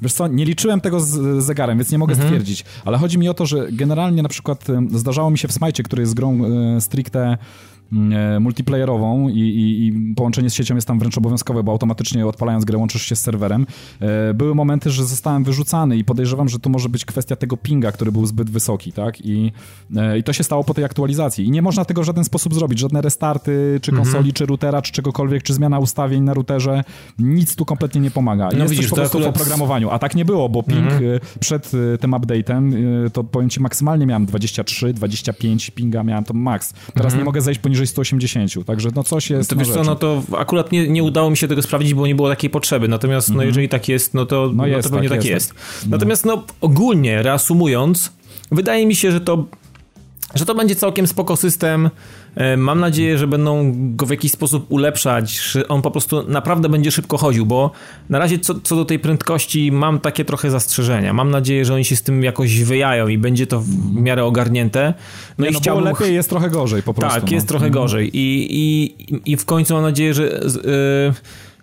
Wiesz co, nie liczyłem tego z zegarem, więc nie mogę Mhm. stwierdzić, ale chodzi mi o to, że generalnie na przykład zdarzało mi się w Smajcie, który jest grą e, stricte multiplayerową i, i, i połączenie z siecią jest tam wręcz obowiązkowe, bo automatycznie odpalając grę łączysz się z serwerem. E, Były momenty, że zostałem wyrzucany i podejrzewam, że to może być kwestia tego pinga, który był zbyt wysoki, tak? I, e, i to się stało po tej aktualizacji. I nie można tego w żaden sposób zrobić. Żadne restarty, czy Mhm. konsoli, czy routera, czy czegokolwiek, czy zmiana ustawień na routerze. Nic tu kompletnie nie pomaga. No jest widzisz, po prostu w oprogramowaniu. A tak nie było, bo ping Mhm. e, przed e, tym update'em, e, to powiem ci, maksymalnie miałem 23, 25 pinga, miałem to max. Teraz nie mogę zejść poniżej 180, także no coś jest Mhm. To wiesz co, no to akurat nie, nie udało mi się tego sprawdzić, bo nie było takiej potrzeby. Natomiast no jeżeli tak jest, no to, no jest, to pewnie tak tak jest, jest. Natomiast no ogólnie reasumując, wydaje mi się, że to że to będzie całkiem spoko system. E, Mam nadzieję, że będą go w jakiś sposób ulepszać, że on po prostu naprawdę będzie szybko chodził, bo na razie co, co do tej prędkości mam takie trochę zastrzeżenia. Mam nadzieję, że oni się z tym jakoś wyjają i będzie to w miarę ogarnięte. No nie, i no chciałbym lepiej, jest trochę gorzej po prostu. tak, no. jest trochę gorzej. I, i, I w końcu mam nadzieję, że z- y,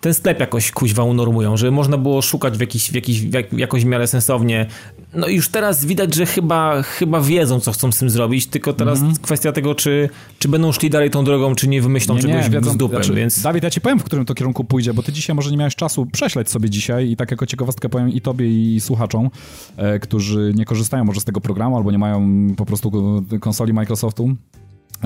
ten sklep jakoś kuźwa unormują, że można było szukać w jakiś, w jakiś w jak, jakoś w miarę sensownie. No już teraz widać, że chyba, chyba wiedzą, co chcą z tym zrobić, tylko teraz mm -hmm. kwestia tego, czy, czy będą szli dalej tą drogą, czy nie wymyślą nie, czegoś nie, wiedzą, z dupem, znaczy, więc... Dawid, ja ci powiem, w którym to kierunku pójdzie, bo ty dzisiaj może nie miałeś czasu prześleć sobie dzisiaj i tak jako ciekawostkę powiem i tobie, i słuchaczom, e, którzy nie korzystają może z tego programu, albo nie mają po prostu konsoli Microsoftu,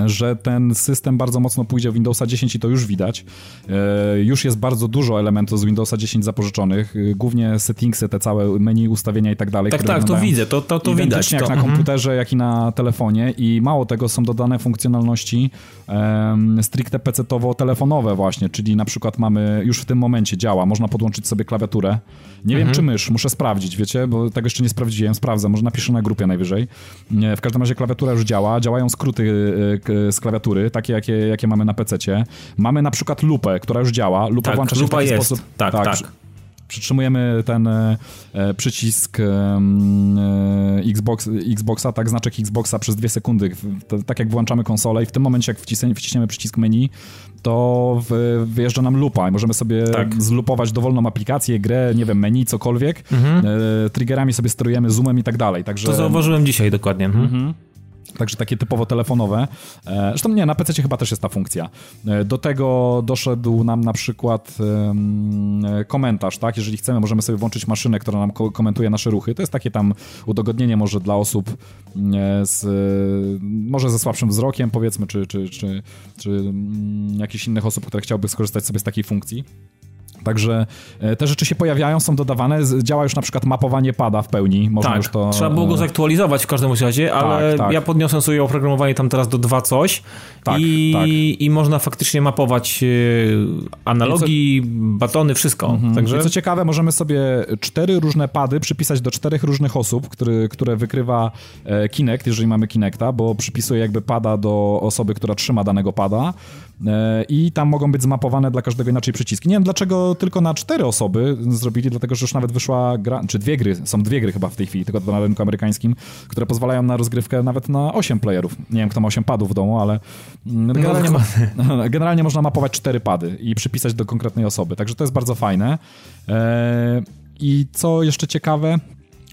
że ten system bardzo mocno pójdzie w Windowsa 10 i to już widać. E, już jest bardzo dużo elementów z Windowsa 10 zapożyczonych, e, głównie settingsy, te całe menu, ustawienia i tak dalej. Tak, tak, to widzę, to, to, to widać. jak to. na mhm. komputerze, jak i na telefonie i mało tego są dodane funkcjonalności um, stricte PC-towo-telefonowe właśnie, czyli na przykład mamy, już w tym momencie działa, można podłączyć sobie klawiaturę. Nie mhm. wiem, czy mysz, muszę sprawdzić, wiecie, bo tego jeszcze nie sprawdziłem, sprawdzę, może napiszę na grupie najwyżej. W każdym razie klawiatura już działa, działają skróty e, z klawiatury, takie jakie, jakie mamy na PC. Mamy na przykład lupę, która już działa. Lupa tak, włącza się lupa w taki jest. sposób. Tak, tak. tak. Przytrzymujemy ten e, e przycisk e, Xbox, Xboxa, tak, znaczek Xboxa przez dwie sekundy, to, tak jak włączamy konsolę i w tym momencie, jak wciśniemy, wciśniemy przycisk menu, to w, wyjeżdża nam lupa i możemy sobie tak. zlupować dowolną aplikację, grę, nie wiem, menu, cokolwiek. Mhm. E, triggerami sobie sterujemy zoomem i tak dalej. Także... To zauważyłem dzisiaj dokładnie. Mhm. Także takie typowo telefonowe. E, zresztą nie, na PC chyba też jest ta funkcja. E, do tego doszedł nam na przykład komentarz, tak? Jeżeli chcemy, możemy sobie włączyć maszynę, która nam komentuje nasze ruchy. To jest takie tam udogodnienie może dla osób e, z, może ze słabszym wzrokiem, powiedzmy, czy, czy, czy, czy mm, jakichś innych osób, które chciałyby skorzystać sobie z takiej funkcji. Także e, te rzeczy się pojawiają, są dodawane. Działa już na przykład mapowanie pada w pełni. Można tak, już to... trzeba było go e, zaktualizować w każdym razie, ale tak, tak. ja podniosłem sobie oprogramowanie tam teraz do 2 coś tak, i, tak. i można faktycznie mapować e, analogii, co... batony, wszystko. Mhm. Także... I co ciekawe, możemy sobie cztery różne pady przypisać do czterech różnych osób, który, które wykrywa Kinect, jeżeli mamy Kinecta, bo przypisuje jakby pada do osoby, która trzyma danego pada i tam mogą być zmapowane dla każdego inaczej przyciski. Nie wiem dlaczego tylko na cztery osoby zrobili, dlatego że już nawet wyszła gra, czy dwie gry, są dwie gry chyba w tej chwili, tylko na rynku amerykańskim, które pozwalają na rozgrywkę nawet na osiem playerów. Nie wiem, kto ma osiem padów w domu, ale mm, no, generalnie, no, generalnie można mapować cztery pady i przypisać do konkretnej osoby, także to jest bardzo fajne. Eee, I co jeszcze ciekawe,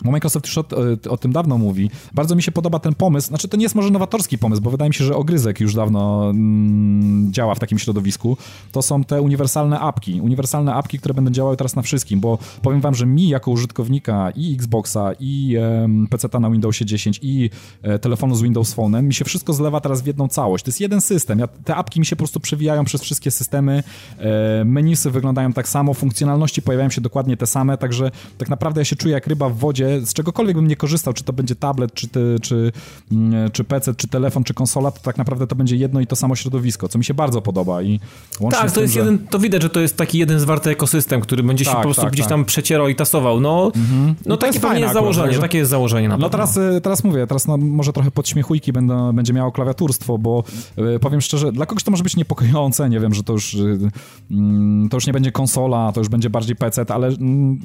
bo Microsoft już o, o, tym dawno mówi. Bardzo mi się podoba ten pomysł. Znaczy, to nie jest może nowatorski pomysł, bo wydaje mi się, że ogryzek już dawno mm, działa w takim środowisku. To są te uniwersalne apki. Uniwersalne apki, które będą działały teraz na wszystkim, bo powiem wam, że mi jako użytkownika i Xboxa, i e, PC na Windowsie 10, i e, telefonu z Windows Phone'em, mi się wszystko zlewa teraz w jedną całość. To jest jeden system. Ja, te apki mi się po prostu przewijają przez wszystkie systemy. E, menisy wyglądają tak samo, funkcjonalności pojawiają się dokładnie te same, także tak naprawdę ja się czuję jak ryba w wodzie z czegokolwiek bym nie korzystał, czy to będzie tablet, czy, ty, czy, mm, czy PC, czy telefon, czy konsola, to tak naprawdę to będzie jedno i to samo środowisko, co mi się bardzo podoba i Tak, to tym, jest że... jeden, to widać, że to jest taki jeden zwarty ekosystem, który będzie tak, się po prostu tak, gdzieś tak. tam przecierał i tasował, no, mhm. no takie jest jest założenie, akurat, takie jest założenie na No teraz, y, teraz mówię, teraz no, może trochę podśmiechujki będą, będzie miało klawiaturstwo, bo y, powiem szczerze, dla kogoś to może być niepokojące, nie wiem, że to już y, mm, to już nie będzie konsola, to już będzie bardziej PC, ale mm,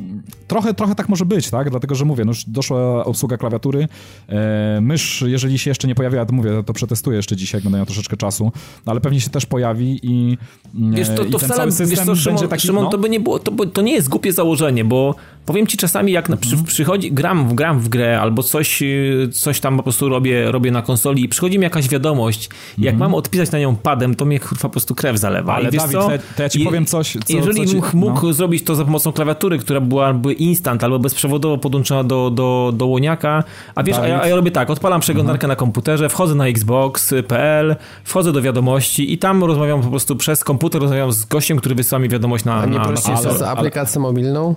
trochę, trochę tak może być, tak, dlatego, że mówię, no już doszła obsługa klawiatury. E, mysz, jeżeli się jeszcze nie pojawiła, to mówię, to przetestuję jeszcze dzisiaj, jak będę miał troszeczkę czasu, ale pewnie się też pojawi i, mm, wiesz, to, to i ten wcale, cały wiesz co, Szymon, taki, Szymon no? to by nie było, to, to nie jest głupie założenie, bo powiem ci czasami, jak na, przy, mhm. przychodzi, gram, gram w grę albo coś, coś tam po prostu robię, robię na konsoli i przychodzi mi jakaś wiadomość, jak mhm. mam odpisać na nią padem, to mnie kurwa po prostu krew zalewa. Ale I wiesz Dawid, co? To ja ci powiem coś. Co, jeżeli co ci, mógł no. zrobić to za pomocą klawiatury, która byłaby instant albo bezprzewodowo podłączona do, do, do łoniaka, a wiesz, a ja, a ja, robię tak, odpalam przeglądarkę mhm. na komputerze, wchodzę na xbox.pl, wchodzę do wiadomości i tam rozmawiam po prostu przez komputer, rozmawiam z gościem, który wysyła mi wiadomość na... A nie na, prościej na, przez aplikację mobilną?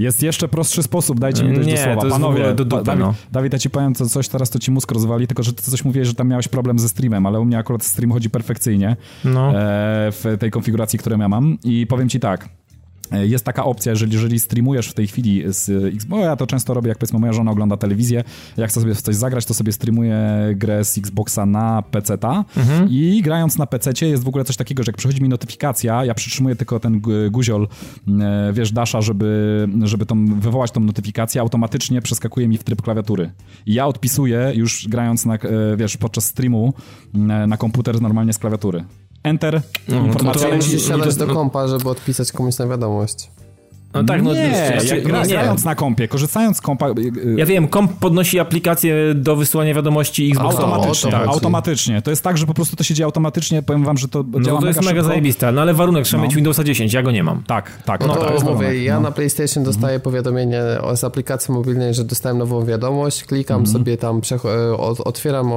Jest jeszcze prostszy sposób, dajcie mi dojść do słowa. Panowie, do dupy, Dawid, no. Dawid, ja ci powiem co, coś, teraz to ci mózg rozwali, tylko że ty coś mówiłeś, że tam miałeś problem ze streamem, ale u mnie akurat stream chodzi perfekcyjnie no. e, w tej konfiguracji, którą ja mam i powiem ci tak, jest taka opcja, jeżeli, jeżeli streamujesz w tej chwili z Xbox, bo ja to często robię, jak powiedzmy moja żona ogląda telewizję, jak chcę sobie w coś zagrać, to sobie streamuję grę z Xboxa na PC-ta mhm. i grając na PC jest w ogóle coś takiego, że jak przychodzi mi notyfikacja, ja przytrzymuję tylko ten guziol, wiesz, dasza, żeby, żeby tą, wywołać tą notyfikację, automatycznie przeskakuje mi w tryb klawiatury. I ja odpisuję już grając na, e, wiesz, podczas streamu na komputer normalnie z klawiatury. Enter, no, informacja. To, to musisz siadać do kompa, żeby odpisać komuś na wiadomość. No tak, no nie, znaczy, nie. grając na kompie, korzystając z kompa... y, y, Ja wiem, komp podnosi aplikację do wysyłania wiadomości Xboxowej. Automatycznie, chodzi. automatycznie. To jest tak, że po prostu to się dzieje automatycznie. Powiem wam, że to No działa to jest mega szybko. zajebiste, no ale warunek, trzeba No. mieć Windowsa 10, ja go nie mam. Tak, tak. No tak, to jest mówię, ja no. na PlayStation dostaję powiadomienie z aplikacji mobilnej, że dostałem nową wiadomość, klikam Mhm. sobie tam, e, otwieram,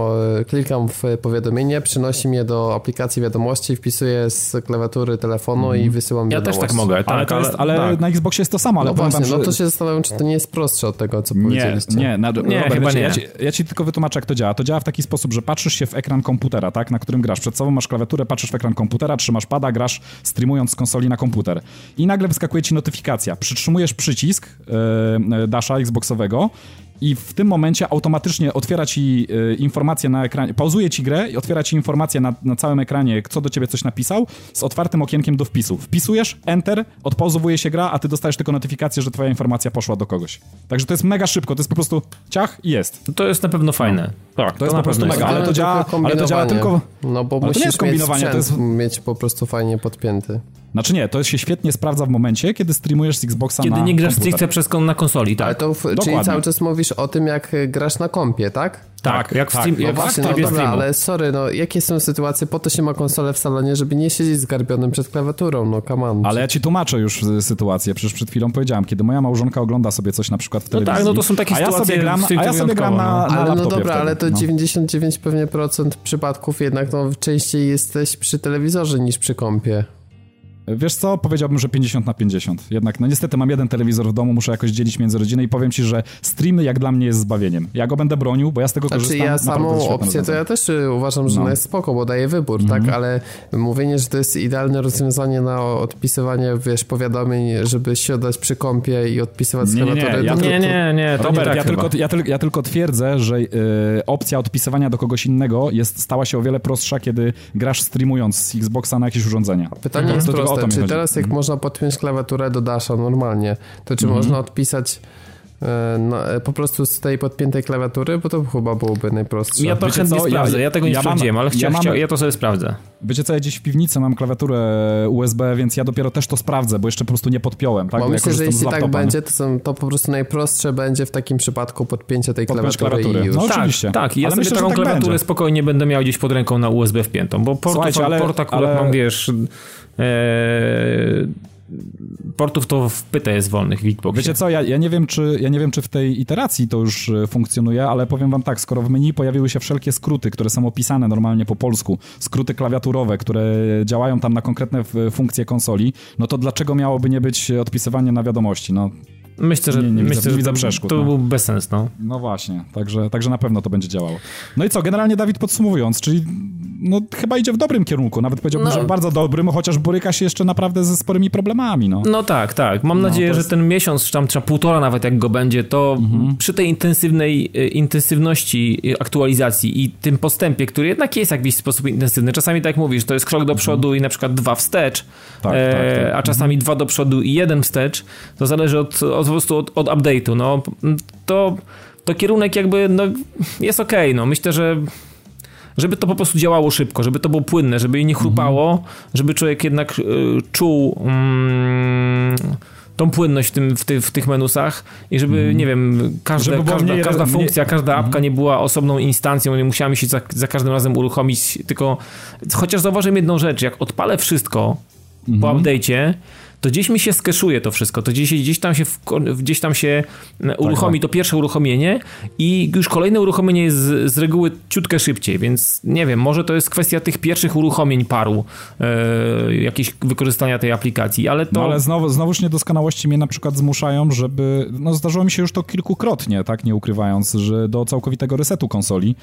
klikam w powiadomienie, przynosi mnie do aplikacji wiadomości, wpisuję z klawiatury telefonu i wysyłam Ja wiadomość. też tak mogę, tak, Ale, to jest, ale tak. na Xboxie jest to samo, ale No właśnie, wam, no że... to się zastanawiam, czy to nie jest prostsze od tego, co Nie, powiedzieliście. nie, na, Robert, chyba wiecie, nie. Ja, ci, ja ci tylko wytłumaczę, jak to działa. To działa w taki sposób, że patrzysz się w ekran komputera, tak, na którym grasz. Przed sobą masz klawiaturę, patrzysz w ekran komputera, trzymasz pada, grasz streamując z konsoli na komputer. I nagle wyskakuje ci notyfikacja. Przytrzymujesz przycisk e, e, dasha Xboxowego i w tym momencie automatycznie otwiera ci e, informację na ekranie, pauzuje ci grę i otwiera ci informację na, na całym ekranie, kto do ciebie coś napisał, z otwartym okienkiem do wpisu. Wpisujesz, enter, odpauzowuje się gra, a ty dostajesz tylko notyfikację, że twoja informacja poszła do kogoś. Także to jest mega szybko, to jest po prostu ciach i jest. To jest na pewno fajne. Tak, To jest na po prostu pewno mega, jest. ale to działa- tylko ale to działa tylko- No bo Ale to nie musisz jest kombinowanie, mieć to sprzęt, jest- mieć po prostu fajnie podpięty. Znaczy nie, to się świetnie sprawdza w momencie, kiedy streamujesz z Xboxa Kiedy na nie grasz komputer. stricte przez kon- na konsoli, tak. Ale to, w, czyli cały czas mówisz o tym, jak y, grasz na kompie, tak? tak, jak w tak. stream, No jak w Właśnie, no trybie dobra, ale sorry, no jakie są sytuacje, po to się ma konsolę w salonie, żeby nie siedzieć zgarbionym przed klawiaturą, no come on. Ale ja ci tłumaczę już y, sytuację, przecież przed chwilą powiedziałem, kiedy moja małżonka ogląda sobie coś na przykład w No telewizji. tak, no to są takie a ja sytuacje sobie gram, a ja sobie gram na, wyjątkowo, na Ale no dobra, wtedy, ale to no. 99 pewnie procent przypadków jednak no częściej jesteś przy telewizorze niż przy kompie. Wiesz co, powiedziałbym, że 50 na 50. Jednak, no niestety mam jeden telewizor w domu, muszę jakoś dzielić między rodzinę i powiem ci, że streamy jak dla mnie jest zbawieniem. Ja go będę bronił, bo ja z tego Znaczy korzystam. ja samą opcję to ja też y, uważam, że No. ona jest spoko, bo daje wybór, tak? Ale mówienie, że to jest idealne rozwiązanie na odpisywanie, wiesz, powiadomień, żeby siadać przy kompie i odpisywać Nie, nie, nie, ja to- Nie, nie, nie, to Robert, nie tak ja, tylko, ja, tylko, ja tylko twierdzę, że y, opcja odpisywania do kogoś innego jest, stała się o wiele prostsza, kiedy grasz streamując z Xboxa na jakieś urządzenia. Pytanie jest To o to proste, mi czy chodzi. teraz jak można podpiąć klawiaturę do Dasha normalnie, to czy Mhm. można odpisać e, na, e, po prostu z tej podpiętej klawiatury, bo to chyba byłoby najprostsze. Ja to Wiecie chętnie co, ja- sprawdzę, ja tego nie ja mam- sprawdziłem, ale ja chcia, mam- chcia, ja to sobie sprawdzę. Wiecie co, ja gdzieś w piwnicy mam klawiaturę USB, więc ja dopiero też to sprawdzę, bo jeszcze po prostu nie podpiąłem, tak? Bo ja myślę, że jeśli tak będzie, to, są, to po prostu najprostsze będzie w takim przypadku podpięcie tej Podpiąć klawiatury, klawiatury. i już. No, tak, oczywiście. tak. I ja Ale sobie myślę, że taką tak klawiaturę będzie. spokojnie będę miał gdzieś pod ręką na USB wpiętą, bo portów, ale- port akurat ale- mam, wiesz... E, portów to w pytę jest wolnych w Xboxie. Wiecie co, ja, ja, nie wiem, czy, ja nie wiem, czy w tej iteracji to już e, funkcjonuje, ale powiem wam tak, skoro w menu pojawiły się wszelkie skróty, które są opisane normalnie po polsku, skróty klawiaturowe, które działają tam na konkretne f- funkcje konsoli, no to dlaczego miałoby nie być odpisywanie na wiadomości? No, Myślę, że, Nie, nie widzę- myślę, nie że widzę to, przeszkód, to no. był bez sens, no. no właśnie, także, także na pewno to będzie działało. No i co, generalnie Dawid podsumowując, czyli no chyba idzie w dobrym kierunku, nawet powiedziałbym, No. że bardzo dobrym, chociaż boryka się jeszcze naprawdę ze sporymi problemami, no. No tak, tak. Mam nadzieję, to że jest- ten miesiąc, czy tam czy półtora nawet jak go będzie, to Mhm. przy tej intensywnej y, intensywności y, aktualizacji i tym postępie, który jednak jest w jakiś sposób intensywny. Czasami tak jak mówisz, to jest krok do przodu i na przykład dwa wstecz, Mhm. Tak, e, tak, tak. a czasami dwa do przodu i jeden wstecz. To zależy od, od, prostu od, od update'u. No, to, to kierunek jakby no, jest okej. no. Myślę, że żeby to po prostu działało szybko, żeby to było płynne, żeby jej nie chrupało, Mhm. żeby człowiek jednak y, czuł mm, tą płynność w, tym, w, ty, w tych menusach i żeby, nie wiem, każde, Mhm. Żeby każda, każda funkcja, każda apka nie była osobną instancją, nie musiała mi się za, za każdym razem uruchomić, tylko chociaż zauważyłem jedną rzecz, jak odpalę wszystko po update'cie, to gdzieś mi się skeszuje to wszystko, to gdzieś, gdzieś tam się, w, gdzieś tam się e, uruchomi to pierwsze uruchomienie i już kolejne uruchomienie jest z, z reguły ciutkę szybciej, więc nie wiem, może to jest kwestia tych pierwszych uruchomień paru, e, jakieś wykorzystania tej aplikacji, ale to... No ale znowu, znowuż niedoskonałości mnie na przykład zmuszają, żeby. No zdarzyło mi się już to kilkukrotnie, tak, nie ukrywając, że do całkowitego resetu konsoli.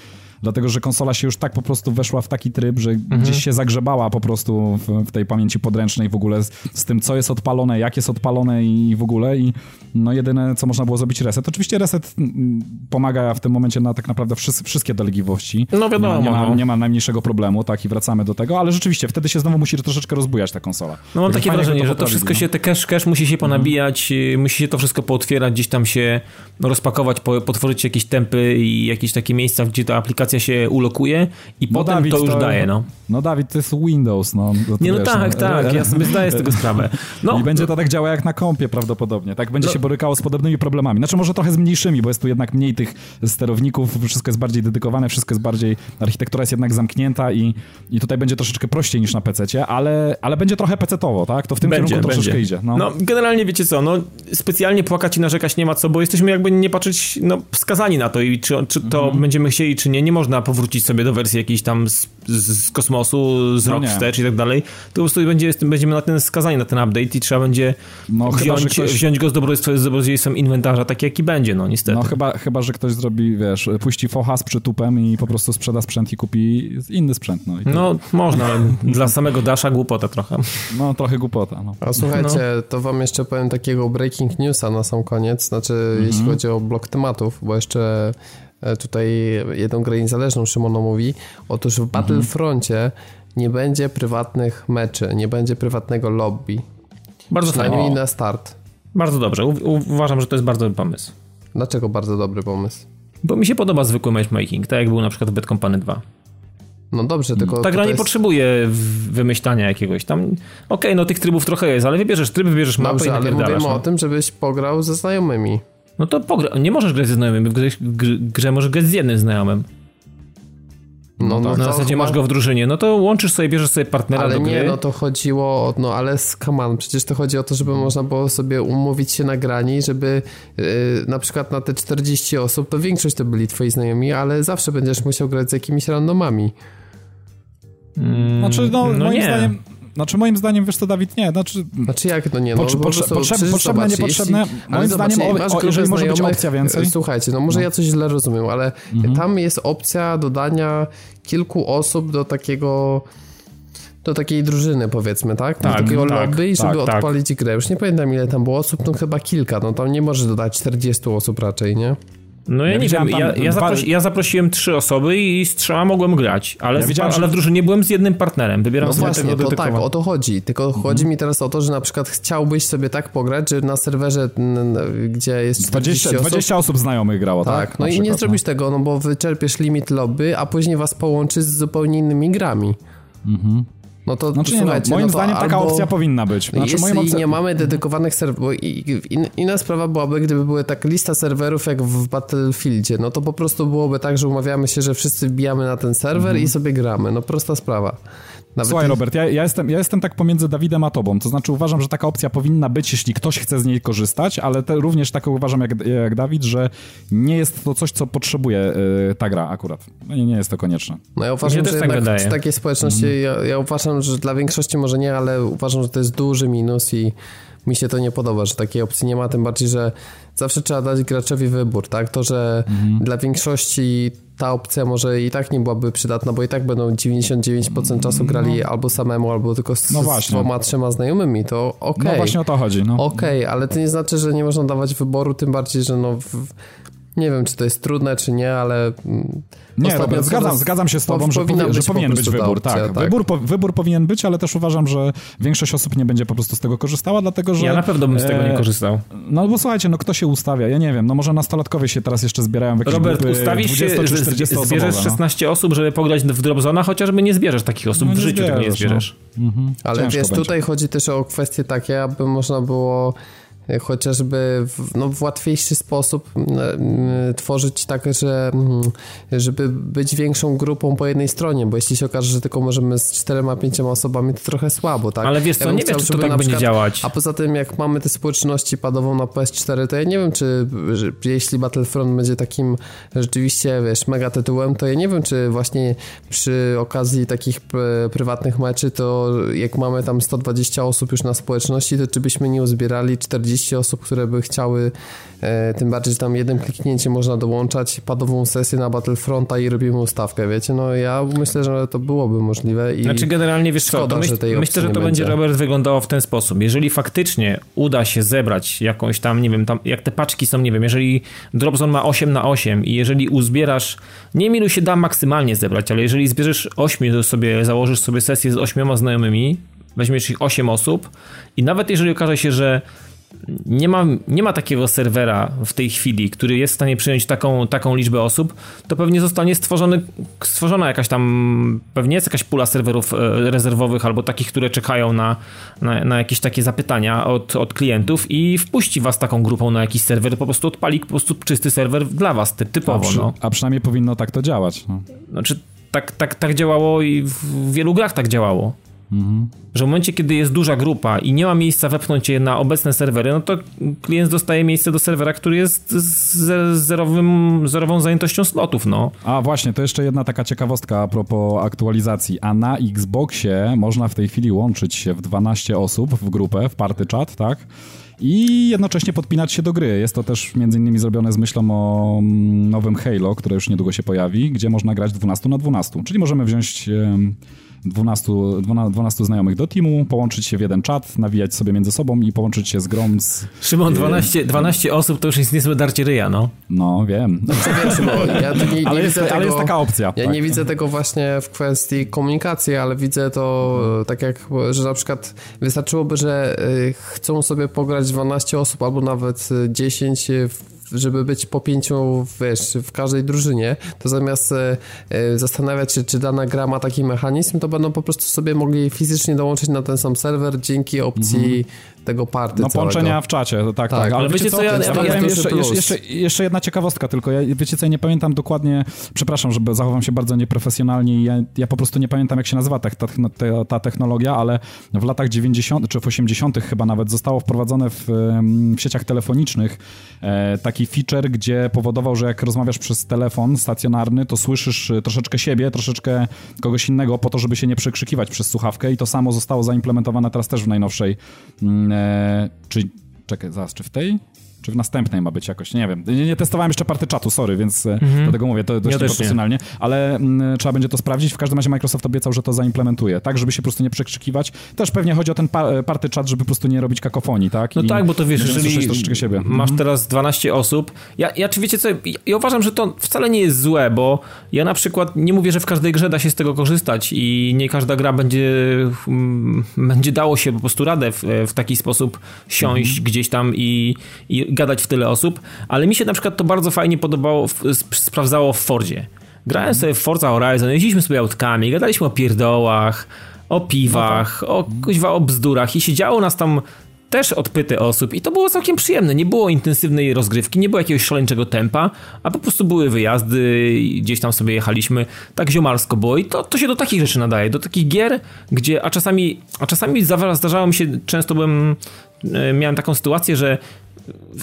Dlatego, że konsola się już tak po prostu weszła w taki tryb, że Mhm. gdzieś się zagrzebała po prostu w, w tej pamięci podręcznej w ogóle z, z tym, co jest odpalone, jak jest odpalone i w ogóle. I no jedyne, co można było zrobić, reset. Oczywiście reset mm, pomaga w tym momencie na tak naprawdę wszys- wszystkie dolegliwości. No wiadomo, Nie ma, nie, ma, no. nie ma najmniejszego problemu, tak, i wracamy do tego, ale rzeczywiście wtedy się znowu musi troszeczkę rozbujać ta konsola. No mam Także takie wrażenie, że to wszystko się, te cache, cache musi się ponabijać, y, musi się to wszystko pootwierać, gdzieś tam się rozpakować, po, potworzyć jakieś tempy i jakieś takie miejsca, gdzie ta aplikacja aplikacja się ulokuje i No, potem Dawid, to już to- daje, no. No Dawid, to jest Windows, no. to Nie, no wiesz, tak, tak, ja sobie zdaję z tego sprawę. No, I będzie to tak działało jak na kompie prawdopodobnie. Tak będzie No. się borykało z podobnymi problemami. Znaczy może trochę z mniejszymi, bo jest tu jednak mniej tych sterowników, wszystko jest bardziej dedykowane, wszystko jest bardziej, architektura jest jednak zamknięta i, i tutaj będzie troszeczkę prościej niż na PC-cie, ale, ale będzie trochę PC-towo, tak? To w tym kierunku troszeczkę idzie. No. No. generalnie wiecie co, no specjalnie płakać i narzekać nie ma co, bo jesteśmy jakby nie patrzeć, no skazani na to i czy, czy to Mhm. będziemy chcieli, czy nie. Nie można powrócić sobie do wersji jakiejś tam z, z kosmosu, z No rok nie. wstecz i tak dalej. To po prostu będzie, będziemy na ten skazani na ten update i trzeba będzie No, chyba, wziąć, ktoś- wziąć go z dobrodziejstwem, inwentarza, tak jaki będzie, no niestety. No chyba, chyba, że ktoś zrobi, wiesz, puści focha z przytupem i po prostu sprzeda sprzęt i kupi inny sprzęt. No, No można, ale dla samego Dasha głupota trochę. no trochę głupota. No. A słuchajcie, to wam jeszcze powiem takiego breaking newsa na sam koniec, znaczy jeśli chodzi o blok tematów, bo jeszcze tutaj jedną grę niezależną Szymono mówi, otóż w Battlefroncie nie będzie prywatnych meczy, nie będzie prywatnego lobby, Bardzo fajnie. na start. Bardzo dobrze. U, uważam, że to jest bardzo dobry pomysł. Dlaczego bardzo dobry pomysł? Bo mi się podoba zwykły matchmaking, tak jak był na przykład w Bad Company 2. No dobrze, tylko Ta gra nie jest- potrzebuje wymyślania jakiegoś tam. Okej, no tych trybów trochę jest, ale wybierzesz tryb, wybierzesz mapę Dobrze, i ale mówimy No. o tym, żebyś pograł ze znajomymi. No to pogra... nie możesz grać ze znajomym, w grze, gr- grze możesz grać z jednym znajomym. No, no, Na to zasadzie chyba- masz go w drużynie, no to łączysz sobie, bierzesz sobie partnera Ale do gry. nie, no to chodziło o, no ale skaman, przecież to chodzi o to, żeby można było sobie umówić się na grani, żeby yy, na przykład na te 40 osób, to większość to byli twoi znajomi, ale zawsze będziesz musiał grać z jakimiś randomami. Mm, Znaczy, no, no moim nie. zdaniem... Znaczy moim zdaniem, wiesz co, Dawid, nie, znaczy... Znaczy jak, no nie, no po potrze- prostu potrze- przecież potrzebne, niepotrzebne, jeśli- moim zdaniem, zobacz, o- o- jeżeli może być opcja więcej. Słuchajcie, no może ja coś źle rozumiem, ale Mhm. tam jest opcja dodania kilku osób do takiego do takiej drużyny powiedzmy, tak? Tak, do takiego tak, lobby żeby tak, tak. odpalić grę. Już nie pamiętam ile tam było osób, no chyba kilka, no tam nie możesz dodać 40 osób raczej, nie? No ja, Ja nie wiem, tam ja, ja, zaprosi, ja zaprosiłem trzy osoby i z trzema mogłem grać, ale, Ja ale że- w drużynie byłem z jednym partnerem, wybieram No sobie właśnie, tego to tak, o to chodzi. Tylko Mhm. chodzi mi teraz o to, że na przykład chciałbyś sobie tak pograć, że na serwerze, gdzie jest 40 20, osób, 20 osób znajomych grało, tak? tak, no i nie przykład, zrobisz tego, no bo wyczerpiesz limit lobby, a później was połączy z zupełnie innymi grami. No to Znaczy nie, no, słuchajcie, moim no zdaniem taka opcja powinna być. Znaczy, Jeśli opcja... nie mamy dedykowanych serwerów, inna sprawa byłaby, gdyby były tak lista serwerów jak w Battlefieldzie, no to po prostu byłoby tak, że umawiamy się, że wszyscy wbijamy na ten serwer i sobie gramy, no prosta sprawa. Nawet Słuchaj, Robert, ja, ja, jestem, ja jestem tak pomiędzy Dawidem a tobą. To znaczy uważam, że taka opcja powinna być, jeśli ktoś chce z niej korzystać, ale te, również tak uważam jak, jak Dawid, że nie jest to coś, co potrzebuje y, ta gra akurat. No nie, nie jest to konieczne. No ja uważam, że tak jednak w takiej społeczności, ja, ja uważam, że dla większości może nie, ale uważam, że to jest duży minus i mi się to nie podoba, że takiej opcji nie ma, tym bardziej, że zawsze trzeba dać graczowi wybór, tak? To, że dla większości ta opcja może i tak nie byłaby przydatna, bo i tak będą 99% czasu grali albo samemu, albo tylko z, No z dwoma, trzema znajomymi, to okej. No właśnie o to chodzi. No. Okej, ale to nie znaczy, że nie można dawać wyboru, tym bardziej, że no... W, nie wiem, czy to jest trudne, czy nie, ale... mm, Nie, Robert, zgadzam, zgadzam się z tobą, że, powinna powi- że być po powinien być wybór. opcja, tak. Wybór, po, wybór powinien być, ale też uważam, że większość osób nie będzie po prostu z tego korzystała, dlatego że... Ja na pewno bym z tego nie e, korzystał. No bo słuchajcie, no kto się ustawia? Ja nie wiem, no może nastolatkowie się teraz jeszcze zbierają w jakieś Robert, ustawisz się, 20 czy że 40 zb- zbierzesz osobowe, no. 16 osób, żeby pograć w Dropzona, chociażby nie zbierzesz takich osób No w życiu, tego nie zbierzesz, no. Mhm. Ale Ciężko wiesz, będzie. tutaj chodzi też o kwestie takie, aby można było chociażby w, no, w łatwiejszy sposób tworzyć tak, że żeby być większą grupą po jednej stronie, bo jeśli się okaże, że tylko możemy z czterema, pięcioma osobami, to trochę słabo, tak? Ale wiesz co, bym nie wiem, chciał, czy to tak będzie przykład- działać. A poza tym, jak mamy tę społeczności padową na PS4, to ja nie wiem, czy że, jeśli Battlefront będzie takim rzeczywiście, wiesz, mega tytułem, to ja nie wiem, czy właśnie przy okazji takich p- prywatnych meczy, to jak mamy tam 120 osób już na społeczności, to czy byśmy nie uzbierali 40 osób, które by chciały, e, tym bardziej, że tam jednym kliknięciem można dołączać padową sesję na Battlefronta i robimy ustawkę, wiecie? No ja myślę, że to byłoby możliwe i... Znaczy generalnie wiesz co, szkoda, to myśl, że tej myślę, że to będzie. Robert wyglądało w ten sposób. Jeżeli faktycznie uda się zebrać jakąś tam, nie wiem, tam jak te paczki są, nie wiem, jeżeli Dropzone ma 8 na 8 i jeżeli uzbierasz, nie wiem ilu się da maksymalnie zebrać, ale jeżeli zbierzesz 8 sobie, założysz sobie sesję z 8 znajomymi, weźmiesz ich 8 osób i nawet jeżeli okaże się, że nie ma, nie ma takiego serwera w tej chwili, który jest w stanie przyjąć taką, taką liczbę osób, to pewnie zostanie stworzony, stworzona jakaś tam, pewnie jest jakaś pula serwerów e, rezerwowych albo takich, które czekają na, na, na jakieś takie zapytania od, od klientów i wpuści was taką grupą na jakiś serwer, po prostu odpali po prostu czysty serwer dla was, typowo. A, przy, no. a przynajmniej powinno tak to działać. No. Znaczy, tak, tak, tak działało i w wielu grach tak działało. Mhm. Że w momencie, kiedy jest duża grupa i nie ma miejsca wepchnąć je na obecne serwery, no to klient dostaje miejsce do serwera, który jest z zerowym, zerową zajętością slotów, no. A właśnie, to jeszcze jedna taka ciekawostka a propos aktualizacji. A na Xboxie można w tej chwili łączyć się w 12 osób w grupę, w party chat, tak? i jednocześnie podpinać się do gry. Jest to też między innymi zrobione z myślą o mm, nowym Halo, które już niedługo się pojawi, gdzie można grać 12 na 12. Czyli możemy wziąć 12, 12 znajomych do teamu, połączyć się w jeden czat, nawijać sobie między sobą i połączyć się z grom z... Szymon, 12, 12 osób to już jest niezłe darcie ryja, no. No, wiem. No, wiesz, ja nie, nie ale, jest, tego, ale jest taka opcja. Ja tak. nie widzę tego właśnie w kwestii komunikacji, ale widzę to hmm. tak jak, że na przykład wystarczyłoby, że y, chcą sobie pograć 12 osób albo nawet 10 w żeby być po pięciu, wiesz, w każdej drużynie, to zamiast e, e, zastanawiać się, czy dana gra ma taki mechanizm, to będą po prostu sobie mogli fizycznie dołączyć na ten sam serwer dzięki opcji mhm tego party No połączenia w czacie, tak, tak. tak. Ale, wiecie, wiecie co, ja, ja, ja jeszcze, jeszcze, jeszcze, jedna ciekawostka tylko. Ja, wiecie co, ja nie pamiętam dokładnie, przepraszam, że zachowam się bardzo nieprofesjonalnie ja, ja po prostu nie pamiętam, jak się nazywa ta, ta, ta, technologia, ale w latach 90. czy w 80. chyba nawet zostało wprowadzone w, w sieciach telefonicznych e, taki feature, gdzie powodował, że jak rozmawiasz przez telefon stacjonarny, to słyszysz troszeczkę siebie, troszeczkę kogoś innego po to, żeby się nie przekrzykiwać przez słuchawkę i to samo zostało zaimplementowane teraz też w najnowszej mm, e, czy czekaj, zaraz, czy w tej? Czy w następnej ma być jakoś, nie wiem. Nie, nie testowałem jeszcze party czatu, sorry, więc e, mhm. dlatego mówię, to dość ja profesjonalnie, ale m, mm, trzeba będzie to sprawdzić. W każdym razie Microsoft obiecał, że to zaimplementuje, tak, żeby się po prostu nie przekrzykiwać. Też pewnie chodzi o ten pa e, party chat, żeby po prostu nie robić kakofonii, tak? No I tak, bo to wiesz, jeżeli siebie. masz mhm. teraz 12 osób, ja, ja czy wiecie co, ja uważam, że to wcale nie jest złe, bo ja na przykład nie mówię, że w każdej grze da się z tego korzystać i nie każda gra będzie, mm, będzie dało się po prostu radę w, w taki sposób siąść mhm. gdzieś tam i, i gadać w tyle osób, ale mi się na przykład to bardzo fajnie podobało, sprawdzało w Fordzie. Grałem sobie w Forza Horizon, jeździliśmy sobie autkami, gadaliśmy o pierdołach, o piwach, o kuźwa, o bzdurach i siedziało nas tam też odpyty osób i to było całkiem przyjemne. Nie było intensywnej rozgrywki, nie było jakiegoś szaleńczego tempa, a po prostu były wyjazdy, gdzieś tam sobie jechaliśmy. Tak ziomalsko było i to, to się do takich rzeczy nadaje, do takich gier, gdzie, a czasami, a czasami zdarzało mi się, często byłem, e, miałem taką sytuację, że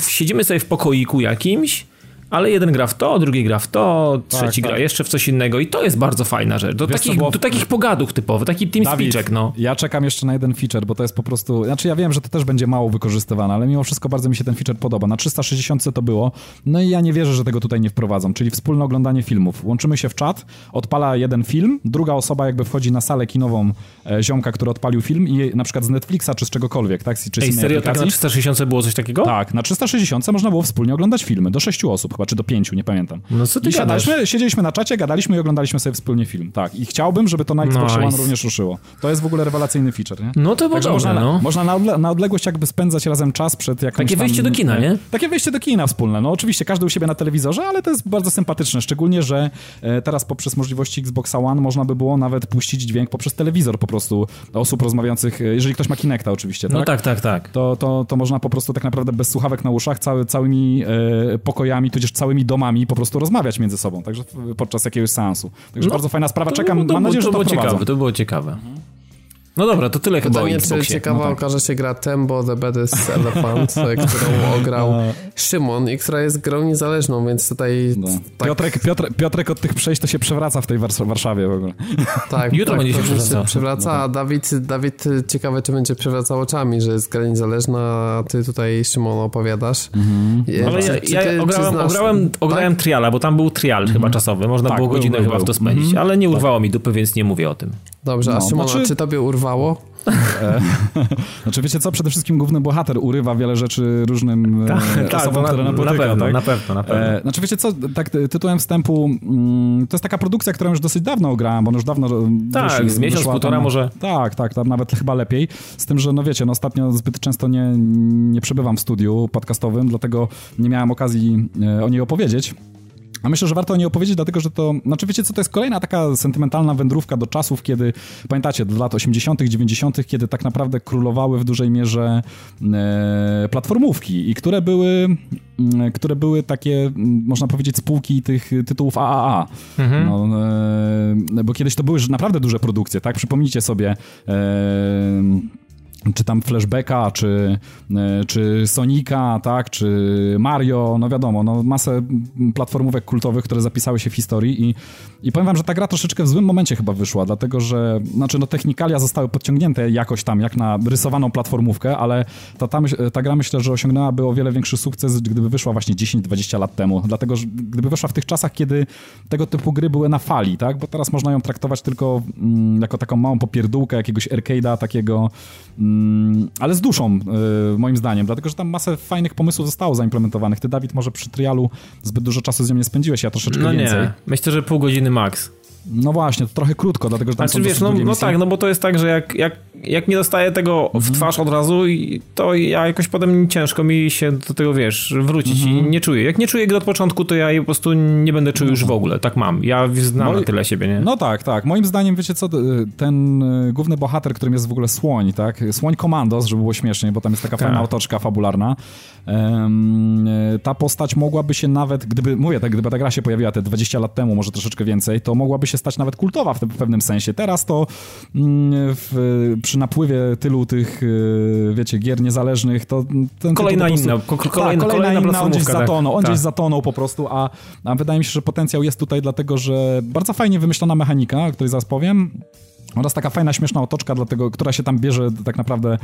siedzimy sobie w pokoiku jakimś, ale jeden gra w to, drugi gra w to, tak, trzeci tak. gra jeszcze w coś innego i to jest bardzo fajna rzecz. Do, takich, było... do takich pogaduch typowych, taki team speechek, no. Ja czekam jeszcze na jeden feature, bo to jest po prostu, znaczy ja wiem, że to też będzie mało wykorzystywane, ale mimo wszystko bardzo mi się ten feature podoba. Na 360 to było, no i ja nie wierzę, że tego tutaj nie wprowadzą, czyli wspólne oglądanie filmów. Łączymy się w czat, odpala jeden film, druga osoba jakby wchodzi na salę kinową e, ziomka, który odpalił film i na przykład z Netflixa czy z czegokolwiek, tak? Czy Ej, serio, tak na 360 było coś takiego? Tak, na 360 można było wspólnie oglądać filmy, do sześciu osób chyba, czy do pięciu, nie pamiętam. No co ty I siadaliśmy, siedzieliśmy na czacie, gadaliśmy i oglądaliśmy sobie wspólnie film. Tak, i chciałbym, żeby to na Xbox nice. One również ruszyło. To jest w ogóle rewelacyjny feature, nie? No to było można, no. można na, odle na, odległość jakby spędzać razem czas przed jakąś Takie wejście do kina, nie? Takie wejście do kina wspólne. No oczywiście każdy u siebie na telewizorze, ale to jest bardzo sympatyczne, szczególnie, że e, teraz poprzez możliwości Xboxa One można by było nawet puścić dźwięk poprzez telewizor po prostu osób rozmawiających, e, jeżeli ktoś ma Kinecta oczywiście, no tak? No tak, tak, tak. To, to, to można po prostu tak naprawdę bez słuchawek na uszach cały, całymi e, pokojami, tudzież całymi domami po prostu rozmawiać między sobą, także podczas jakiegoś seansu. Także no, bardzo fajna sprawa, czekam, to, mam nadzieję, to że to było ciekawe, to było ciekawe. Mhm. No dobra, to tyle chyba Pytanie, czy ciekawa no tak. okaże się gra Tembo The Baddest Elephant, którą ograł no. Szymon i która jest grą niezależną, więc tutaj... No. Tak... Piotrek, Piotr, Piotrek od tych przejść to się przewraca w tej Warszawie w ogóle. Tak, Jutro tak, będzie się przewracał. przewraca, a Dawid, Dawid ciekawe, czy będzie przewracał oczami, że jest gra niezależna, a ty tutaj, Szymon, opowiadasz. Mhm. Ale ja, czy, ja ty, ograłem, znasz... ograłem, ograłem tak? triala, bo tam był trial mhm. chyba czasowy, można tak, było godzinę był, chyba był. w to spędzić, mhm. ale nie urwało mi dupy, więc nie mówię o tym. Dobrze, a No, Szymon, znaczy- a czy tobie urwało? E, znaczy wiecie co, przede wszystkim główny bohater urywa wiele rzeczy różnym e, Tak, tak, osobom, to na, które na napotyka. pewno, tak? na pewno, na pewno. E, znaczy wiecie co, tak ty- tytułem wstępu, mm, to jest taka produkcja, którą już dosyć dawno grałem, bo już dawno Tak, wyszli- z miesiąc, półtora tam, może. Tak, tak, tam nawet chyba lepiej. Z tym, że no wiecie, no ostatnio zbyt często nie, nie przebywam w studiu podcastowym, dlatego nie miałem okazji e, o niej opowiedzieć. A myślę, że warto o niej opowiedzieć, dlatego że to, znaczy wiecie co, to jest kolejna taka sentymentalna wędrówka do czasów, kiedy, pamiętacie, do lat 80., 90., kiedy tak naprawdę królowały w dużej mierze e, platformówki i które były, mm, które były takie, mm, można powiedzieć, spółki tych tytułów AAA. Mhm. No, e, bo kiedyś to były naprawdę duże produkcje, tak? Przypomnijcie sobie. E, czy tam Flashbacka, czy, e, czy Sonika, tak, czy Mario, no wiadomo, no masę platformówek kultowych, które zapisały się w historii i, i powiem wam, że ta gra troszeczkę w złym momencie chyba wyszła, dlatego że, znaczy no technikalia zostały podciągnięte jakoś tam, jak na rysowaną platformówkę, ale ta, ta, ta gra myślę, że osiągnęłaby o wiele większy sukces, gdyby wyszła właśnie 10-20 lat temu, dlatego, że gdyby wyszła w tych czasach, kiedy tego typu gry były na fali, tak, bo teraz można ją traktować tylko mm, jako taką małą popierdółkę jakiegoś arcade'a takiego, mm, ale z duszą, y, moim zdaniem, dlatego, że tam masę fajnych pomysłów zostało zaimplementowanych. Ty, Dawid, może przy trialu zbyt dużo czasu z nią nie spędziłeś, ja troszeczkę No więcej. nie, myślę, że pół godziny max. No właśnie, to trochę krótko, dlatego, że tam Znaczy wiesz, no, no tak, no bo to jest tak, że jak, jak, jak nie dostaję tego Mhm. w twarz od razu, to ja jakoś potem ciężko mi się do tego, wiesz, wrócić Mhm. i nie czuję. Jak nie czuję gry od początku, to ja jej po prostu nie będę czuł już w ogóle. Tak mam. Ja znam i- na tyle siebie, nie? No tak, tak. Moim zdaniem, wiecie co, ten y, główny bohater, którym jest w ogóle Słoń, tak? Słoń Komandos, żeby było śmiesznie, bo tam jest taka Tak. fajna otoczka fabularna. Y, ta postać mogłaby się nawet, gdyby, mówię tak, gdyby ta gra się pojawiła te 20 lat temu, może troszeczkę więcej, to mogłaby się stać nawet kultowa w, w pewnym sensie. Teraz to mm, w, przy napływie tylu tych, y, wiecie, gier niezależnych, to ten Kolejna po inna, prostu- ko- kolejna- tak, kolejna inna, on gdzieś tak. zatonął, on Tak. gdzieś zatonął po prostu, a, a wydaje mi się, że potencjał jest tutaj dlatego, że bardzo fajnie wymyślona mechanika, o której zaraz powiem, oraz taka fajna, śmieszna otoczka, dlatego, która się tam bierze tak naprawdę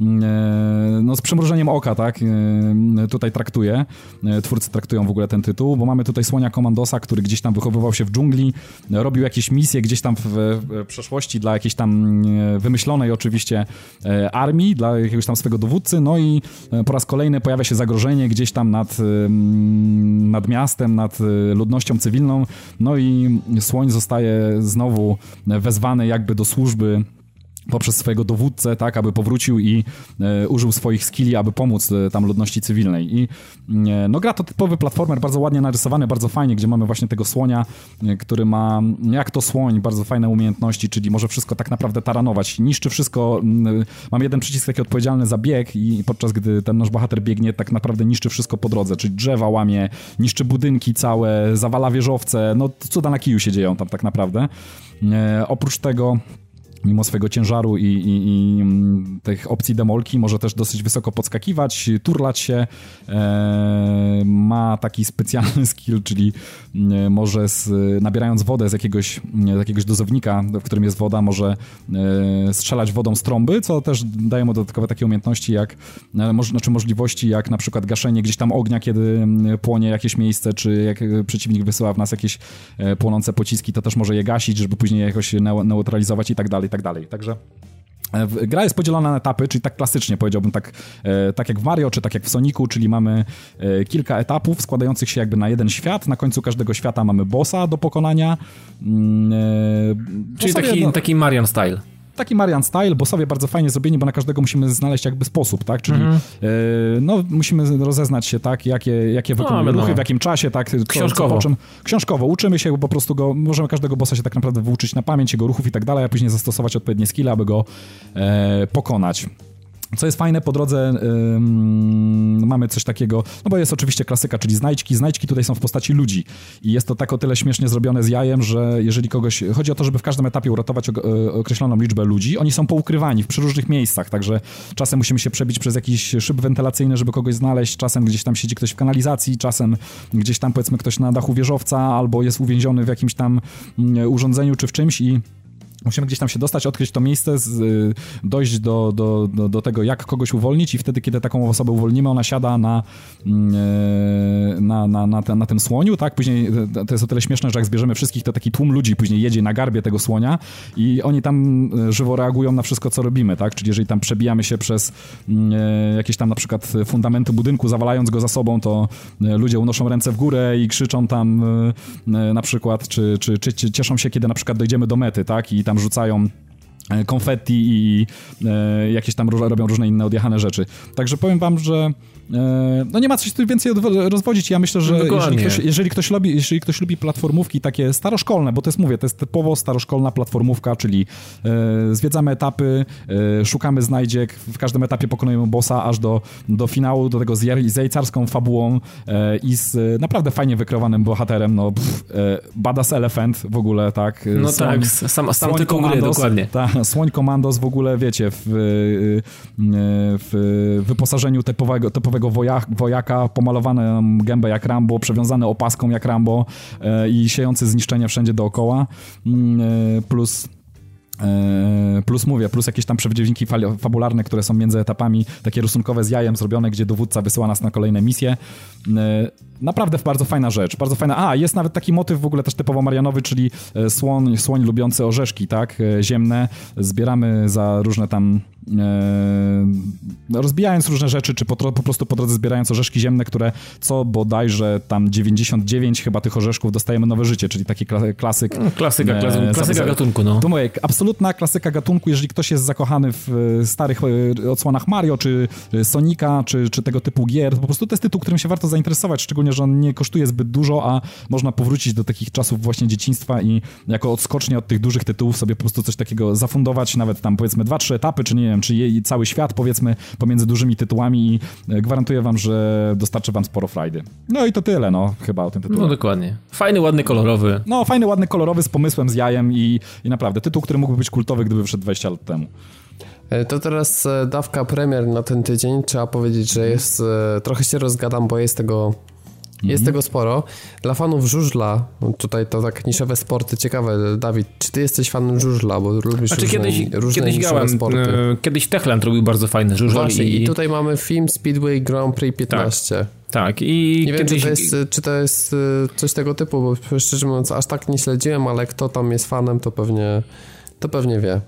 mm, e, no, z przymrużeniem oka, tak, e, tutaj traktuje. E, Twórcy traktują w ogóle ten tytuł, bo mamy tutaj słonia Komandosa, który gdzieś tam wychowywał się w dżungli, robił jakieś misje gdzieś tam w, w przeszłości dla jakiejś tam e, wymyślonej oczywiście armii, dla jakiegoś tam swego dowódcy, no i po raz kolejny pojawia się zagrożenie gdzieś tam nad, mm, nad miastem, nad ludnością cywilną, no i słoń zostaje znowu wezwany jakby do służby poprzez swojego dowódcę, tak, aby powrócił i e, użył swoich skilli, aby pomóc e, tam ludności cywilnej. I e, no gra to typowy platformer, bardzo ładnie narysowany, bardzo fajnie, gdzie mamy właśnie tego słonia, e, który ma, jak to słoń, bardzo fajne umiejętności, czyli może wszystko tak naprawdę taranować. Niszczy wszystko, mam jeden przycisk taki odpowiedzialny za bieg i podczas gdy ten nasz bohater biegnie, tak naprawdę niszczy wszystko po drodze, czyli drzewa łamie, niszczy budynki całe, zawala wieżowce, no cuda na kiju się dzieją tam tak naprawdę. E, oprócz tego mimo swojego ciężaru i, i, i mm, tych opcji demolki może też dosyć wysoko podskakiwać, turlać się. E, ma taki specjalny skill, czyli mm, może z, nabierając wodę z jakiegoś, z jakiegoś dozownika, w którym jest woda, może e, strzelać wodą z trąby, co też daje mu dodatkowe takie umiejętności jak, e, moż, znaczy możliwości jak na przykład gaszenie gdzieś tam ognia, kiedy mm, płonie jakieś miejsce, czy jak e, przeciwnik wysyła w nas jakieś e, płonące pociski, to też może je gasić, żeby później jakoś neu- neutralizować i tak dalej, i tak dalej. Także e, Gra jest podzielona na etapy, czyli tak klasycznie powiedziałbym, tak, e, tak jak w Mario, czy tak jak w Sonicu, czyli mamy e, kilka etapów składających się jakby na jeden świat. Na końcu każdego świata mamy bossa do pokonania. Mm, Czyli bossowie, taki, no, taki Marian style. Taki Marian style, bossowie bardzo fajnie zrobieni, bo na każdego musimy znaleźć jakby sposób, tak? Czyli e, no, musimy rozeznać się, tak, jakie, jakie wykonuje wiadomo. ruchy, w jakim czasie, tak? Książkowo. Co, czym, książkowo. Uczymy się po prostu go, możemy każdego bossa się tak naprawdę wyuczyć na pamięć, jego ruchów i tak dalej, a później zastosować odpowiednie skille, aby go e, pokonać. Co jest fajne, po drodze mamy coś takiego, no bo jest oczywiście klasyka, czyli znajdźki. Znajdźki tutaj są w postaci ludzi i jest to tak o tyle śmiesznie zrobione z jajem, że jeżeli kogoś, chodzi o to, żeby w każdym etapie uratować e, określoną liczbę ludzi, oni są poukrywani w przeróżnych miejscach, także czasem musimy się przebić przez jakiś szyb wentylacyjny, żeby kogoś znaleźć, czasem gdzieś tam siedzi ktoś w kanalizacji, czasem gdzieś tam powiedzmy ktoś na dachu wieżowca albo jest uwięziony w jakimś tam mm, urządzeniu czy w czymś i Musimy gdzieś tam się dostać, odkryć to miejsce, z, y, dojść do, do, do, do, tego, jak kogoś uwolnić i wtedy, kiedy taką osobę uwolnimy, ona siada na, mm, e, na, na, na, na tym słoniu, tak? Później e, to jest o tyle śmieszne, że jak zbierzemy wszystkich, to taki tłum ludzi później jedzie na garbie tego słonia i oni tam e, żywo reagują na wszystko, co robimy, tak? Czyli jeżeli tam przebijamy się przez mm, jakieś tam na przykład fundamenty budynku, zawalając go za sobą, to ludzie unoszą ręce w górę i krzyczą tam na przykład, czy, czy, czy cieszą się, kiedy na przykład dojdziemy do mety, tak? I tam rzucają e, konfetti i e, jakieś tam robią różne inne odjechane rzeczy. Także powiem wam, że no nie ma coś tu więcej rozwodzić. Ja myślę, że no jeżeli ktoś, jeżeli, ktoś lubi, jeżeli ktoś lubi platformówki takie staroszkolne, bo to jest, mówię, to jest typowo staroszkolna platformówka, czyli e, zwiedzamy etapy, e, szukamy znajdziek, w każdym etapie pokonujemy bossa aż do, do finału, do tego z, z jajcarską fabułą e, i z e, naprawdę fajnie wykreowanym bohaterem, no pff, e, Badass Elephant w ogóle, tak? No słoń, tak, sam, sam tylko gry, dokładnie. Ta, Słoń Komandos w ogóle, wiecie, w, w wyposażeniu typowego, typowego wojaka, wojaka pomalowany gębę jak Rambo, przewiązany opaską jak Rambo e, i siejący zniszczenia wszędzie dookoła, mm, e, plus e, Plus mówię, plus jakieś tam przeciwniki fabularne, które są między etapami, takie rysunkowe z jajem zrobione, gdzie dowódca wysyła nas na kolejne misje. Naprawdę bardzo fajna rzecz, bardzo fajna. A, jest nawet taki motyw w ogóle też typowo marianowy, czyli słoń, słoń lubiący orzeszki, tak, ziemne. Zbieramy za różne tam rozbijając różne rzeczy, czy po, po, prostu po drodze zbierając orzeszki ziemne, które co bodajże tam 99 chyba tych orzeszków dostajemy nowe życie, czyli taki klasyk. No, klasyka, e, klasyka gatunku, no. To mówię, absolutna klasyka gatunku, jeżeli ktoś jest zakochany w e, starych e, odsłonach Mario, czy e, Sonika, czy, czy tego typu gier, po prostu to jest tytuł, którym się warto zainteresować, szczególnie, że on nie kosztuje zbyt dużo, a można powrócić do takich czasów właśnie dzieciństwa i jako odskocznie od tych dużych tytułów sobie po prostu coś takiego zafundować, nawet tam powiedzmy dwa, trzy etapy, czy nie wiem, czy jej cały świat, powiedzmy, pomiędzy dużymi tytułami i e, gwarantuję wam, że dostarczy wam sporo frajdy. No i to tyle, no, chyba o tym tytule. No dokładnie. Fajny, ładny, kolorowy. No, fajny, ładny, kolorowy, z pomysłem, z jajem i, i naprawdę tytuł, który mógłby być kultowy, gdyby wyszedł 20 lat temu. E, to teraz e, dawka premier na ten tydzień. Trzeba powiedzieć, że jest. Trochę się rozgadam, bo jest tego jest tego sporo. Dla fanów żużla, tutaj to tak niszowe sporty, ciekawe, Dawid, czy ty jesteś fanem żużla, bo lubisz znaczy, różne, kiedyś, różne kiedyś grałem, sporty. E, kiedyś Techland robił bardzo fajny żużel. Właśnie, i... i tutaj mamy film Speedway Grand Prix 15. Tak. Tak, i nie kiedyś... wiem, czy to, jest, czy to jest e, coś tego typu, bo szczerze mówiąc, aż tak nie śledziłem, ale kto tam jest fanem, to pewnie, to pewnie wie.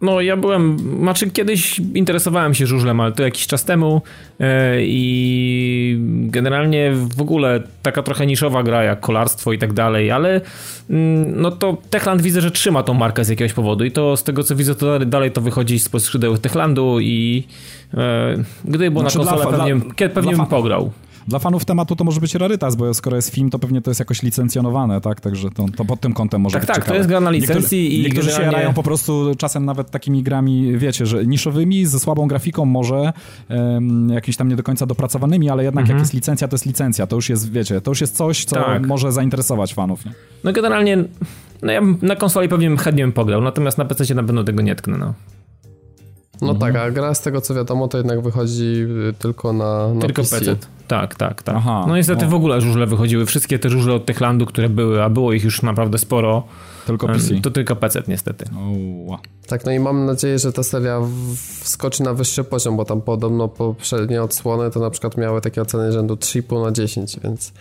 No, ja byłem, znaczy kiedyś interesowałem się żużlem, ale to jakiś czas temu yy, i generalnie w ogóle taka trochę niszowa gra jak kolarstwo i tak dalej, ale yy, no to Techland widzę, że trzyma tą markę z jakiegoś powodu i to z tego co widzę, to dalej to wychodzi z skrzydeł Techlandu i yy, gdyby było znaczy na konsolę pewnie, dla, pewnie dla bym pograł. Dla fanów tematu to może być rarytas, bo skoro jest film, to pewnie to jest jakoś licencjonowane, tak? Także to, to pod tym kątem może tak, być Tak, ciekawe. to jest gra na licencji niektórzy, i Niektórzy generalnie... się rają po prostu czasem nawet takimi grami, wiecie, że niszowymi, ze słabą grafiką może, um, jakimiś tam nie do końca dopracowanymi, ale jednak mhm. jak jest licencja, to jest licencja. To już jest, wiecie, to już jest coś, co tak. może zainteresować fanów. Nie? No generalnie, no ja na konsoli pewnie chętnie bym pograł, natomiast na PC na pewno tego nie tknę, no. No mhm. tak, a gra z tego co wiadomo, to jednak wychodzi y, tylko na, na tylko PC. PC. Tak, tak, tak. Aha, no niestety no. w ogóle żużle wychodziły. Wszystkie te żużle od Techlandu, które były, a było ich już naprawdę sporo. Tylko PC. To tylko PC niestety. Oh. Tak, no i mam nadzieję, że ta seria wskoczy na wyższy poziom, bo tam podobno poprzednie odsłony to na przykład miały takie oceny rzędu 3,5 na 10, więc...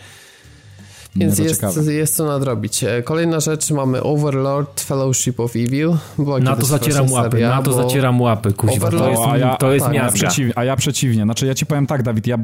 Więc jest, jest co nadrobić. E, kolejna rzecz, mamy Overlord Fellowship of Evil. Była na to zacieram łapy, seria, na to zacieram łapy, kuźwa. To jest, a ja, to jest tak, a ja, przeciw, a ja przeciwnie. Znaczy ja ci powiem tak, Dawid, ja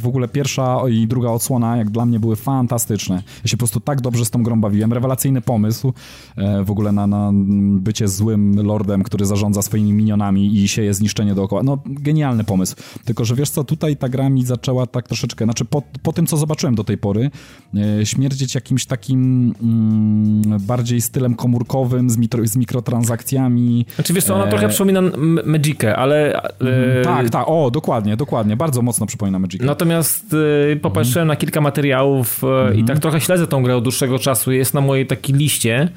w ogóle pierwsza i druga odsłona, jak dla mnie były fantastyczne. Ja się po prostu tak dobrze z tą grą bawiłem. Rewelacyjny pomysł e, w ogóle na, na bycie złym lordem, który zarządza swoimi minionami i sieje zniszczenie dookoła. No, genialny pomysł. Tylko, że wiesz co, tutaj ta gra mi zaczęła tak troszeczkę, znaczy po, po tym, co zobaczyłem do tej pory, e, śmierdzieć jakimś takim mm, bardziej stylem komórkowym, z, mitro, z mikrotransakcjami. Znaczy wiesz co, ona e... trochę przypomina Magicę, ale... E... Tak, tak, o, dokładnie, dokładnie, bardzo mocno przypomina Magicę. Natomiast e, popatrzyłem mhm. na kilka materiałów e, i mhm. tak trochę śledzę tą grę od dłuższego czasu, jest na mojej takiej liście,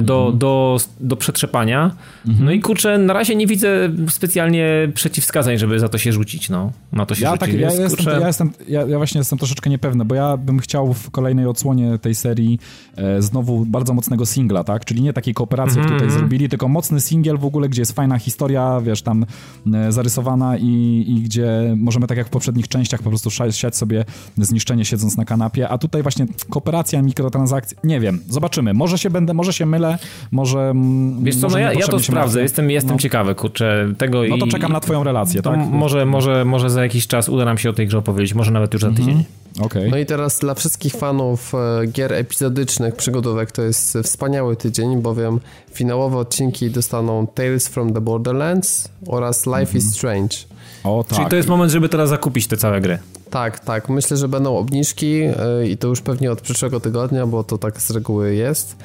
do, mhm. do, do przetrzepania. Mhm. No i kurczę, na razie nie widzę specjalnie przeciwwskazań, żeby za to się rzucić, no. Na to się ja rzucić, tak, ja, jestem, kurczę... ja, jestem, ja, ja, właśnie jestem troszeczkę niepewny, bo ja bym chciał w kolejnej odsłonie tej serii e, znowu bardzo mocnego singla, tak? Czyli nie takiej kooperacji, jak tutaj mhm. zrobili, tylko mocny singiel w ogóle, gdzie jest fajna historia, wiesz, tam e, zarysowana i, i gdzie możemy tak jak w poprzednich częściach po prostu siać sobie zniszczenie siedząc na kanapie, a tutaj właśnie kooperacja, mikrotransakcje, nie wiem, zobaczymy. Może się będę, może się mylę, może... Mm, Wiesz co, może no ja, ja to sprawdzę, jestem, jestem no. ciekawy, kurczę, tego No to i, czekam na twoją relację, tak? Może, może, może za jakiś czas uda nam się o tej grze opowiedzieć, może nawet już za tydzień. Mhm. Okay. No i teraz dla wszystkich fanów e, gier epizodycznych, przygodówek to jest wspaniały tydzień, bowiem finałowe odcinki dostaną Tales from the Borderlands oraz Life mm -hmm. is mhm. Strange. O, tak. Czyli to jest moment, żeby teraz zakupić te całe gry. Tak, tak. Myślę, że będą obniżki e, i to już pewnie od przyszłego tygodnia, bo to tak z reguły jest.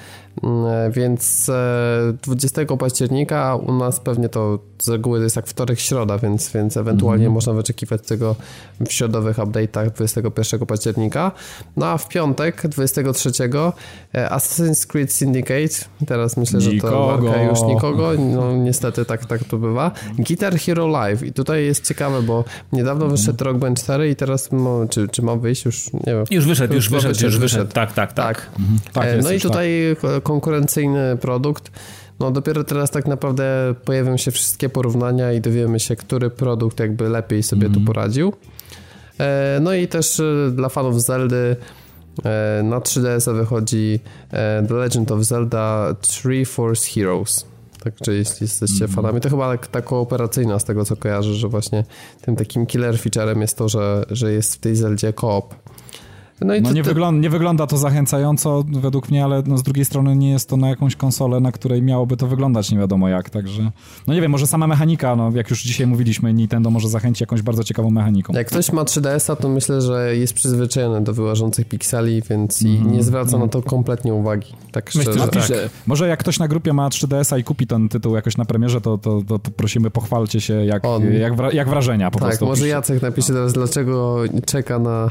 Mm, e, więc 20 e, października u nas pewnie to z reguły jest jak wtorek, środa, więc, więc ewentualnie mm -hmm. można wyczekiwać tego w środowych update'ach 21 października. No a w piątek, 23 Assassin's Creed Syndicate. Teraz myślę, że to marka już nikogo. No niestety tak, tak to bywa. Guitar Hero Live i tutaj jest ciekawe, bo niedawno wyszedł Rock Band 4 i teraz czy, czy ma wyjść? Już nie wiem. Już wyszedł, już wyszedł, już wyszedł. Tak, tak, tak. tak. Mhm. tak e, no i tutaj tak. Konkurencyjny produkt. No dopiero teraz tak naprawdę pojawią się wszystkie porównania i dowiemy się, który produkt jakby lepiej sobie tu mhm. poradził. E, no i też e, dla fanów Zeldy na 3DS wychodzi The Legend of Zelda Three Force Heroes. Także jeśli jesteście mm. fanami, to chyba ta kooperacyjna z tego co kojarzę, że właśnie tym takim killer featurem jest to, że, że jest w tej Zeldzie koop. No, i no to, nie, to... Wygląda, nie wygląda to zachęcająco według mnie, ale no z drugiej strony nie jest to na jakąś konsolę, na której miałoby to wyglądać nie wiadomo jak, także no nie wiem, może sama mechanika, no jak już dzisiaj mówiliśmy, Nintendo może zachęci jakąś bardzo ciekawą mechaniką. Jak ktoś ma 3DS-a, to myślę, że jest przyzwyczajony do wyłażących pikseli, więc mm, nie zwraca mm. na to kompletnie uwagi, tak szczerze. Myślę, tak. Może jak ktoś na grupie ma 3DS-a i kupi ten tytuł jakoś na premierze, to, to, to, to prosimy, pochwalcie się jak, jak, wra jak, wrażenia po tak, prostu. Tak, może Jacek napisze teraz, dlaczego czeka na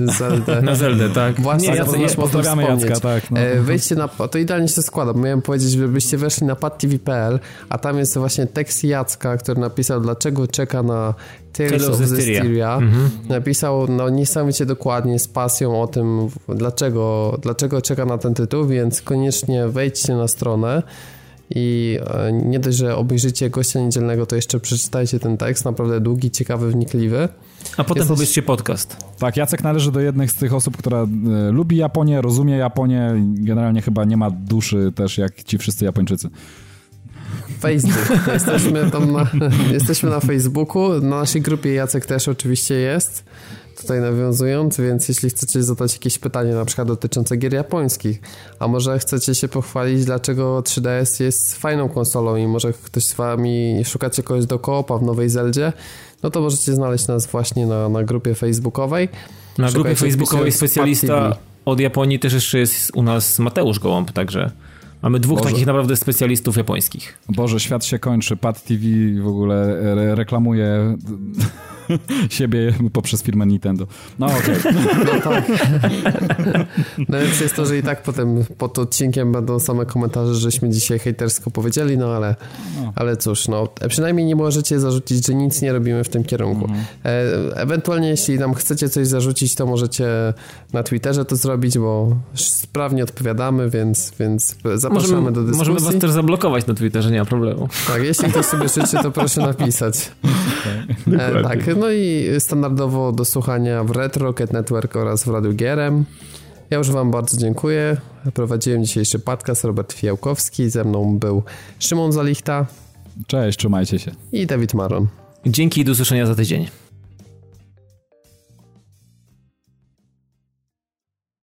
Zeldę na Zeldę, tak. Właśnie, nie, Jacek, nie, pozdrawiamy Jacka, tak. No. E, wejdźcie na, to idealnie się składa, bo miałem powiedzieć, żebyście weszli na padtv.pl, a tam jest właśnie tekst Jacka, który napisał, dlaczego czeka na Tales of Zestiria. Mhm. Napisał no, niesamowicie dokładnie, z pasją o tym, dlaczego, dlaczego czeka na ten tytuł, więc koniecznie wejdźcie na stronę i e, nie dość, że obejrzycie gościa niedzielnego, to jeszcze przeczytajcie ten tekst, naprawdę długi, ciekawy, wnikliwy. A potem Jesteś... pobierzcie podcast. Tak, Jacek należy do jednych z tych osób, która y, lubi Japonię, rozumie Japonię, generalnie chyba nie ma duszy też jak ci wszyscy Japończycy. Facebook. Jesteśmy tam na, jesteśmy na Facebooku. Na naszej grupie Jacek też oczywiście jest tutaj nawiązując, więc jeśli chcecie zadać jakieś pytanie na przykład dotyczące gier japońskich, a może chcecie się pochwalić, dlaczego 3DS jest fajną konsolą i może ktoś z wami szukacie kogoś do koopa w nowej Zeldzie, no to możecie znaleźć nas właśnie na, na grupie facebookowej. Na grupie facebookowej specjalista od Japonii też jeszcze jest u nas Mateusz Gołąb, także... Mamy dwóch Boże. takich naprawdę specjalistów japońskich. Boże, świat się kończy. Pad TV w ogóle re reklamuje siebie poprzez firmę Nintendo. No okej. Okay. No tak. Najlepsze jest to, że i tak potem pod odcinkiem będą same komentarze, żeśmy dzisiaj hejtersko powiedzieli, no ale, no. ale cóż, no przynajmniej nie możecie zarzucić, że nic nie robimy w tym kierunku. Mhm. E ewentualnie jeśli nam chcecie coś zarzucić, to możecie na Twitterze to zrobić, bo sprawnie odpowiadamy, więc, więc zapraszamy możemy, do dyskusji. Możemy was też zablokować na Twitterze, nie ma problemu. Tak, jeśli ktoś sobie życzy, to proszę napisać. Okay. E, tak, no i standardowo do słuchania w Red Rocket Network oraz w Radiu Gierem. Ja już wam bardzo dziękuję. Prowadziłem dzisiejszy podcast Robert Fijałkowski. Ze mną był Szymon Zalichta. Cześć, trzymajcie się. I Dawid Maron. Dzięki i do usłyszenia za tydzień.